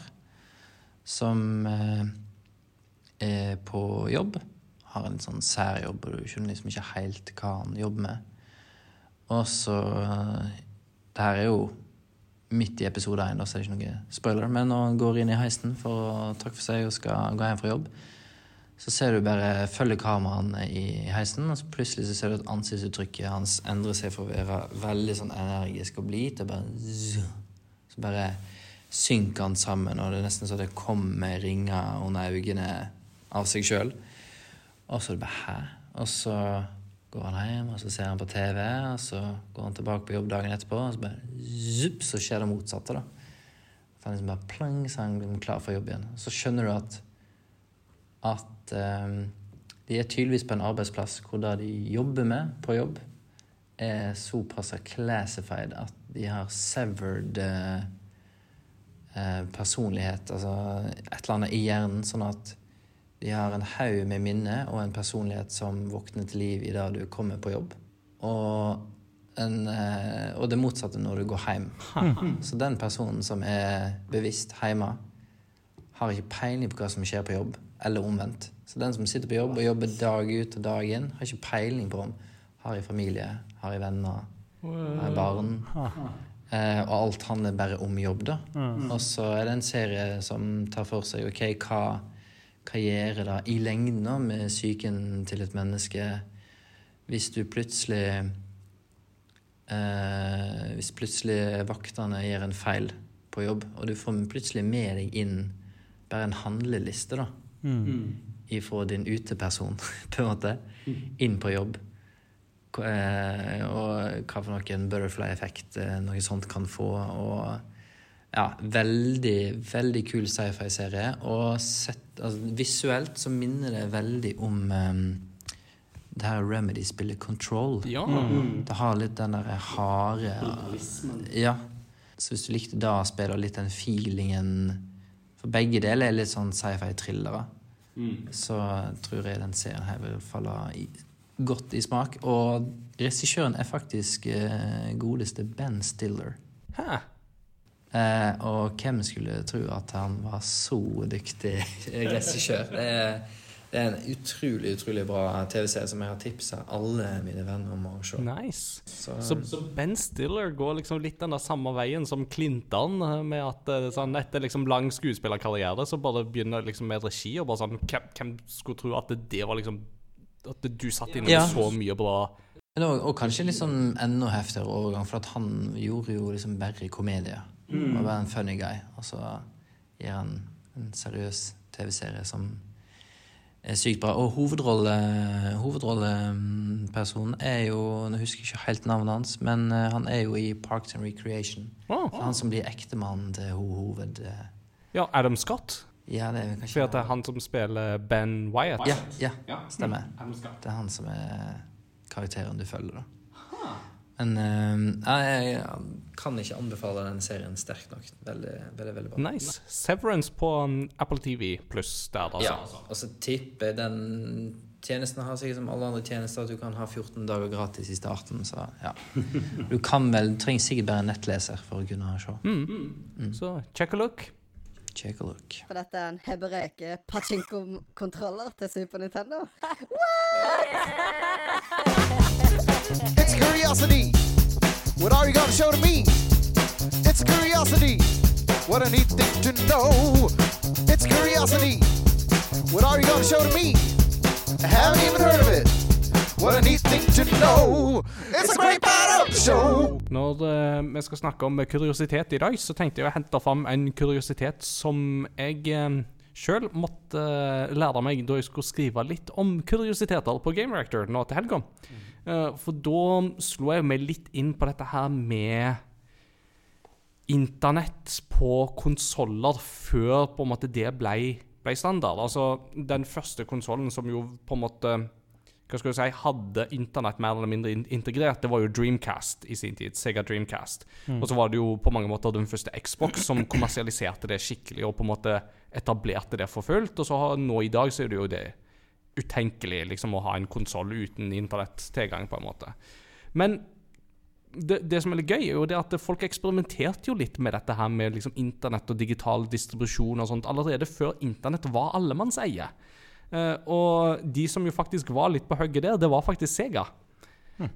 som uh, er på jobb. Har en litt sånn særjobb, og du skjønner liksom ikke helt hva han jobber med. Og så Det her er jo midt i episode én, så er det ikke noe spoiler. Men når han går inn i heisen for å takke for seg og skal gå hjem fra jobb, så ser du bare følger kameraene i heisen, og så plutselig så ser du at ansiktsuttrykket hans endrer seg fra å være veldig sånn energisk og blid til bare. Så bare synker han sammen, og det er nesten så det kommer ringer under øynene av seg sjøl. Og så er det bare hæ? Og så går han hjem, og så ser han på TV, og så går han tilbake på jobb dagen etterpå, og så bare zup, så skjer det motsatte, da. Så han liksom bare plang, så han blir klar for jobb igjen. Så skjønner du at at um, de er tydeligvis på en arbeidsplass hvor det de jobber med på jobb, er såpass classified at de har severed uh, personlighet, altså et eller annet i hjernen, sånn at de har en haug med minner og en personlighet som våkner til liv i det du kommer på jobb. Og, en, eh, og det motsatte når du går hjem. Så den personen som er bevisst hjemme, har ikke peiling på hva som skjer på jobb, eller omvendt. Så den som sitter på jobb og jobber dag ut og dag inn, har ikke peiling på om har jeg familie, har jeg venner, har jeg barn. Eh, og alt handler bare om jobb, da. Og så er det en serie som tar for seg ok, hva, gjør det i lengden med psyken til et menneske hvis du plutselig eh, Hvis plutselig vaktene gjør en feil på jobb, og du får plutselig med deg inn bare en handleliste, da. Ifra din uteperson, på en måte, inn på jobb. Eh, Og hva for noen butterfly-effekt eh, noe sånt kan få. Og ja, veldig, veldig kul sci-fi-serie. Og sett, altså, visuelt så minner det veldig om um, det her Remedy-spillet Control. Ja. Det har litt den der harde Ja. Så hvis du likte det spillet og litt den feelingen For begge deler er litt sånn sci-fi-thrillere. Så tror jeg den serien her vil falle i, godt i smak. Og regissøren er faktisk eh, godeste Ben Stiller. Hæ? Eh, og hvem skulle tro at han var så dyktig regissør? Det Det er en utrolig utrolig bra TV-serie som jeg har tipsa alle mine venner om å se. Nice. Så, Så, så Ben Stiller går liksom litt den der samme veien som Clinton, eh, med at eh, sånn, etter liksom lang skuespillerkarriere så bare begynner liksom med regi, og bare sånn Hvem, hvem skulle tro at det, det var liksom At du satt inne med Ja. så mye bra Men og, og kanskje litt sånn enda heftigere overgang, for at han gjorde jo liksom bare komedie. Mm. Og være en funny guy. Og så gir han en seriøs TV-serie som er sykt bra. Og hovedrolle hovedrollepersonen er jo Nå husker jeg ikke helt navnet hans, men eh, han er jo i Parks and Recreation. Å, Han som blir ektemannen til ho hoved... eh, Ja, Adam Scott. Ja, det er kanskje For at det er han som spiller Ben Wyatt. Ja, ja, stemmer. Det er han som er karakteren du følger, da. Men uh, jeg, jeg kan ikke anbefale den serien sterkt nok. Veldig, veldig, veldig bra. Nice. Severance på um, Apple TV pluss der, altså. Ja, og så tipper jeg den tjenesten har sikkert som alle andre tjenester at du kan ha 14 dager gratis i starten, så ja. Du kan vel, du trenger sikkert bare en nettleser for å kunne se. Så check a look. Check a look. For dette er en Hebereke pachinko-kontroller til Super Nintendo. It's curiosity. What are you gonna show to me? It's curiosity. What a neat thing to know. It's curiosity. What are you gonna show to me? I haven't even heard of it. What a neat thing to know. It's a great part of the show. Når uh, vi skal snakke om kuriositet i dag, så tenkte jeg å hente fram en kuriositet som jeg uh, sjøl måtte eh, lære meg da jeg skulle skrive litt om kuriositeter på Game Reactor nå til helga. Eh, for da slo jeg meg litt inn på dette her med internett på konsoller før på en måte det ble, ble standard. Altså den første konsollen som jo på en måte hva skal du si, hadde internett mer eller mindre integrert, det var jo Dreamcast i sin tid. Sega Dreamcast. Og så var det jo på mange måter den første Xbox som kommersialiserte det skikkelig og på en måte etablerte det for fullt. Og så har, nå i dag så er det jo det utenkelig liksom å ha en konsoll uten internettilgang, på en måte. Men det, det som er litt gøy, er jo det at folk eksperimenterte jo litt med dette her med liksom internett og digital distribusjon og sånt allerede før internett var allemannseie. Uh, og de som jo faktisk var litt på hugget der, det var faktisk Sega.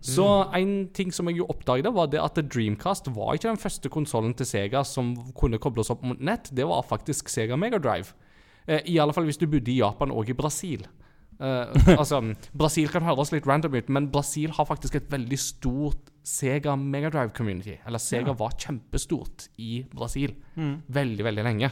Så en ting som jeg jo oppdaget, var det at Dreamcast var ikke den første konsollen til Sega som kunne kobles opp mot nett. Det var faktisk Sega Megadrive. Eh, I alle fall hvis du bodde i Japan og i Brasil. Eh, altså, Brasil kan høres litt random ut, men Brasil har faktisk et veldig stort Sega Megadrive-community. Eller Sega var kjempestort i Brasil veldig, veldig lenge.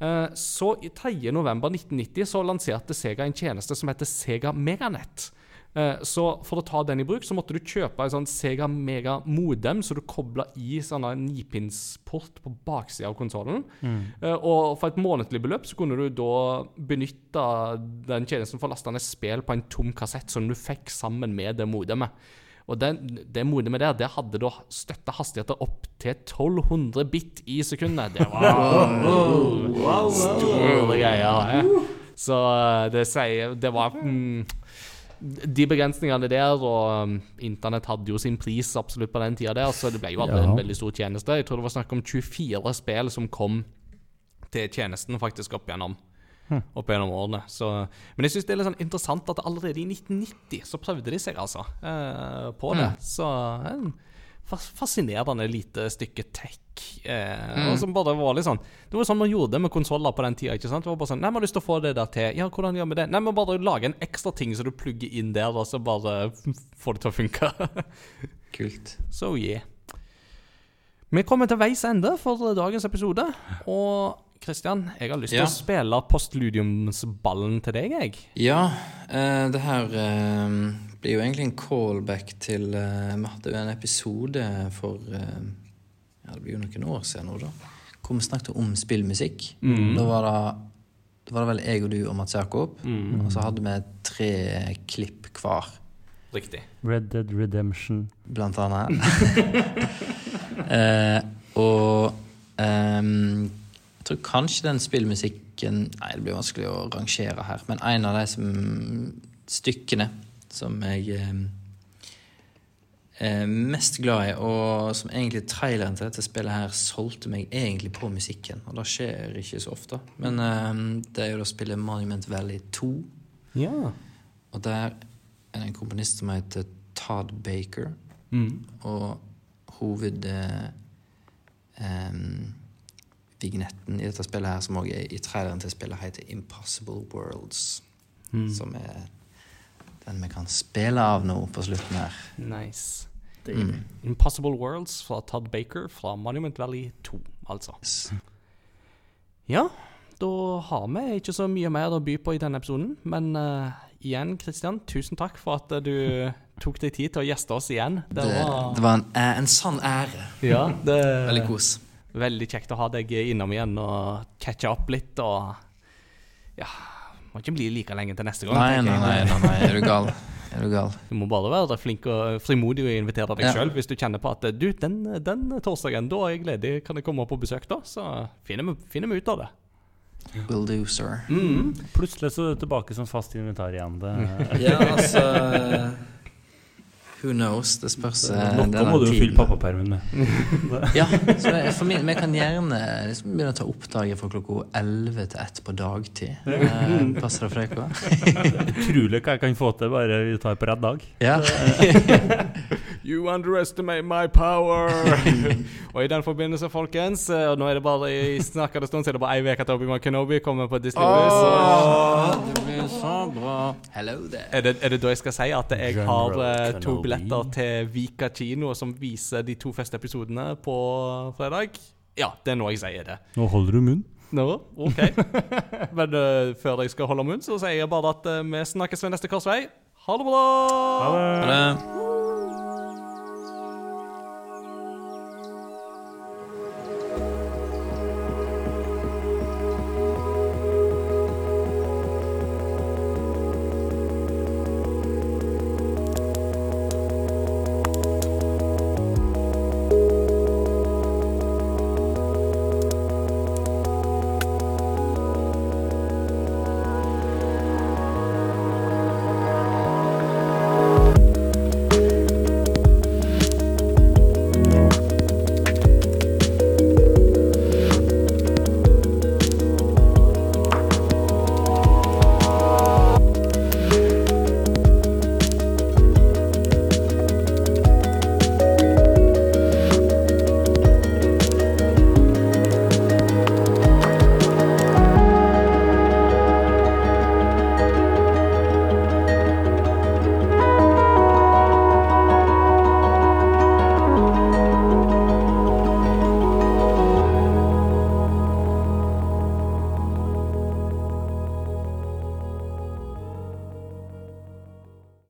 Eh, så i 3. november 1990 så lanserte Sega en tjeneste som heter Sega Meganet. Eh, Så for å ta den i bruk, så måtte du kjøpe en sånn Sega Mega Modem, så du kobla i sånne nipinsport på baksida av konsollen. Mm. Og for et månedlig beløp så kunne du da benytte den tjenesten for å laste ned spill på en tom kassett som du fikk sammen med det modemet. Og den, det modemet der, det hadde da støtta hastigheter opp til 1200 bit i sekundet. Det var store greier. eh. Så eh, det sier Det var mm, De begrensningene der, og um, internett hadde jo sin pris absolutt på den tida der, så det ble jo aldri Ja. en veldig stor tjeneste. Jeg tror det var snakk om 24 spill som kom til tjenesten faktisk opp gjennom opp gjennom årene. Så, men jeg syns det er litt sånn interessant at allerede i 1990 så prøvde de seg altså eh, på det. Så en fas- fascinerende lite stykke tech. Eh, og som bare var litt sånn Det var sånn man gjorde det med konsoller på den tida. ikke sant? Det var bare sånn, Nei, vi har lyst til å få det der til. Ja, hvordan gjør vi det? Nei, men bare lage en ekstra ting så du plugger inn der, og så bare får det til å funke. Kult. So yeah. Vi kommer til veis ende for dagens episode. Og Kristian, jeg har lyst til Ja. å spille postludiumsballen til deg, jeg. Ja, uh, det her uh, blir jo egentlig en callback til uh, Vi hadde jo en episode for Ja, det blir jo noen år siden nå, da. Hvor vi snakket om spillmusikk. Da var det da var det vel jeg og du og Mats Jakob. Og så hadde vi tre klipp hver, Riktig. Red Dead Redemption. blant annet. eh, og ehm, jeg tror kanskje den spillmusikken Nei, det blir vanskelig å rangere her, men en av de som, stykkene som jeg er mest glad i, og som egentlig traileren til dette spillet her solgte meg egentlig på musikken. Og det skjer ikke så ofte. Men ehm, det er jo da spillet Monument Valley 2 Ja. Og der er det en komponist som heter Todd Baker. Mm. Og hoved... Eh, em, vignetten i dette spillet her, som også er i traileren til spillet, heter Impossible Worlds. Mm. Som er den vi kan spille av nå på slutten her. Nice. Mm. Impossible Worlds fra Todd Baker fra Monument Valley 2, altså. Ja, da har vi ikke så mye mer å by på i denne episoden. Men uh, igjen, Kristian, tusen takk for at eh, du tok deg tid til å gjeste oss igjen. Det Det, var det var en, en sann ære. ja, det, Veldig kos. Veldig kjekt å ha deg innom igjen og catche opp litt og Ja, må ikke bli like lenge til neste gang. Nei, nei, nei, nei, nei, er du gal? Er du gal? Du må bare være flink og frimodig og invitere deg Ja. selv hvis du kjenner på at du, den, den torsdagen, da er jeg ledig, kan jeg komme opp på besøk da? Så finner vi, finner vi ut av det. Will do, sir. Mm. Plutselig så er du tilbake som fast inventar igjen. Det, Ja, altså Who knows? Det spørs. eh, Noe må du jo fylle pappapermen med. Ja, så jeg- for min, vi kan gjerne liksom begynne å ta oppdraget fra klokka 11 til 1 på dagtid. Eh, passer det for deg? Utrolig hva jeg kan få til bare vi tar på rett dag. Ja. You underestimate my power! og i den forbindelse, folkens, eh, og nå er det bare i snakkende stund, så er det bare ei uke til Obi-Wan Kenobi kommer på Disney+. Plus. Det blir så bra. Hello there. Er det, er det da jeg skal si at jeg har General eh, to billetter til Vika kino som viser de to første episodene på fredag? Ja, det er nå jeg sier det. Nå holder du munn. Nå, ok. Men uh, før jeg skal holde munn, så sier jeg bare at uh, vi snakkes ved neste korsvei. Ha det bra! Ha det. Ha det.